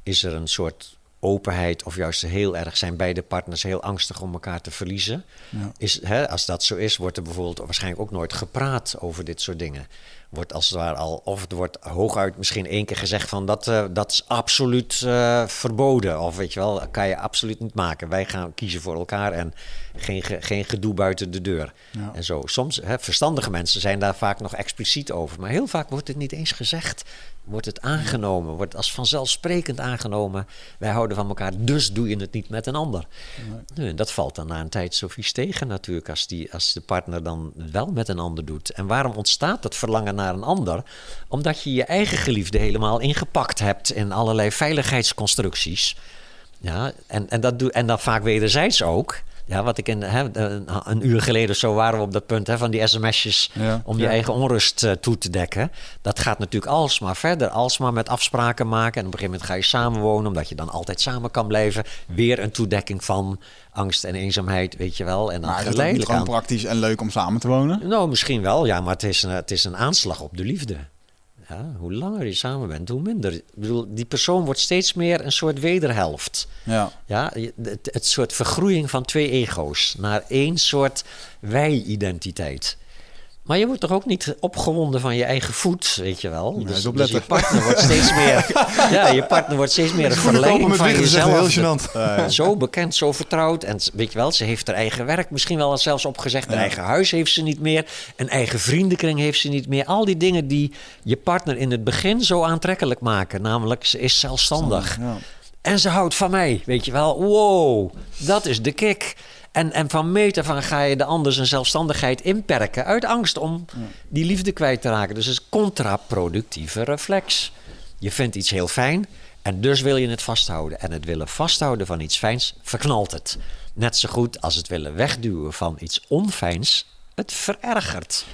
C: Is er een soort openheid of juist heel erg zijn beide partners heel angstig om elkaar te verliezen?
A: Ja.
C: Is, hè, als dat zo is, wordt er bijvoorbeeld waarschijnlijk ook nooit gepraat over dit soort dingen. Wordt als het ware al, of het wordt hooguit misschien één keer gezegd van dat, eh, dat is absoluut eh, verboden. Of weet je wel, kan je absoluut niet maken. Wij gaan kiezen voor elkaar en geen, ge- geen gedoe buiten de deur.
A: Ja.
C: En zo. Soms, hè, verstandige mensen zijn daar vaak nog expliciet over. Maar heel vaak wordt het niet eens gezegd. Wordt het aangenomen, wordt als vanzelfsprekend aangenomen. Wij houden van elkaar, dus doe je het niet met een ander. Nu, en dat valt dan na een tijd zo vies tegen natuurlijk, als, die, als de partner dan wel met een ander doet. En waarom ontstaat dat verlangen naar een ander? Omdat je je eigen geliefde helemaal ingepakt hebt in allerlei veiligheidsconstructies. Ja, en, en, dat doe, en dan vaak wederzijds ook. Ja, wat ik in, hè, een, een uur geleden of zo waren we op dat punt hè, van die sms'jes
A: Ja.
C: om je eigen onrust eh, toe te dekken. Dat gaat natuurlijk alsmaar verder, alsmaar met afspraken maken. En op een gegeven moment ga je samenwonen, omdat je dan altijd samen kan blijven. Weer een toedekking van angst en eenzaamheid, weet je wel. En dan
A: Maar is het gewoon praktisch en leuk om samen te wonen?
C: Nou, misschien wel, ja, maar het is een, het is een aanslag op de liefde. Ja, hoe langer je samen bent, hoe minder. Ik bedoel, die persoon wordt steeds meer een soort wederhelft.
A: Ja.
C: Ja, het, het soort vergroeiing van twee ego's naar één soort wij-identiteit. Maar je wordt toch ook niet opgewonden van je eigen voet, weet je wel? Dus, dus je partner wordt steeds meer, ja, je partner wordt steeds meer een verlenging
B: met
C: van jezelf.
B: heel gênant.
C: Zo bekend, zo vertrouwd. En weet je wel, ze heeft haar eigen werk misschien wel zelfs opgezegd. Haar
A: Ja.
C: eigen huis heeft ze niet meer. Een eigen vriendenkring heeft ze niet meer. Al die dingen die je partner in het begin zo aantrekkelijk maken. Namelijk, ze is zelfstandig.
A: Ja.
C: En ze houdt van mij, weet je wel. Wow, dat is de kick. En, en van meet af aan ga je de ander zijn zelfstandigheid inperken... uit angst om die liefde kwijt te raken. Dus het is een contraproductieve reflex. Je vindt iets heel fijn en dus wil je het vasthouden. En het willen vasthouden van iets fijns verknalt het. Net zo goed als het willen wegduwen van iets onfijns het verergert.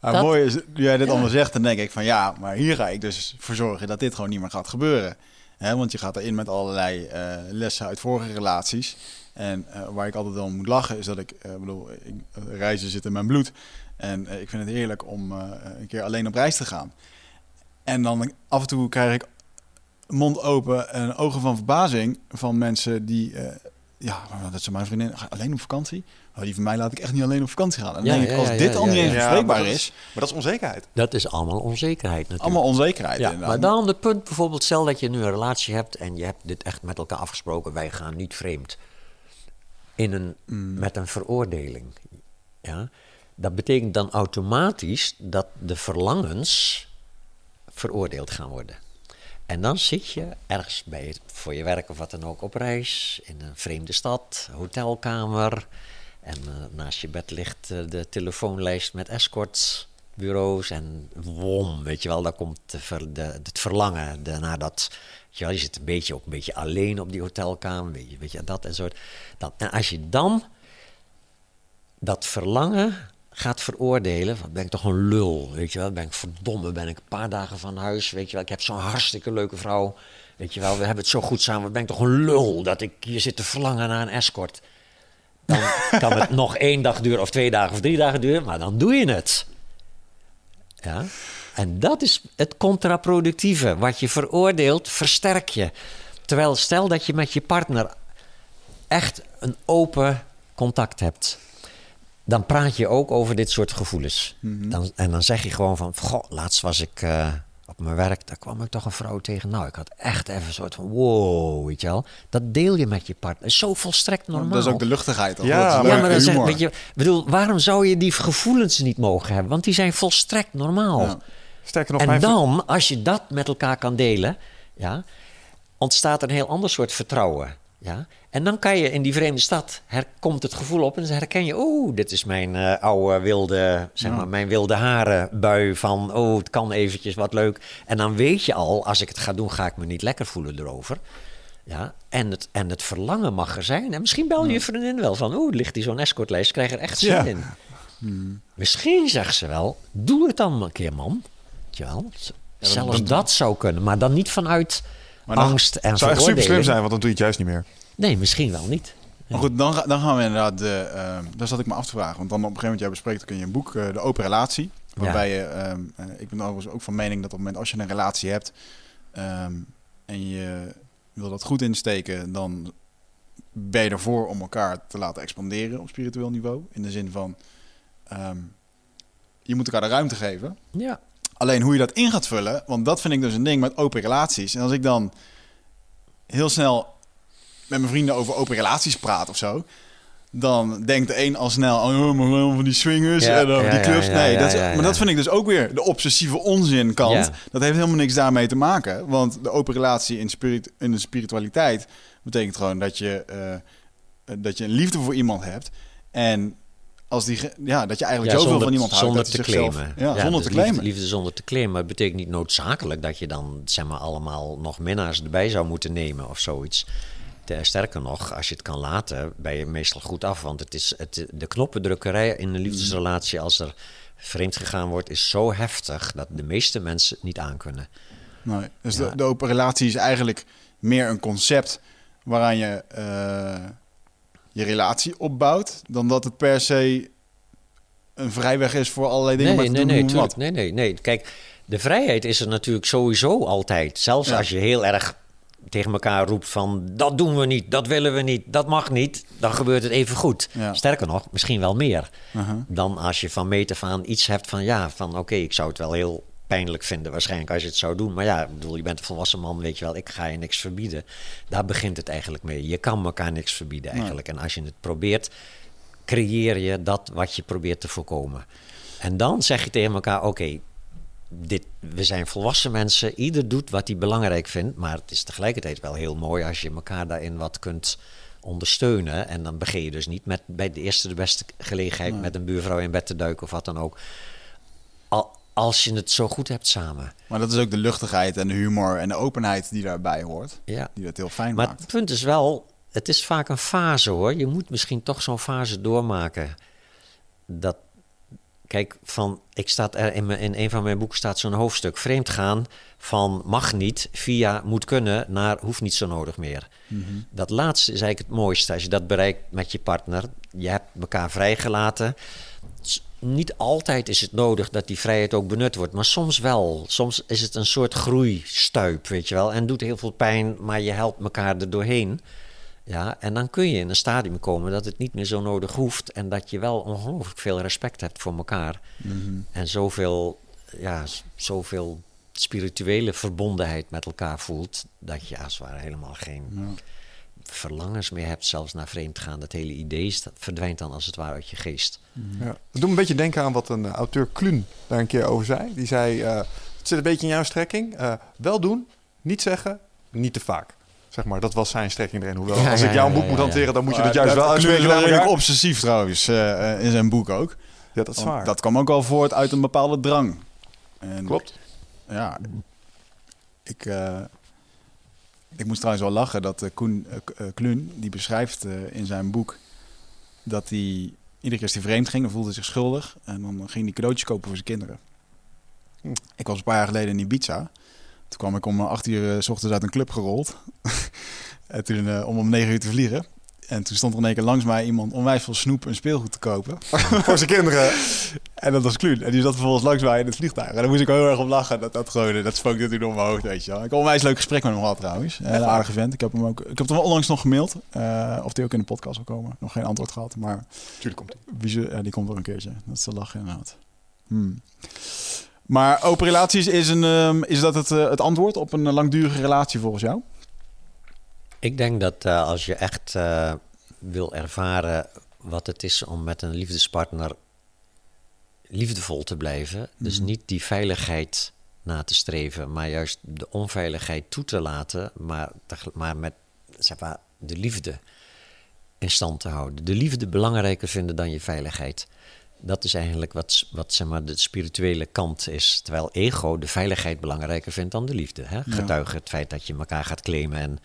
A: Maar
C: Dat-
A: mooi is, nu jij dit allemaal zegt, dan denk ik van ja, maar hier ga ik dus voor zorgen dat dit gewoon niet meer gaat gebeuren. Hè, want je gaat erin met allerlei eh, lessen uit vorige relaties. En eh, waar ik altijd wel om moet lachen is dat ik, eh, bedoel, ik, eh, reizen zit in mijn bloed. En eh, ik vind het heerlijk om eh, een keer alleen op reis te gaan. En dan af en toe krijg ik mond open en ogen van verbazing van mensen die, eh, ja, dat is mijn vriendin, alleen op vakantie? Oh, die van mij laat ik echt niet alleen op vakantie gaan. En
C: Ja,
A: denk ik, als
C: ja,
A: dit
C: ja,
A: al niet eens
C: ja.
A: bespreekbaar is,
B: Maar dat is onzekerheid.
C: Dat is allemaal onzekerheid natuurlijk.
A: allemaal onzekerheid.
C: Ja,
A: inderdaad.
C: maar dan het punt bijvoorbeeld, stel dat je nu een relatie hebt en je hebt dit echt met elkaar afgesproken, wij gaan niet vreemd. In een, Met een veroordeling. Ja? Dat betekent dan automatisch dat de verlangens veroordeeld gaan worden. En dan zit je ergens bij het, voor je werk of wat dan ook op reis, in een vreemde stad, hotelkamer. En eh, naast je bed ligt eh, de telefoonlijst met escorts. Bureaus en wom, weet je wel, daar komt de ver- de, het verlangen de, naar dat. weet Je, wel, je zit een beetje ook een beetje alleen op die hotelkamer, weet je, weet je dat en soort. Dan, en als je dan dat verlangen gaat veroordelen, van ben ik toch een lul, weet je wel, ben ik verdomme, ben ik een paar dagen van huis, weet je wel, ik heb zo'n hartstikke leuke vrouw, weet je wel, we hebben het zo goed samen, ben ik toch een lul dat ik hier zit te verlangen naar een escort. Dan kan het nog één dag duren of twee dagen of drie dagen duren, maar dan doe je het. Ja? En dat is het contraproductieve. Wat je veroordeelt, versterk je. Terwijl stel dat je met je partner echt een open contact hebt. Dan praat je ook over dit soort gevoelens. dan, en dan zeg je gewoon van... Goh, laatst was ik eh, op mijn werk, daar kwam ik toch een vrouw tegen. Nou, ik had echt even een soort van... Wow, weet je wel. Dat deel je met je partner. Zo volstrekt normaal.
A: Dat is ook de luchtigheid.
B: Ja,
A: Dat is
B: maar-
C: Ja, maar dan zeg,
A: humor.
C: weet je, bedoel, waarom zou je die gevoelens niet mogen hebben? Want die zijn volstrekt normaal.
A: Ja.
B: Sterker nog,
C: en
B: mijn
C: dan, als je dat met elkaar kan delen, ja, ontstaat er een heel ander soort vertrouwen. Ja? En dan kan je in die vreemde stad, her, komt het gevoel op en dan herken je, oh, dit is mijn eh, oude wilde, zeg maar, mijn wilde haren bui van, oh, het kan eventjes wat leuk. En dan weet je al, als ik het ga doen, ga ik me niet lekker voelen erover. Ja, en het, en het verlangen mag er zijn. En misschien bel je vriendin wel van, oh, ligt die zo'n escortlijst, krijg er echt zin
B: Ja.
C: in. Misschien zegt ze wel, doe het dan een keer, man. Je wel? Zelfs dat, zou kunnen, maar dan niet vanuit
A: Maar
C: angst en
B: zou echt super slim
C: veroordeling.
B: zijn, want dan doe je het juist niet meer.
C: Nee, misschien wel niet.
A: Maar goed, dan, dan gaan we inderdaad... De, ehm, daar zat ik me af te vragen. Want dan op een gegeven moment, jij bespreekt kun je een boek, eh, De Open Relatie. Waarbij je... ehm, eh, ik ben overigens ook van mening dat op het moment als je een relatie hebt... ehm, en je wil dat goed insteken, dan ben je ervoor om elkaar te laten expanderen op spiritueel niveau. In de zin van... je moet elkaar de ruimte geven.
C: Ja.
A: Alleen hoe je dat in gaat vullen, want dat vind ik dus een ding met open relaties. En als ik dan heel snel met mijn vrienden over open relaties praat of zo, dan denkt de een al snel, oh, maar van die swingers
C: Ja,
A: en over
C: ja,
A: die clubs. nee,
C: ja,
A: dat, maar dat vind ik dus ook weer de obsessieve onzin kant. Dat heeft helemaal niks daarmee te maken, want de open relatie in, spirit, in de spiritualiteit betekent gewoon dat je, eh, dat je een liefde voor iemand hebt en als die, ja, dat je eigenlijk zoveel van iemand houdt
C: zonder
A: dat
C: te
A: zichzelf,
C: claimen.
A: ja, zonder
C: dus
A: te claimen.
C: Liefde, liefde zonder te claimen. Maar het betekent niet noodzakelijk dat je dan zeg maar, allemaal nog minnaars erbij zou moeten nemen of zoiets. Te- Sterker nog, als je het kan laten, ben je meestal goed af. Want het is het, de knoppendrukkerij in een liefdesrelatie, als er vreemd gegaan wordt, is zo heftig dat de meeste mensen het niet aankunnen.
A: Nee, dus
C: Ja.
A: de, de open relatie is eigenlijk meer een concept waaraan je eh, je relatie opbouwt, dan dat het per se een vrijweg is voor allerlei dingen.
C: Nee, nee, nee, nee, nee, nee. Kijk, de vrijheid is er natuurlijk sowieso altijd. Zelfs
A: Ja.
C: als je heel erg tegen elkaar roept van dat doen we niet, dat willen we niet, dat mag niet, dan gebeurt het even goed.
A: Ja.
C: Sterker nog, misschien wel meer.
A: Uh-huh.
C: Dan als je van meet af aan iets hebt van ja, van oké, ik zou het wel heel pijnlijk vinden waarschijnlijk als je het zou doen. Maar ja, ik bedoel, je bent een volwassen man, weet je wel, ik ga je niks verbieden. Daar begint het eigenlijk mee. Je kan elkaar niks verbieden eigenlijk. En als je het probeert, creëer je dat wat je probeert te voorkomen. En dan zeg je tegen elkaar, oké, dit, we zijn volwassen mensen, ieder doet wat hij belangrijk vindt, maar het is tegelijkertijd wel heel mooi als je elkaar daarin wat kunt ondersteunen. En dan begin je dus niet met bij de eerste de beste gelegenheid met een buurvrouw in bed te duiken of wat dan ook. Al, als je het zo goed hebt samen.
A: Maar dat is ook de luchtigheid en de humor en de openheid die daarbij hoort.
C: Ja.
A: Die dat heel fijn
C: Maar
A: maakt.
C: het punt is wel, het is vaak een fase hoor. Je moet misschien toch zo'n fase doormaken. Dat, kijk, van, ik staat er in, mijn, in een van mijn boeken staat zo'n hoofdstuk. Vreemd gaan van mag niet via moet kunnen naar hoeft niet zo nodig meer. Dat laatste is eigenlijk het mooiste. Als je dat bereikt met je partner, je hebt elkaar vrijgelaten. Niet altijd is het nodig dat die vrijheid ook benut wordt, maar soms wel. Soms is het een soort groeistuip, weet je wel. En doet heel veel pijn, maar je helpt elkaar er doorheen. Ja, en dan kun je in een stadium komen dat het niet meer zo nodig hoeft. En dat je wel ongelooflijk veel respect hebt voor elkaar. En zoveel, ja, zoveel spirituele verbondenheid met elkaar voelt. Dat je als het ware helemaal geen verlangens meer hebt, zelfs naar vreemd gaan. Dat hele idee dat verdwijnt dan als het ware uit je geest.
B: Ja. Dat doet me een beetje denken aan wat een eh, auteur Kluun daar een keer over zei. Die zei, eh, het zit een beetje in jouw strekking. eh, wel doen, niet zeggen, niet te vaak. Zeg maar, dat was zijn strekking erin. Hoewel,
C: Ja,
B: als ik jou een
C: ja,
B: boek
C: ja,
B: moet
C: ja.
B: hanteren, dan moet je dat juist wel
A: Kluun is
B: uitspreken
A: wel
B: naar
A: redelijk
B: elkaar.
A: obsessief trouwens, eh, eh, in zijn boek ook.
B: Ja, dat is
A: Want
B: waar.
A: Dat kwam ook al voort uit een bepaalde drang. En
B: Klopt.
A: Ja, ik, eh, ik moest trouwens wel lachen dat Koen Kluun, die beschrijft eh, in zijn boek dat hij iedere keer als hij vreemd ging, dan voelde hij zich schuldig. En dan ging hij cadeautjes kopen voor zijn kinderen.
B: Hm.
A: Ik was een paar jaar geleden in Ibiza. Toen kwam ik om eh, acht uur eh, s ochtends uit een club gerold. en toen eh, om om negen uur te vliegen. En toen stond er in één keer langs mij iemand onwijs veel snoep en speelgoed te kopen.
B: Voor zijn kinderen.
A: En dat was Kluun. En die zat vervolgens langs mij in het vliegtuig. En daar moest ik wel heel erg om lachen. Dat, dat, gewoon, dat spook natuurlijk door mijn hoofd, weet je wel. Ik heb een onwijs leuk gesprek met hem gehad trouwens. Een hele aardige vent. Ik heb hem ook... Ik heb hem onlangs nog gemaild. of die ook in de podcast wil komen. Nog geen antwoord gehad. Maar
B: Tuurlijk komt hij.
A: wie ze, ja, die komt wel een keertje. Dat is te lachen inderdaad. Hmm. Maar open relaties, is, een, ehm, is dat het, eh, het antwoord op een langdurige relatie volgens jou?
C: Ik denk dat eh, als je echt eh, wil ervaren wat het is om met een liefdespartner liefdevol te blijven, dus
A: Mhm.
C: niet die veiligheid na te streven, maar juist de onveiligheid toe te laten, maar, maar met zeg maar, de liefde in stand te houden. De liefde belangrijker vinden dan je veiligheid. Dat is eigenlijk wat, wat zeg maar, de spirituele kant is. Terwijl ego de veiligheid belangrijker vindt dan de liefde. Hè? Getuige het feit dat je elkaar gaat claimen en,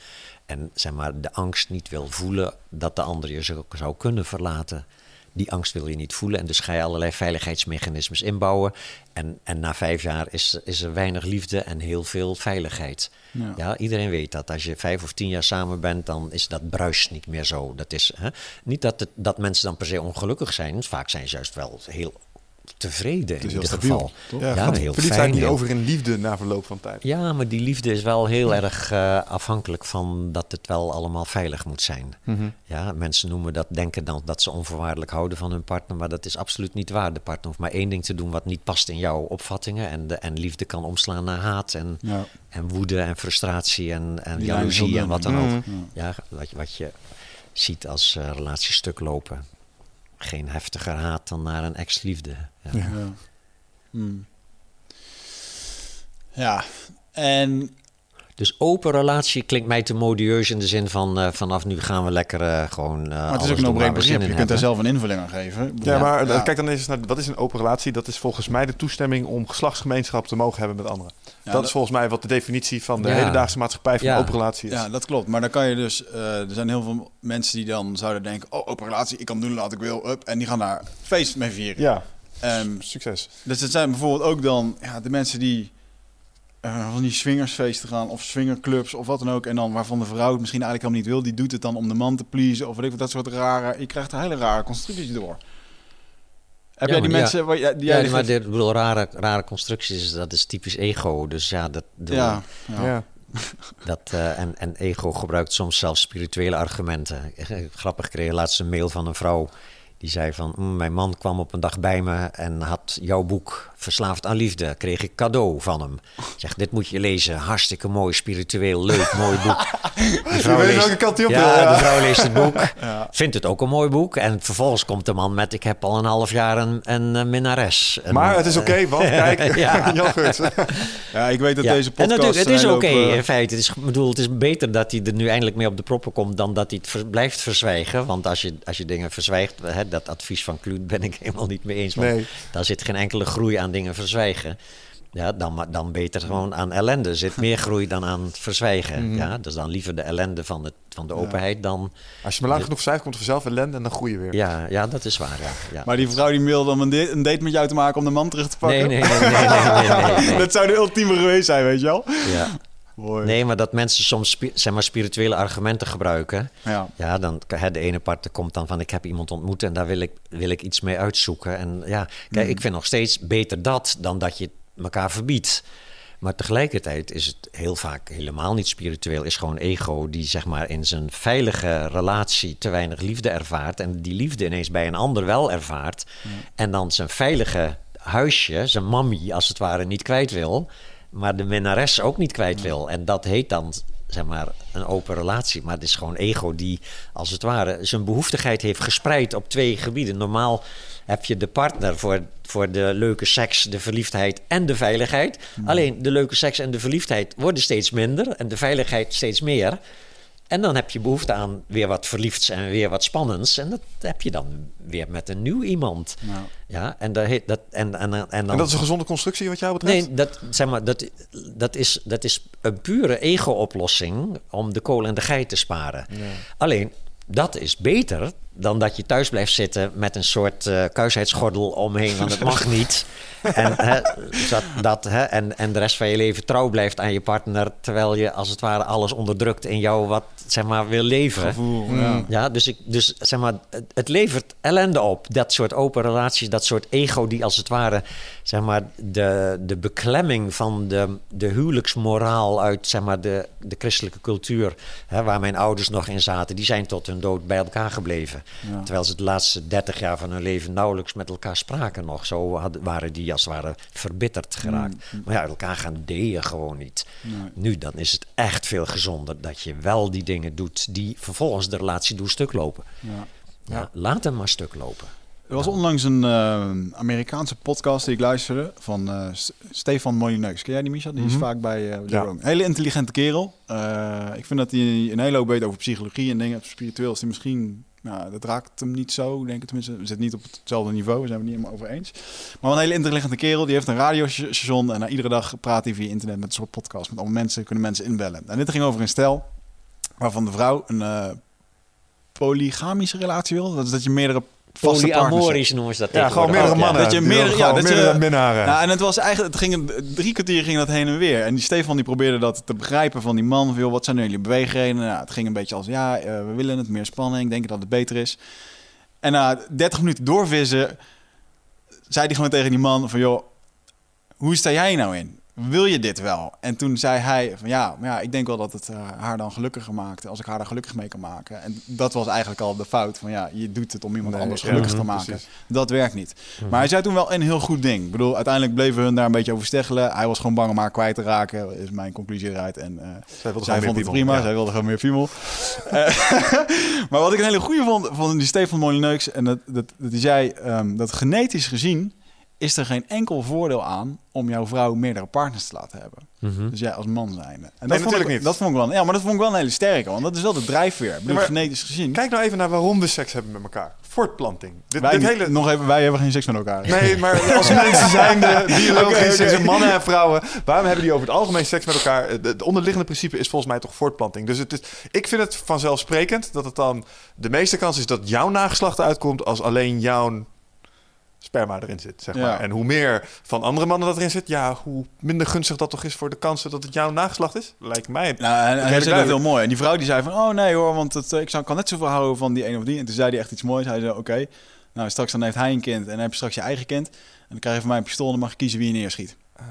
C: en zeg maar, de angst niet wil voelen dat de ander je zou, zou kunnen verlaten. Die angst wil je niet voelen en dus ga je allerlei veiligheidsmechanismes inbouwen. En, en na vijf jaar is, is er weinig liefde en heel veel veiligheid.
A: Ja.
C: Ja. iedereen weet dat. Als je vijf of tien jaar samen bent, dan is dat bruis niet meer zo. Dat is, hè? Niet dat, het, dat mensen dan per se ongelukkig zijn. Vaak zijn ze juist wel heel tevreden in
A: is stabiel,
C: geval.
A: toch?
B: Ja,
C: Ja, heel
B: verliefdheid
C: fijn.
B: niet
C: heel-
B: over in liefde na verloop van tijd.
C: Ja, maar die liefde is wel heel erg eh, afhankelijk van dat het wel allemaal veilig moet zijn. Ja, mensen noemen dat, denken dan dat ze onvoorwaardelijk houden van hun partner, maar dat is absoluut niet waar. De partner hoeft maar één ding te doen wat niet past in jouw opvattingen. En, de, en liefde kan omslaan naar haat en,
A: Ja.
C: en woede en frustratie en, en jaloezie en wat dan ook. Ja, wat, je- wat je ziet als eh relaties stuk lopen. Geen heftiger haat dan naar een ex-liefde. Ja.
A: Ja. Hmm. Ja, en
C: Dus open relatie klinkt mij te modieus in de zin van eh, vanaf nu gaan we lekker eh, gewoon. eh
A: maar het is
C: alles
A: ook een
C: zin
A: begrip. Je kunt daar zelf een invulling aan geven.
B: Ja, maar
A: ja.
B: kijk dan eens naar wat is een open relatie? Dat is volgens mij de toestemming om geslachtsgemeenschap te mogen hebben met anderen.
A: Ja,
B: dat,
A: dat-
B: is volgens mij wat de definitie van de
C: Ja.
B: hedendaagse maatschappij van
C: Ja.
B: open relatie is.
A: Ja, dat klopt. Maar dan kan je dus... eh, er zijn heel veel mensen die dan zouden denken... Oh, open relatie, ik kan doen wat ik wil. Up, en die gaan daar feest mee vieren.
B: Ja,
A: Ehm,
B: succes.
A: dus het zijn bijvoorbeeld ook dan ja, de mensen die... eh, van die swingersfeesten gaan of swingerclubs of wat dan ook. En dan waarvan de vrouw het misschien eigenlijk helemaal niet wil. Die doet het dan om de man te pleasen of weet ik wat. Dat soort rare... Je krijgt er hele rare constructies door. Heb
C: Ja,
A: jij die
C: maar ja.
A: mensen... Waar, ja, die
C: Ja,
A: jij
C: maar dit, ik bedoel, rare, rare constructies, dat is typisch ego. Dus ja, dat,
A: Ja.
B: ja.
C: dat, eh, en, en ego gebruikt soms zelfs spirituele argumenten. Grappig, ik kreeg laatst een mail van een vrouw. Die zei van, "Mm, mijn man kwam op een dag bij me en had jouw boek Verslaafd aan Liefde. Kreeg ik cadeau van hem. Zeg, dit moet je lezen. Hartstikke mooi, spiritueel, leuk, mooi boek. De vrouw
B: weet welke kant die op wil,
C: ja,
B: ja.
C: de vrouw leest het boek. Vindt het ook een mooi boek. En vervolgens komt de man met, ik heb al een half jaar een, een, eh, minnares. Een,
B: Maar het is oké, want kijk,
C: Ja.
A: Ja, ik weet dat
C: ja.
A: deze podcast...
C: En natuurlijk, het is oké
A: eh,
C: in feite. Het is, bedoel, het is beter dat hij er nu eindelijk mee op de proppen komt dan dat hij het ver- blijft verzwijgen. Want als je, als je dingen verzwijgt, hè, dat advies van Kluut ben ik helemaal niet mee eens. Want
B: Nee.
C: daar zit geen enkele groei aan dingen verzwijgen. Ja, dan, dan beter gewoon aan ellende. Er zit meer groei dan aan verzwijgen.
B: Mhm.
C: ja, dus dan liever de ellende van, het, van de openheid dan...
B: Als je maar lang genoeg cijfer komt er vanzelf ellende en dan groei je weer.
C: Ja, ja dat is waar. Ja, ja.
A: Maar die vrouw die mailde om een, date- een date met jou te maken om de man terug te pakken.
C: nee, nee, nee, nee, nee, nee, nee, nee.
A: Dat zou de ultieme geweest zijn, weet je wel?
C: Ja.
A: Mooi.
C: Nee, maar dat mensen soms zeg maar, spirituele argumenten gebruiken...
A: Ja.
C: Ja, dan hè, de ene partner komt dan van ik heb iemand ontmoet en daar wil ik, wil ik iets mee uitzoeken. En ja, kijk,
A: Hmm.
C: ik vind nog steeds beter dat dan dat je elkaar verbiedt. Maar tegelijkertijd is het heel vaak helemaal niet spiritueel. Is gewoon ego die zeg maar in zijn veilige relatie te weinig liefde ervaart. En die liefde ineens bij een ander wel ervaart. En dan zijn veilige huisje, zijn mammy als het ware, niet kwijt wil. Maar de minnares ook niet kwijt wil. En dat heet dan zeg maar een open relatie. Maar het is gewoon ego die als het ware zijn behoeftigheid heeft gespreid op twee gebieden. Normaal heb je de partner voor, voor de leuke seks, de verliefdheid en de veiligheid. Alleen de leuke seks en de verliefdheid worden steeds minder en de veiligheid steeds meer. En dan heb je behoefte aan weer wat verliefds en weer wat spannends. En dat heb je dan weer met een nieuw iemand.
A: Nou.
C: Ja, en, daar heet dat, en, en, en, dan,
B: En dat is een gezonde constructie wat jou betreft?
C: Nee, dat, zeg maar, dat, dat, is, dat is een pure ego-oplossing om de kool en de geit te sparen. Alleen, dat is beter dan dat je thuis blijft zitten met een soort eh kuisheidsgordel omheen, want het mag niet. En, hè, dat, dat, hè, en, en de rest van je leven trouw blijft aan je partner, terwijl je als het ware alles onderdrukt in jou wat zeg maar wil leven.
A: Gevoel, ja.
C: Ja, dus, ik, dus zeg maar, het, het levert ellende op. Dat soort open relaties, dat soort ego die als het ware, zeg maar, de, de beklemming van de, de huwelijksmoraal uit, zeg maar, de, de christelijke cultuur, hè, waar mijn ouders nog in zaten, die zijn tot hun dood bij elkaar gebleven.
A: Ja.
C: Terwijl ze de laatste dertig jaar van hun leven nauwelijks met elkaar spraken nog. Zo waren die als het ware verbitterd geraakt. Maar ja, uit elkaar gaan deed je gewoon niet.
A: Nee.
C: Nu, dan is het echt veel gezonder dat je wel die dingen doet die vervolgens de relatie doen stuk lopen.
A: Ja.
C: Ja, laat hem maar stuk lopen.
A: Er was onlangs een eh, Amerikaanse podcast die ik luisterde van eh, Stefan Molyneux. Ken jij die, Micha? Die is
B: Mhm.
A: vaak bij uh,
B: Ja.
A: Een hele intelligente kerel. Ik vind dat hij een hele hoop weet over psychologie en dingen. Spiritueel is hij misschien... Nou, dat raakt hem niet zo, denk ik tenminste. We zitten niet op hetzelfde niveau, we zijn het niet helemaal over eens. Maar een hele intelligente kerel, die heeft een radiostation... en iedere dag praat hij via internet met een soort podcast. Met allemaal mensen, kunnen mensen inbellen. En dit ging over een stel waarvan de vrouw een polygamische relatie wil. Dat is dat je meerdere vaste.
C: Polyamorisch noemen ze dat
B: Ja, gewoon meerdere
C: ook,
B: mannen.
A: Dat je meerdere- ja, dat je-
B: minnaren.
A: Nou, en het was eigenlijk, het ging een- drie kwartier ging dat heen en weer. En die Stefan die probeerde dat te begrijpen van die man. Van, joh, wat zijn jullie beweegredenen? Nou, het ging een beetje als, ja, eh, we willen het, meer spanning, denken dat het beter is. En na 30 minuten doorvissen, zei hij gewoon tegen die man van, joh, hoe sta jij nou in? Wil je dit wel? En toen zei hij van ja, maar ja, ik denk wel dat het eh, haar dan gelukkiger maakt als ik haar daar gelukkig mee kan maken. En dat was eigenlijk al de fout van ja, je doet het om iemand
B: Nee,
A: anders
B: ja,
A: gelukkig te
B: mhm,
A: maken.
B: precies.
A: Dat werkt niet. Maar hij zei toen wel een heel goed ding. Ik bedoel, uiteindelijk bleven hun daar een beetje over steggelen. Hij was gewoon bang om haar kwijt te raken, is mijn conclusie eruit. En eh,
B: Zij
A: vond het
B: piemel,
A: prima,
B: ja.
A: zij wilde gewoon meer piemel. Eh, maar wat ik een hele goede vond van die Stefan Molyneux, en dat, dat, dat die zei ehm, dat genetisch gezien is er geen enkel voordeel aan om jouw vrouw meerdere partners te laten hebben.
C: Mhm.
A: Dus jij als man zijnde. En dat vond
B: natuurlijk
A: ik,
B: niet.
A: Dat vond ik wel, ja, maar dat vond ik wel een hele sterke, want dat is wel de drijfveer. Ik bedoel, genetisch gezien.
B: Kijk nou even naar waarom we seks hebben met elkaar. Voortplanting. Dit,
A: wij,
B: dit hele...
A: nog even, wij hebben geen seks met elkaar.
B: Nee, maar als mensen zijn de biologisch, zijn mannen en vrouwen. Waarom hebben die over het algemeen seks met elkaar? Het het onderliggende principe is volgens mij toch voortplanting. Dus het is, ik vind het vanzelfsprekend dat het dan... De meeste kans is dat jouw nageslacht uitkomt als alleen jouw sperma erin zit, zeg
A: Ja.
B: maar. En hoe meer van andere mannen dat erin zit... ja, hoe minder gunstig dat toch is voor de kansen dat het jouw nageslacht is. Lijkt mij...
A: Nou, en, en hij zei dat heel mooi. En die vrouw die zei van, oh nee hoor, want het, eh, ik zou, kan net zoveel houden van die een of die. En toen zei hij echt iets moois. Hij zei, oké, nou straks dan heeft hij een kind en dan heb je straks je eigen kind. En dan krijg je van mij een pistool en dan mag je kiezen wie je neerschiet.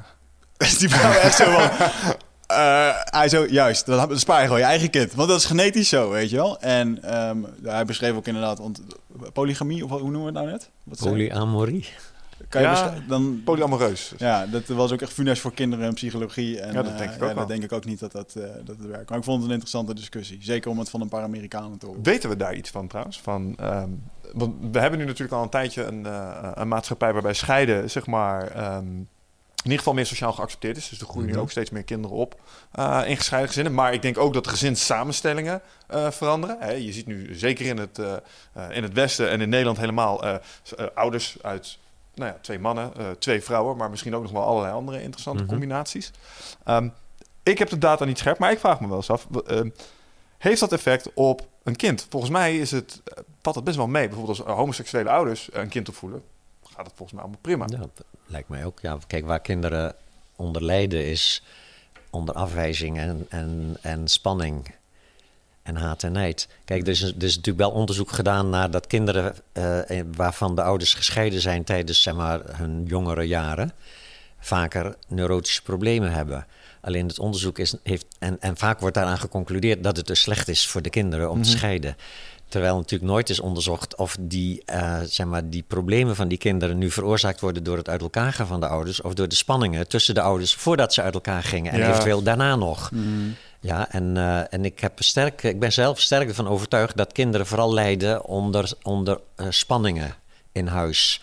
A: Dus die vrouw echt zo van, eh, hij zo, juist, dan, spaar je gewoon je eigen kind. Want dat is genetisch zo, weet je wel. En ehm, hij beschreef ook inderdaad, want polygamie, of hoe noemen we het nou net? Wat
C: Polyamorie.
A: kan je
B: Ja,
A: beschri- dan,
B: Polyamoreus.
A: ja, dat was ook echt funest voor kinderen en psychologie. En,
B: Ja, dat denk
A: eh,
B: ik ook
A: ja,
B: wel.
A: dat denk ik ook niet dat dat, eh, dat het werkt. Maar ik vond het een interessante discussie. Zeker om het van een paar Amerikanen te horen.
B: Weten we daar iets van trouwens? Van, ehm, want we hebben nu natuurlijk al een tijdje een, een maatschappij waarbij scheiden, zeg maar, ehm, in ieder geval meer sociaal geaccepteerd is. Dus er groeien nu
C: Mhm.
B: ook steeds meer kinderen op eh, in gescheiden gezinnen. Maar ik denk ook dat de gezinssamenstellingen eh, veranderen. Hè, je ziet nu zeker in het, eh, in het Westen en in Nederland helemaal ouders uit nou ja, twee mannen, twee vrouwen, maar misschien ook nog wel allerlei andere interessante
C: Mhm.
B: combinaties. Ehm, ik heb de data niet scherp, maar ik vraag me wel eens af. ehm, heeft dat effect op een kind? Volgens mij is het, valt het best wel mee. Bijvoorbeeld als homoseksuele ouders een kind opvoeden, gaat het volgens mij allemaal prima.
C: Ja, lijkt mij ook. Ja, kijk, waar kinderen onder lijden is onder afwijzing en, en, en spanning en haat en nijd. Kijk, er is, er is natuurlijk wel onderzoek gedaan naar dat kinderen eh, waarvan de ouders gescheiden zijn tijdens zeg maar, hun jongere jaren, vaker neurotische problemen hebben. Alleen het onderzoek is, heeft, en, en vaak wordt daaraan geconcludeerd dat het dus slecht is voor de kinderen om te scheiden. Terwijl natuurlijk nooit is onderzocht of die, eh, zeg maar, die problemen van die kinderen nu veroorzaakt worden door het uit elkaar gaan van de ouders of door de spanningen tussen de ouders voordat ze uit elkaar gingen en
B: Ja.
C: eventueel daarna nog. Ja, en, eh, en ik, heb sterk, ik ben zelf sterk ervan overtuigd dat kinderen vooral lijden onder, onder eh, spanningen in huis.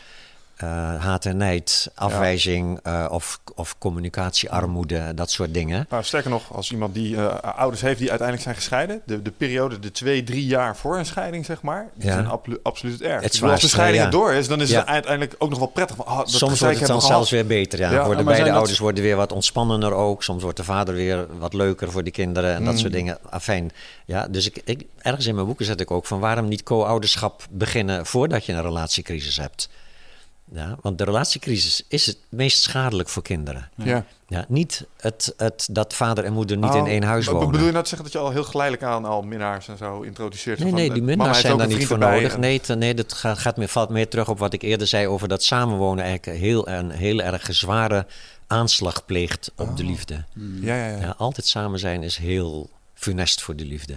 C: Eh, haat en nijd, afwijzing uh, of, of communicatiearmoede, dat soort dingen.
B: Nou, sterker nog, als iemand die uh, ouders heeft die uiteindelijk zijn gescheiden, de, de periode, de twee, drie jaar voor een scheiding, zeg maar, die ja. zijn absoluut erg.
C: Het
B: als de scheiding ja. door is, dan is het uiteindelijk ook nog wel prettig. Oh, dat
C: soms wordt het dan zelfs weer beter. Ja. worden beide ouders worden weer wat ontspannender ook. Soms wordt de vader weer wat leuker voor die kinderen en dat soort dingen. Afijn, ja, dus ik, ik, ergens in mijn boeken zet ik ook van waarom niet co-ouderschap beginnen voordat je een relatiecrisis hebt. Ja, want de relatiecrisis is het meest schadelijk voor kinderen.
B: Ja.
C: Ja, niet het, het, dat vader en moeder niet in
B: Oh,
C: één huis wonen.
B: Bedoel je nou te zeggen dat je al heel geleidelijk aan al minnaars en zo introduceert?
C: Nee,
B: van,
C: nee,
B: eh,
C: die minnaars zijn daar niet voor nodig.
B: en-
C: Nee, nee dat gaat, gaat meer, valt meer terug op wat ik eerder zei over dat samenwonen eigenlijk heel, een heel erg zware aanslag pleegt op de liefde.
B: Ja, ja, ja.
C: Ja, altijd samen zijn is heel funest voor de liefde.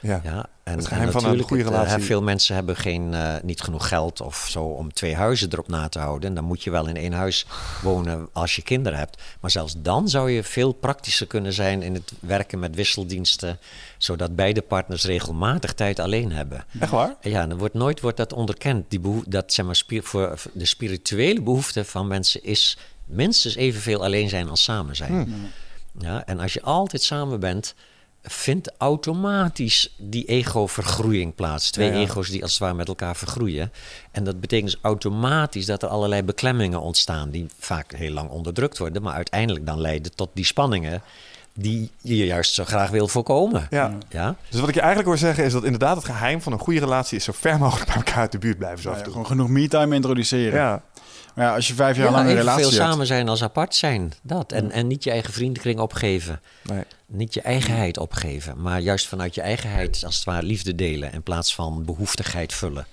B: Ja.
C: Ja, en,
B: Het geheim
C: en
B: van een
C: natuurlijk,
B: goede
C: het, eh,
B: relatie.
C: veel mensen hebben geen, eh, niet genoeg geld of zo om twee huizen erop na te houden. En dan moet je wel in één huis wonen als je kinderen hebt. Maar zelfs dan zou je veel praktischer kunnen zijn in het werken met wisseldiensten. Zodat beide partners regelmatig tijd alleen hebben.
B: Echt waar?
C: Ja, dan wordt nooit wordt dat onderkend. Die dat zeg maar, spier, voor de spirituele behoefte van mensen is minstens evenveel alleen zijn als samen zijn. Ja, en als je altijd samen bent, vindt automatisch die ego-vergroeiing plaats. Twee
B: Ja, ja.
C: ego's die als het ware met elkaar vergroeien. En dat betekent dus automatisch dat er allerlei beklemmingen ontstaan, die vaak heel lang onderdrukt worden, maar uiteindelijk dan leiden tot die spanningen die je juist zo graag wil voorkomen.
B: Ja.
C: Ja?
B: Dus wat ik je eigenlijk hoor zeggen is dat inderdaad het geheim van een goede relatie is zo ver mogelijk bij elkaar uit de buurt blijven. Zo
A: Ja,
B: af en toe.
A: gewoon genoeg me-time introduceren.
B: Ja.
A: Maar ja, als je vijf jaar
C: Ja,
A: lang een relatie hebt...
C: samen zijn als apart zijn. Dat. En, en niet je eigen vriendenkring opgeven.
B: Nee.
C: Niet je eigenheid opgeven, maar juist vanuit je eigenheid als het ware liefde delen in plaats van behoeftigheid vullen.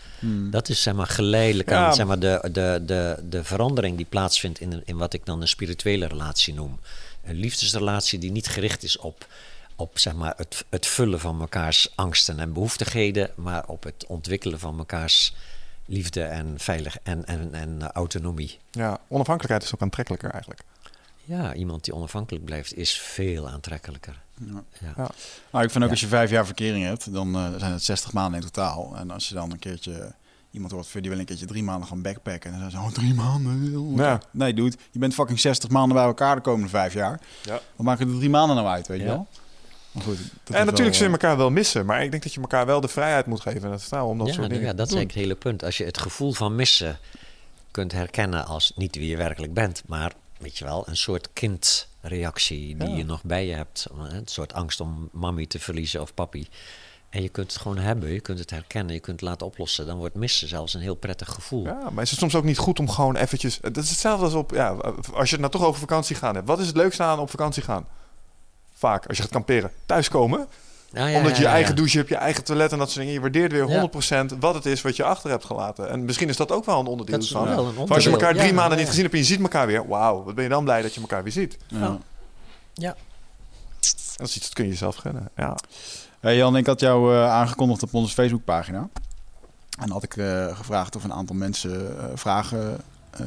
C: Dat is zeg maar geleidelijk aan
B: Ja.
C: zeg maar, de, de, de, de verandering die plaatsvindt in, in wat ik dan een spirituele relatie noem. Een liefdesrelatie die niet gericht is op, op zeg maar, het, het vullen van mekaars angsten en behoeftigheden, maar op het ontwikkelen van mekaars liefde en veilig en, en, en eh, autonomie.
B: ja, onafhankelijkheid is ook aantrekkelijker eigenlijk.
C: Ja, iemand die onafhankelijk blijft is veel aantrekkelijker.
A: Ja.
C: Ja.
B: Ja.
A: Nou, ik vind ook
C: Ja.
A: als je vijf jaar verkering hebt, dan eh, zijn het 60 maanden in totaal. En als je dan een keertje iemand hoort, die wil een keertje drie maanden gaan backpacken. En dan zijn ze, oh, drie maanden.
B: Ja.
A: Nee, dude, je bent fucking 60 maanden bij elkaar de komende vijf jaar.
B: Ja.
A: Wat maken de drie maanden nou uit, weet je wel? Goed,
B: En natuurlijk zul
A: wel,
B: je elkaar wel missen, maar ik denk dat je elkaar wel de vrijheid moet geven en het vertrouwen om dat
C: ja,
B: soort
C: nou
B: dingen
C: ja, dat is eigenlijk het hele punt. Als je het gevoel van missen kunt herkennen als niet wie je werkelijk bent, maar weet je wel, een soort kindreactie die
B: Ja.
C: je nog bij je hebt. Een soort angst om mami te verliezen of papi. En je kunt het gewoon hebben, je kunt het herkennen, je kunt het laten oplossen. Dan wordt missen zelfs een heel prettig gevoel.
B: Ja, maar is het soms ook niet goed om gewoon eventjes... Dat is hetzelfde als op... Ja, als je het nou toch over vakantie gaan hebt. Wat is het leukste aan op vakantie gaan? Vaak, als je gaat kamperen. Thuiskomen.
C: Ah, ja,
B: omdat je je
C: ja,
B: eigen
C: ja.
B: douche hebt, je eigen toilet en dat soort dingen. Je waardeert weer
C: Ja.
B: 100% wat het is wat je achter hebt gelaten. En misschien is dat ook wel een onderdeel
C: Dat is
B: van.
C: wel een
B: Van als je
C: onderdeel.
B: elkaar drie
C: Ja,
B: maanden
C: ja.
B: niet gezien hebt en je ziet elkaar weer. Wauw, wat ben je dan blij dat je elkaar weer ziet.
A: Ja.
C: Ja.
B: Dat is iets dat kun je jezelf gunnen. Ja.
A: Hey Jan, ik had jou eh, aangekondigd op onze Facebookpagina. En had ik eh, gevraagd of een aantal mensen eh, vragen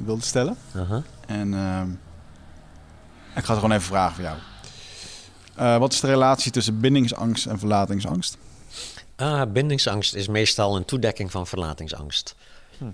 A: wilden stellen.
C: Aha.
A: En ehm, ik ga het gewoon even vragen voor jou. Eh, wat is de relatie tussen bindingsangst en verlatingsangst?
C: Ah, bindingsangst is meestal een toedekking van verlatingsangst.
B: Hm.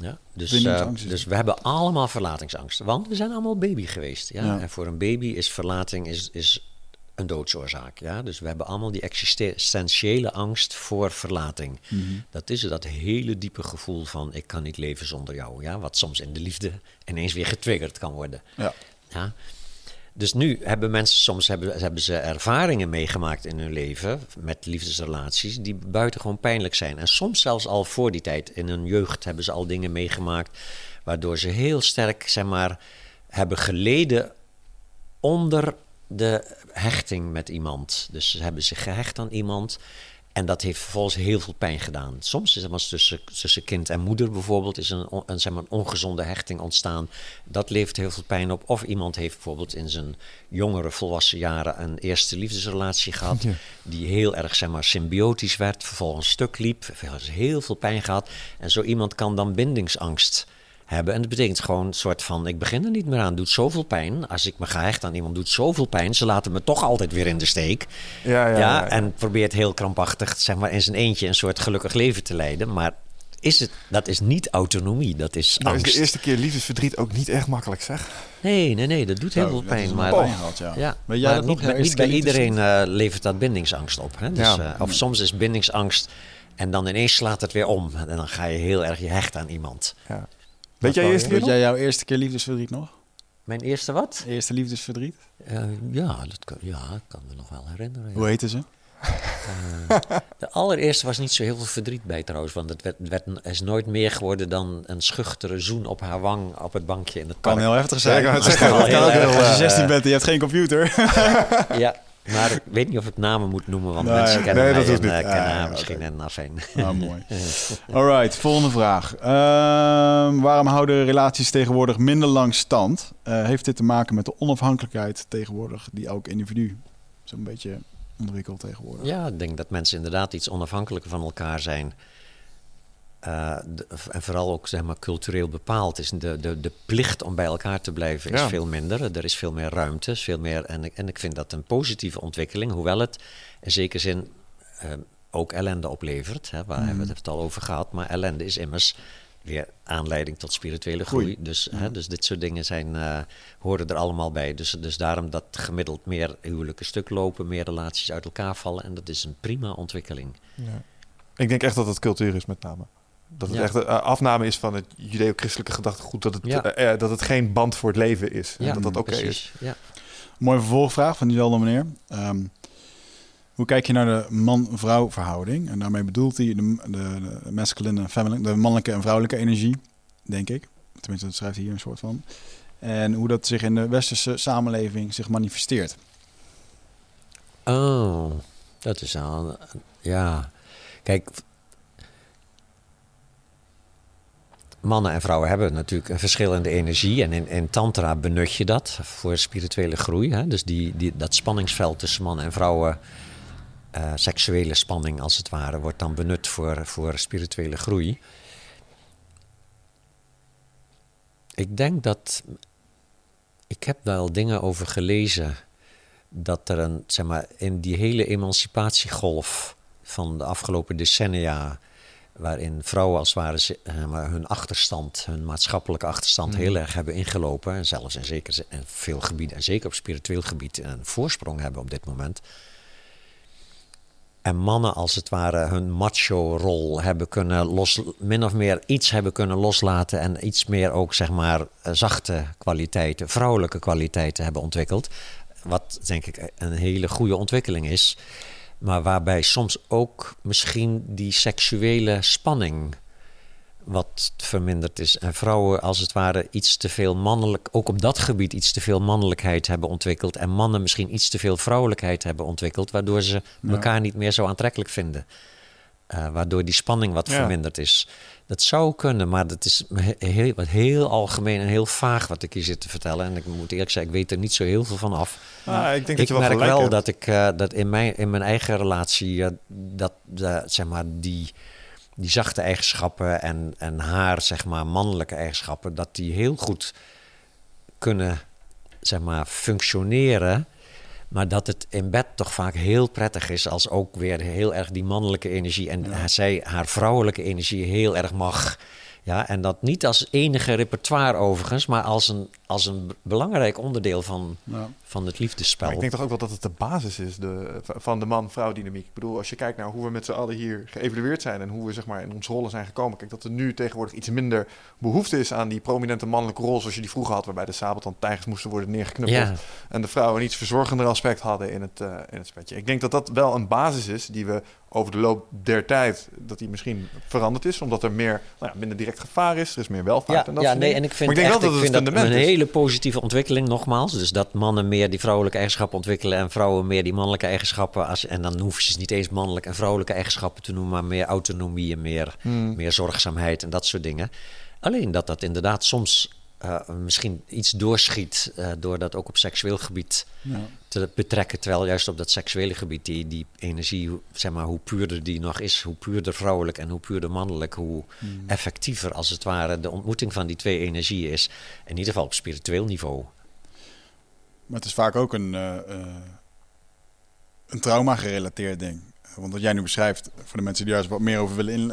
C: Ja, dus, eh, dus we hebben allemaal verlatingsangst. Want we zijn allemaal baby geweest. Ja?
A: Ja.
C: En voor een baby is verlating is, is een doodsoorzaak. Ja? Dus we hebben allemaal die existentiële angst voor verlating.
A: Mhm.
C: Dat is dat hele diepe gevoel van ik kan niet leven zonder jou. Ja? Wat soms in de liefde ineens weer getriggerd kan worden.
A: Ja.
C: Ja. Dus nu hebben mensen soms hebben, hebben ze ervaringen meegemaakt in hun leven met liefdesrelaties die buitengewoon pijnlijk zijn. En soms zelfs al voor die tijd in hun jeugd hebben ze al dingen meegemaakt waardoor ze heel sterk, zeg maar, hebben geleden onder de hechting met iemand. Dus ze hebben zich gehecht aan iemand. En dat heeft vervolgens heel veel pijn gedaan. Soms is het maar tussen, tussen kind en moeder bijvoorbeeld is een, een, zeg maar, een ongezonde hechting ontstaan. Dat levert heel veel pijn op. Of iemand heeft bijvoorbeeld in zijn jongere volwassen jaren een eerste liefdesrelatie gehad.
B: Ja.
C: Die heel erg zeg maar, symbiotisch werd, vervolgens stuk liep. Heel veel pijn gehad. En zo iemand kan dan bindingsangst hebben. En dat betekent gewoon een soort van: ik begin er niet meer aan. Doet zoveel pijn. Als ik me ga hechten aan iemand, doet zoveel pijn. Ze laten me toch altijd weer in de steek.
B: Ja, ja,
C: Ja,
B: ja, ja.
C: en probeert heel krampachtig, zeg maar, in zijn eentje een soort gelukkig leven te leiden. Maar is het, dat is niet autonomie, dat is
B: Nou is
C: angst.
B: de eerste keer liefdesverdriet ook niet echt makkelijk, zeg.
C: Nee, nee, nee, dat doet heel
A: Zo,
C: veel pijn. Maar,
A: pijn gehad, ja.
C: ja,
A: Weet jij
C: maar
A: dat
C: niet, bij- niet iedereen eh, levert dat bindingsangst op. Hè? Dus,
B: Ja.
C: eh, of soms is bindingsangst en dan ineens slaat het weer om. En dan ga je heel erg je hecht aan iemand.
B: Ja. Weet jij je eerste keer
A: Weet
B: nog?
A: jij jouw eerste keer liefdesverdriet nog?
C: Mijn eerste wat?
A: Eerste liefdesverdriet?
C: Eh, ja, dat kan, ja, ik kan me nog wel herinneren. ja.
A: Hoe heette ze?
C: De allereerste was niet zo heel veel verdriet bij trouwens. Want het werd, werd, is nooit meer geworden dan een schuchtere zoen op haar wang op het bankje in het
A: Kan
C: park.
A: heel heftig
B: Ja,
A: zijn.
B: ik het
A: Als
B: zeggen, kan
C: heel erg.
B: heel...
A: je
B: eh,
A: 16 bent en je hebt geen computer.
C: Ja, maar ik weet niet of ik namen moet noemen, want
A: Nee,
C: mensen kennen
B: nee,
C: mij
B: dat
C: en, eh, kennen
A: Ah,
C: misschien en afijn.
A: Ah, mooi. Alright, volgende vraag. Ehm, waarom houden relaties tegenwoordig minder lang stand? Eh, heeft dit te maken met de onafhankelijkheid tegenwoordig die elk individu zo'n beetje ontwikkelt tegenwoordig?
C: Ja, ik denk dat mensen inderdaad iets onafhankelijker van elkaar zijn. Eh, de- en vooral ook zeg maar, cultureel bepaald is. De, de, de plicht om bij elkaar te blijven is
B: Ja.
C: veel minder. Er is veel meer ruimte. is Veel meer, en, ik- en ik vind dat een positieve ontwikkeling. Hoewel het in zekere zin eh, ook ellende oplevert. Hè, waar hebben we het al over gehad. Maar ellende is immers weer aanleiding tot spirituele groei.
A: Groei.
C: Dus, hè, dus dit soort dingen zijn, eh, horen er allemaal bij. Dus, dus daarom dat gemiddeld meer huwelijken stuk lopen, meer relaties uit elkaar vallen. En dat is een prima ontwikkeling.
B: Ja. Ik denk echt dat het cultuur is met name. Dat het
C: Ja.
B: echt een eh, afname is van het judeo-christelijke gedachtegoed. Dat het,
C: Ja.
B: eh, eh, dat het geen band voor het leven is. En dat dat oké is.
C: precies. Ja.
A: Mooie vervolgvraag van diezelfde meneer. Ehm, hoe kijk je naar de man-vrouw verhouding? En daarmee bedoelt hij de, de, de masculine en feminine, de mannelijke en vrouwelijke energie, denk ik. Tenminste, dat schrijft hij hier een soort van. En hoe dat zich in de westerse samenleving zich manifesteert.
C: Oh, dat is al. Ja. Kijk. Mannen en vrouwen hebben natuurlijk een verschillende energie. En in, in Tantra benut je dat voor spirituele groei. Hè? Dus die, die, dat spanningsveld tussen mannen en vrouwen, eh, seksuele spanning als het ware, wordt dan benut voor, voor spirituele groei. Ik denk dat. Ik heb daar al dingen over gelezen dat er een, zeg maar, in die hele emancipatiegolf van de afgelopen decennia, waarin vrouwen als het ware eh, hun achterstand, hun maatschappelijke achterstand heel erg hebben ingelopen, en zelfs in, zeker, in veel gebieden, en zeker op spiritueel gebied, een voorsprong hebben op dit moment. En mannen als het ware hun macho-rol hebben kunnen los, min of meer iets hebben kunnen loslaten en iets meer ook zeg maar eh, zachte kwaliteiten, vrouwelijke kwaliteiten hebben ontwikkeld. Wat denk ik een hele goede ontwikkeling is. Maar waarbij soms ook misschien die seksuele spanning wat verminderd is. En vrouwen als het ware iets te veel mannelijk, ook op dat gebied iets te veel mannelijkheid hebben ontwikkeld. En mannen misschien iets te veel vrouwelijkheid hebben ontwikkeld, waardoor ze elkaar niet meer zo aantrekkelijk vinden. Eh, waardoor die spanning wat
B: Ja.
C: verminderd is. Dat zou kunnen, maar dat is he- heel, wat heel algemeen en heel vaag wat ik hier zit te vertellen. En ik moet eerlijk zeggen, ik weet er niet zo heel veel van af.
B: Ah, ik denk dat je wel
C: merk wel
B: hebt.
C: dat ik eh, dat in mijn, in mijn eigen relatie eh, dat eh, zeg maar die, die zachte eigenschappen en, en haar zeg maar mannelijke eigenschappen, dat die heel goed kunnen zeg maar functioneren. Maar dat het in bed toch vaak heel prettig is als ook weer heel erg die mannelijke energie en zij haar vrouwelijke energie heel erg mag. Ja, en dat niet als enige repertoire overigens, maar als een, als een belangrijk onderdeel van,
A: Ja.
C: van het liefdespel.
B: Maar ik denk toch ook wel dat het de basis is de, van de man-vrouw dynamiek. Ik bedoel, als je kijkt naar hoe we met z'n allen hier geëvalueerd zijn en hoe we zeg maar, in onze rollen zijn gekomen. Kijk, dat er nu tegenwoordig iets minder behoefte is aan die prominente mannelijke rol zoals je die vroeger had, waarbij de sabeltandtijgers moesten worden neergeknuppeld.
C: Ja.
B: En de vrouwen een iets verzorgender aspect hadden in het, eh, in het spetje. Ik denk dat dat wel een basis is die we over de loop der tijd, dat die misschien veranderd is. Omdat er meer, nou ja, minder direct gevaar is. Er is meer welvaart
C: Ja,
B: en dat
C: ja
B: soort
C: nee,
B: dingen.
C: en ik vind,
B: maar ik denk
C: echt,
B: wel dat
C: ik
B: het
C: vind
B: het
C: dat
B: fundament
C: een
B: is.
C: hele positieve ontwikkeling, nogmaals. Dus dat mannen meer die vrouwelijke eigenschappen ontwikkelen en vrouwen meer die mannelijke eigenschappen. Als, en dan hoeven ze niet eens mannelijke en vrouwelijke eigenschappen te noemen, maar meer autonomie en meer,
B: Hmm.
C: meer zorgzaamheid en dat soort dingen. Alleen dat dat inderdaad soms eh, misschien iets doorschiet, eh, door dat ook op seksueel gebied
A: Ja.
C: Te betrekken. Terwijl juist op dat seksuele gebied die, die energie, hoe- zeg maar, hoe puurder die nog is, hoe puurder vrouwelijk en hoe puurder mannelijk, hoe effectiever als het ware de ontmoeting van die twee energieën is. In ieder geval op spiritueel niveau.
A: Maar het is vaak ook een, eh, eh, een trauma-gerelateerd ding. Eh, want wat jij nu beschrijft, voor de mensen die juist wat meer over willen in,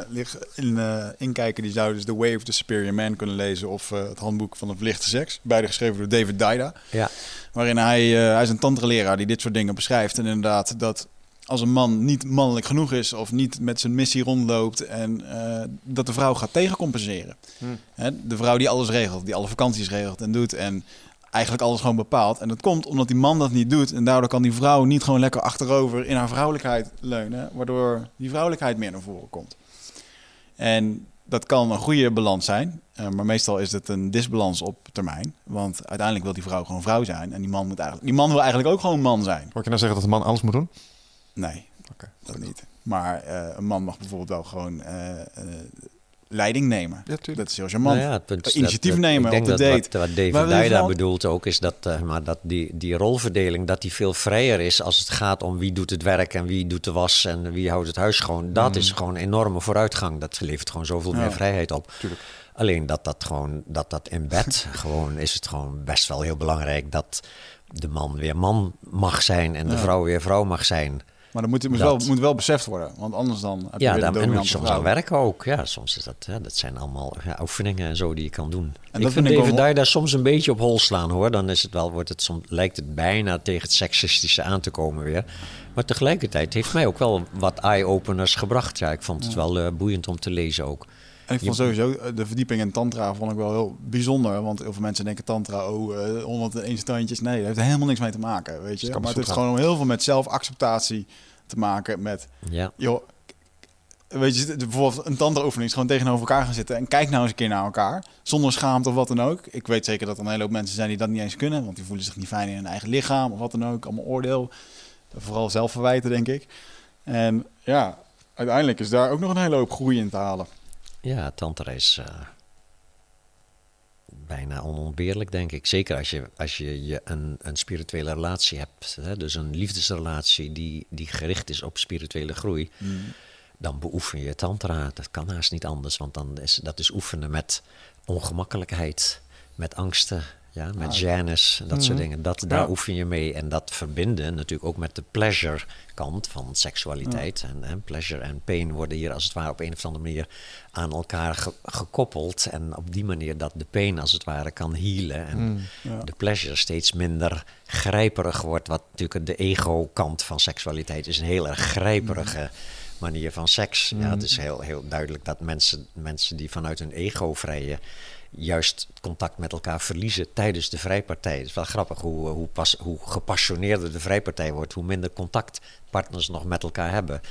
A: in, uh, inkijken, die zouden dus The Way of the Superior Man kunnen lezen of uh, het handboek van de verlichte seks. Beide geschreven door David Dida.
C: Ja.
A: Waarin hij, uh, hij is een tantra-leraar die dit soort dingen beschrijft. En inderdaad, dat als een man niet mannelijk genoeg is of niet met zijn missie rondloopt en dat de vrouw gaat tegencompenseren.
B: Hmm.
A: Hè, de vrouw die alles regelt, die alle vakanties regelt en doet en eigenlijk alles gewoon bepaalt. En dat komt omdat die man dat niet doet. En daardoor kan die vrouw niet gewoon lekker achterover in haar vrouwelijkheid leunen. Waardoor die vrouwelijkheid meer naar voren komt. En dat kan een goede balans zijn. Uh, maar meestal is het een disbalans op termijn. Want uiteindelijk wil die vrouw gewoon vrouw zijn. En die man, moet eigenlijk, die man wil eigenlijk ook gewoon man zijn.
B: Word je nou zeggen dat een man alles moet doen?
A: Nee, dat niet. Maar uh, een man mag bijvoorbeeld wel gewoon uh, leiding nemen.
B: Ja.
A: Dat is heel charmant.
C: Nou ja, het punt is
A: Initiatief
C: dat-
A: nemen
C: ik
A: op
C: denk
A: de
C: dat
A: date.
C: Wat, wat
A: Maar we
C: Dijda bedoelt ook is dat, eh, maar dat die, die rolverdeling dat die veel vrijer is als het gaat om wie doet het werk en wie doet de was en wie houdt het huis schoon. Dat is gewoon een enorme vooruitgang. Dat levert gewoon zoveel.
A: Ja.
C: meer vrijheid op.
B: Tuurlijk.
C: Alleen dat dat gewoon dat dat in bed gewoon is het gewoon best wel heel belangrijk dat de man weer man mag zijn en de vrouw weer vrouw mag zijn.
A: Maar dat moet, moet,
C: Dat-
A: wel, moet wel beseft worden. Want anders dan heb je
C: Ja,
A: weer
C: daar en moet je soms aan werken ook. Ja, soms is dat, dat zijn allemaal ja, oefeningen en zo die je kan doen.
A: dat
C: ik
A: vind
C: David Dyer daar soms een beetje op hol slaan hoor. Dan is het wel, wordt het soms, lijkt het bijna tegen het seksistische aan te komen weer. Maar tegelijkertijd heeft mij ook wel wat eye-openers gebracht. Ja, ik vond het wel eh, boeiend om te lezen ook.
A: En ik vond sowieso eh, de verdieping in tantra vond ik wel heel bijzonder. Want heel veel mensen denken tantra, oh, eh 101 standjes. Nee, dat heeft er helemaal niks mee te maken, weet je. Maar het heeft gewoon heel veel met zelfacceptatie te maken. Met,
C: Ja,
A: joh, weet je, bijvoorbeeld een tantra-oefening is gewoon tegenover elkaar gaan zitten. En kijk nou eens een keer naar elkaar, zonder schaamte of wat dan ook. Ik weet zeker dat er een hele hoop mensen zijn die dat niet eens kunnen. Want die voelen zich niet fijn in hun eigen lichaam of wat dan ook. Allemaal oordeel. Vooral zelfverwijten, denk ik. En ja, uiteindelijk is daar ook nog een hele hoop groei in te halen.
C: Ja tantra is eh, bijna onontbeerlijk, denk ik. Zeker als je, als je, je een, een spirituele relatie hebt. Hè? Dus een liefdesrelatie die, die gericht is op spirituele groei. dan beoefen je tantra. Dat kan haast niet anders, want dan is, dat is oefenen met ongemakkelijkheid, met angsten, ja, met gênes, en dat soort dingen. Dat, daar
B: Ja.
C: oefen je mee. En dat verbinden natuurlijk ook met de pleasure kant van seksualiteit. En, en pleasure en pain worden hier als het ware op een of andere manier aan elkaar ge- gekoppeld. En op die manier dat de pain als het ware kan healen. En de pleasure steeds minder grijperig wordt. Wat natuurlijk de ego-kant van seksualiteit is een heel erg grijperige manier van seks. Ja, het is heel, heel duidelijk dat mensen, mensen die vanuit hun ego vrijen, juist contact met elkaar verliezen tijdens de vrijpartij. Het is wel grappig hoe, hoe, pas, hoe gepassioneerder de vrijpartij wordt, hoe minder contact partners nog met elkaar hebben.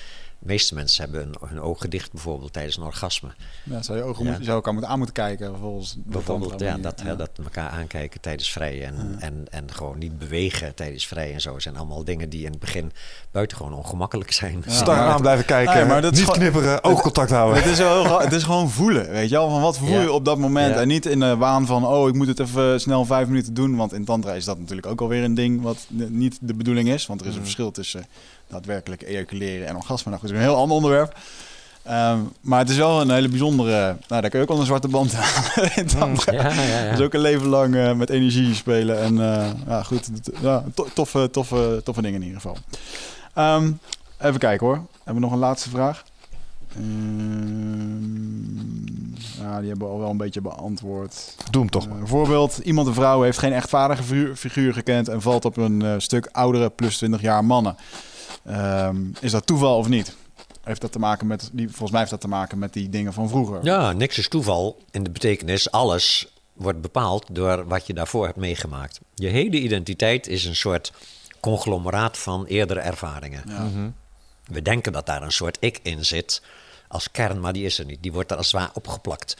C: De meeste mensen hebben hun, hun ogen dicht bijvoorbeeld tijdens een orgasme.
A: Ja, zou je, ogen
C: Ja.
A: moet, je zou elkaar moeten aan moeten kijken. Volgens de
C: Bijvoorbeeld ja, dat, hè, dat elkaar aankijken tijdens vrij en, en, en gewoon niet bewegen tijdens vrij en zo. zijn allemaal dingen die in het begin buitengewoon ongemakkelijk zijn.
A: Ja.
B: Star aan blijven kijken,
A: maar dat
B: niet knipperen, oogcontact houden.
A: Het is, wel het is gewoon voelen, weet je wel? Van wat voel je
C: Ja.
A: op dat moment?
C: Ja.
A: En niet in de waan van, oh, ik moet het even snel vijf minuten doen. Want in tantra is dat natuurlijk ook alweer een ding wat niet de bedoeling is. Want er is een verschil tussen daadwerkelijk ejaculeren en orgasme. Nou goed, dat is een heel ander onderwerp. Ehm, maar het is wel een hele bijzondere... Nou, daar kun je ook al een zwarte band aan in tantra.
C: Ja, ja, ja.
A: Dus ook een leven lang eh, met energie spelen. En eh, ja, goed, ja, to- toffe, toffe, toffe dingen in ieder geval. Ehm, even kijken hoor. Hebben we nog een laatste vraag? Ehm, ja, die hebben we al wel een beetje beantwoord.
B: Doe hem toch
A: Eh,
B: maar.
A: Een voorbeeld. Iemand, een vrouw, heeft geen echt vaardige figuur, figuur gekend... en valt op een eh, stuk oudere, plus 20 jaar mannen. Ehm, is dat toeval of niet? Heeft dat te maken met... Die, volgens mij heeft dat te maken met die dingen van vroeger.
C: Ja, niks is toeval in de betekenis. Alles wordt bepaald door wat je daarvoor hebt meegemaakt. Je hele identiteit is een soort conglomeraat van eerdere ervaringen.
A: Ja.
C: We denken dat daar een soort ik in zit als kern, maar die is er niet. Die wordt er als het ware opgeplakt.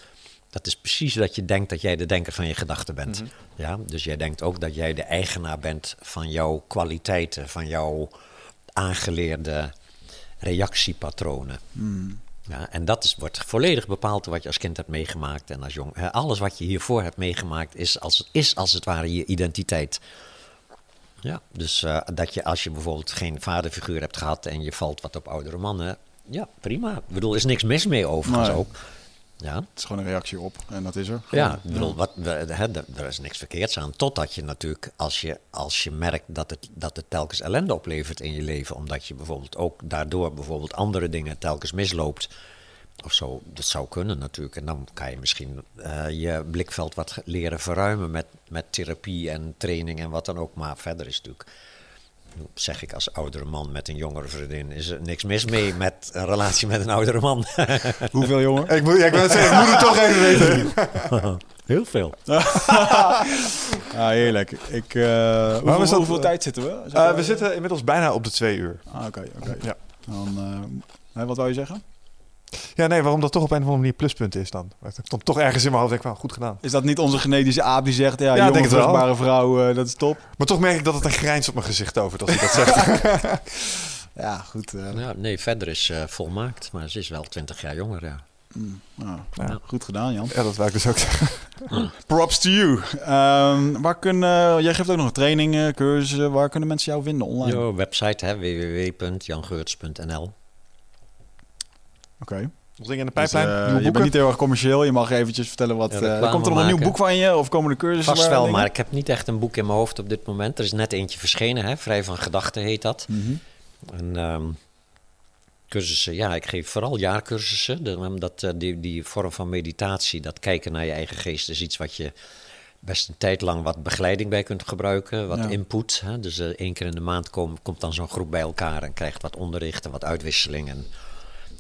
C: Dat is precies dat je denkt dat jij de denker van je gedachten bent. ja, dus jij denkt ook dat jij de eigenaar bent van jouw kwaliteiten, van jouw aangeleerde reactiepatronen. Ja, en dat is, wordt volledig bepaald door wat je als kind hebt meegemaakt en als jong. Alles wat je hiervoor hebt meegemaakt is als, is als het ware je identiteit. Ja, dus eh, dat je als je bijvoorbeeld geen vaderfiguur hebt gehad en je valt wat op oudere mannen, ja, prima. Ik bedoel, er is niks mis mee overigens
A: Nee.
C: ook. Ja,
A: Het is gewoon een reactie op en dat is er.
C: ja, ik bedoel, wat, we- hè, er is niks verkeerds aan. Totdat je natuurlijk, als je, als je merkt dat het, dat het telkens ellende oplevert in je leven, omdat je bijvoorbeeld ook daardoor bijvoorbeeld andere dingen telkens misloopt. Of zo, dat zou kunnen natuurlijk. En dan kan je misschien eh, je blikveld wat leren verruimen met, met therapie en training en wat dan ook. Maar verder is natuurlijk, zeg ik als oudere man met een jongere vriendin, is er niks mis mee met een relatie met een oudere man.
A: Hoeveel jongen?
B: Ik moet, ja, ik wil het zeggen, ik moet het toch even weten.
C: Heel veel.
A: Ja, heerlijk. Ik, eh hoeveel,
B: is dat-
A: hoeveel tijd zitten we?
B: Eh, we zitten inmiddels bijna op de twee uur.
A: Ah, oké, oké.
B: Ja.
A: Dan, eh, wat wou je zeggen?
B: Ja, nee, waarom dat toch op een of andere manier pluspunt is dan. Dat komt toch ergens in mijn hoofd. Denk ik, wel, goed gedaan.
A: Is dat niet onze genetische aap die zegt, ja,
B: Ja,
A: jonge vruchtbare vrouw, eh, dat is top?
B: Maar toch merk ik dat het een grijns op mijn gezicht overt als hij dat zegt.
A: Ja, goed. eh,
C: Ja, nee, verder is eh, volmaakt, maar ze is wel 20 jaar jonger, ja.
A: mm, nou,
B: Ja.
A: Goed gedaan, Jan.
B: ja, dat wou ik dus ook zeggen.
A: Props to you. Ehm, waar kunnen, jij geeft ook nog trainingen, cursussen. Waar kunnen mensen jou vinden online?
C: Jo, website hè, www.jangeurts.nl.
A: Oké.
B: Nog dingen in de
A: Dus,
B: pijplijn,
A: eh,
B: nieuwe
A: je bent niet heel erg commercieel. Je mag eventjes vertellen wat...
C: Ja,
A: eh, komt er nog een nieuw boek van je? Of komen er cursussen?
C: Vast wel, maar ik heb niet echt een boek in mijn hoofd op dit moment. Er is net eentje verschenen, hè, Vrij van Gedachten heet dat.
A: Mhm.
C: En ehm, cursussen, ja, ik geef vooral jaarcursussen. De- Omdat eh, die, die vorm van meditatie, dat kijken naar je eigen geest, is iets wat je best een tijd lang wat begeleiding bij kunt gebruiken. Wat
A: Ja.
C: input. Hè? Dus één keer in de maand kom- komt dan zo'n groep bij elkaar en krijgt wat onderricht en wat uitwisseling. En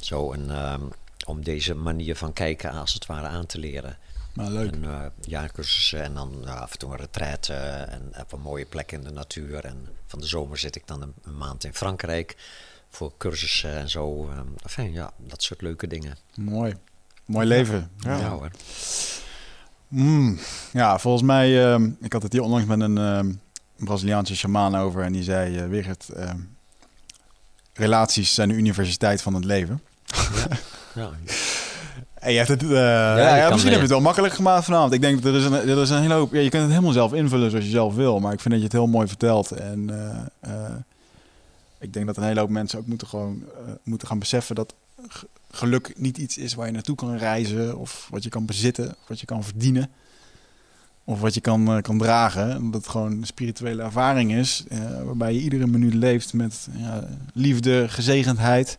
C: zo. En, ehm, om deze manier van kijken als het ware aan te leren.
A: Nou, leuk.
C: En, eh, jaarcursussen en dan ja, af en toe een retraite en op een mooie plek in de natuur. En van de zomer zit ik dan een, een maand in Frankrijk voor cursussen en zo. ehm, enfin, ja, dat soort leuke dingen.
A: Mooi. Mooi leven.
B: Ja.
C: Ja, hoor.
A: Mm. Ja, volgens mij... ehm, ik had het hier onlangs met een Braziliaanse shamaan over. En die zei, eh Wigert, relaties zijn de universiteit van het leven.
C: Ja,
A: En je hebt het, eh, ja, ja, misschien heb je het wel makkelijk gemaakt vanavond. Ik denk dat er is een, er is een hele hoop. Ja, je kunt het helemaal zelf invullen zoals je zelf wil. Maar ik vind dat je het heel mooi vertelt. En eh, eh, ik denk dat een hele hoop mensen ook moeten, gewoon, moeten gaan beseffen dat geluk niet iets is waar je naartoe kan reizen. Of wat je kan bezitten. Of wat je kan verdienen. Of wat je kan, kan dragen. En dat het gewoon een spirituele ervaring is. waarbij je iedere minuut leeft met ja, liefde, gezegendheid.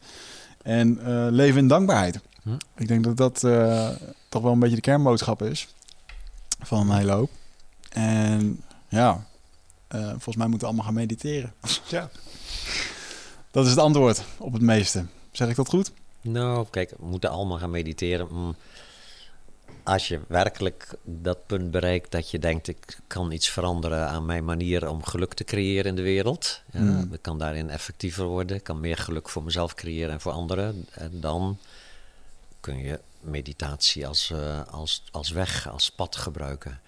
A: En eh, leven in dankbaarheid.
C: Hm.
A: Ik denk dat dat eh, toch wel een beetje de kernboodschap is van een hele hoop. En ja, eh, volgens mij moeten we allemaal gaan mediteren.
B: Ja.
A: Dat is het antwoord op het meeste. Zeg ik dat goed?
C: Nou, kijk, we moeten allemaal gaan mediteren. Mm. Als je werkelijk dat punt bereikt dat je denkt, ik kan iets veranderen aan mijn manier om geluk te creëren in de wereld. Ja,
A: Mm.
C: Ik kan daarin effectiever worden, ik kan meer geluk voor mezelf creëren en voor anderen. En dan kun je meditatie als, eh, als, als weg, als pad gebruiken.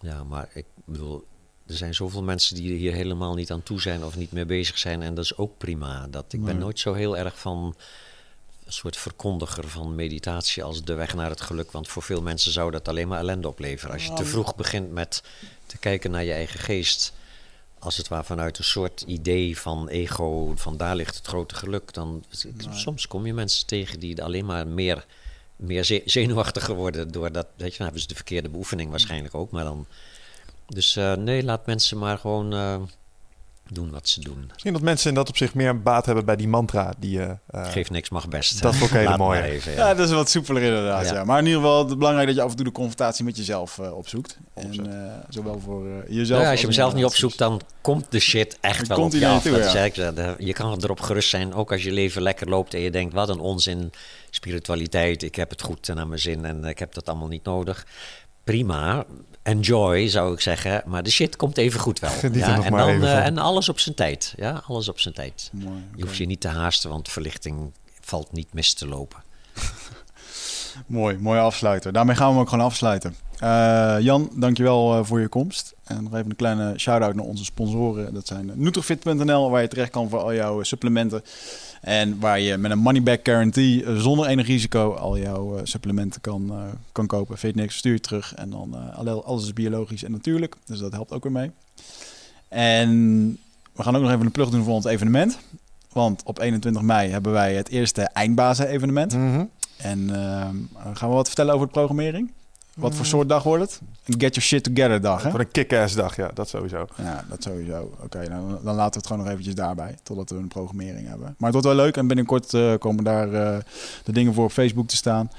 C: Ja, maar ik bedoel, er zijn zoveel mensen die hier helemaal niet aan toe zijn of niet mee bezig zijn. En dat is ook prima. Dat, ik ben
A: Nee.
C: nooit zo heel erg van een soort verkondiger van meditatie als de weg naar het geluk. Want voor veel mensen zou dat alleen maar ellende opleveren. Als je te vroeg begint met te kijken naar je eigen geest, als het ware vanuit een soort idee van ego, van daar ligt het grote geluk, dan soms kom je mensen tegen die alleen maar meer, meer ze- zenuwachtiger worden doordat, weet je, dan hebben ze de verkeerde beoefening waarschijnlijk ook, maar dan... Dus eh, nee, laat mensen maar gewoon eh, doen wat ze doen.
B: Misschien dat mensen in dat opzicht meer baat hebben bij die mantra die je... eh,
C: Geef niks, mag best.
B: dat
C: Laat
B: mooie.
C: maar even,
A: Ja,
C: ja.
A: dat is wat soepeler inderdaad. Ja.
C: Ja.
A: Maar in ieder geval het is belangrijk dat je af en toe de confrontatie met jezelf eh, opzoekt. En eh, zowel voor eh, jezelf
C: ja, als je hem
A: als
C: zelf niet opzoekt, dan komt de shit echt
A: Dan
C: wel
A: komt
C: op je af.
A: toe,
C: Dat eh, je kan erop gerust zijn, ook als je leven lekker loopt en je denkt, wat een onzin, spiritualiteit, ik heb het goed naar mijn zin en ik heb dat allemaal niet nodig. Prima, enjoy zou ik zeggen, maar de shit komt even goed wel. Ja, en, dan, eh, en alles op zijn tijd. Ja, alles op zijn tijd.
A: Mooi,
C: Je hoeft je niet te haasten, want verlichting valt niet mis te lopen.
A: Mooi, mooie afsluiter. Daarmee gaan we hem ook gewoon afsluiten. Eh, Jan, dankjewel eh voor je komst. En nog even een kleine shout-out naar onze sponsoren. Dat zijn Nutrofit.nl, waar je terecht kan voor al jouw supplementen. En waar je met een money-back guarantee eh, zonder enig risico al jouw eh, supplementen kan, eh, kan kopen. Vind je niks, stuur je terug. En dan alle- alles is biologisch en natuurlijk. Dus dat helpt ook weer mee. En we gaan ook nog even een plug doen voor ons evenement. Want op 21 mei hebben wij het eerste eindbazen evenement.
B: Mhm.
A: En ehm, gaan we wat vertellen over de programmering? Wat voor soort dag wordt het? Een get your shit together dag, hè?
B: Voor een kick-ass dag, ja, dat sowieso.
A: Ja, dat sowieso. Oké, nou, dan laten we het gewoon nog eventjes daarbij. Totdat we een programmering hebben. Maar het wordt wel leuk. En binnenkort eh, komen daar eh, de dingen voor op Facebook te staan.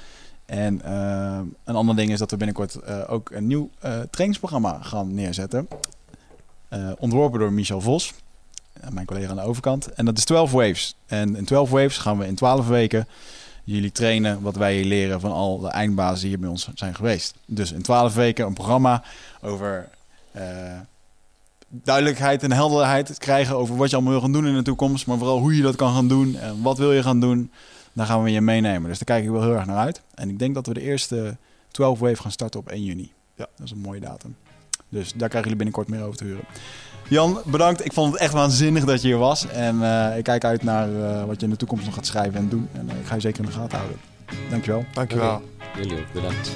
A: En eh, een ander ding is dat we binnenkort ook een nieuw trainingsprogramma gaan neerzetten. Ontworpen door Michel Vos. Mijn collega aan de overkant. En dat is 12 Waves. En in 12 Waves gaan we in 12 weken jullie trainen wat wij hier leren van al de eindbazen die hier bij ons zijn geweest. Dus in 12 weken een programma over eh, duidelijkheid en helderheid krijgen over wat je allemaal wil gaan doen in de toekomst. Maar vooral hoe je dat kan gaan doen en wat wil je gaan doen. Daar gaan we je meenemen. Dus daar kijk ik wel heel erg naar uit. En ik denk dat we de eerste 12 Wave gaan starten op 1 juni. Ja, dat is een mooie datum. Dus daar krijgen jullie binnenkort meer over te horen. Jan, bedankt. Ik vond het echt waanzinnig dat je hier was. En eh, ik kijk uit naar eh, wat je in de toekomst nog gaat schrijven en doen. En eh, ik ga je zeker in de gaten houden. Dankjewel.
B: Dankjewel.
C: Jullie ook bedankt.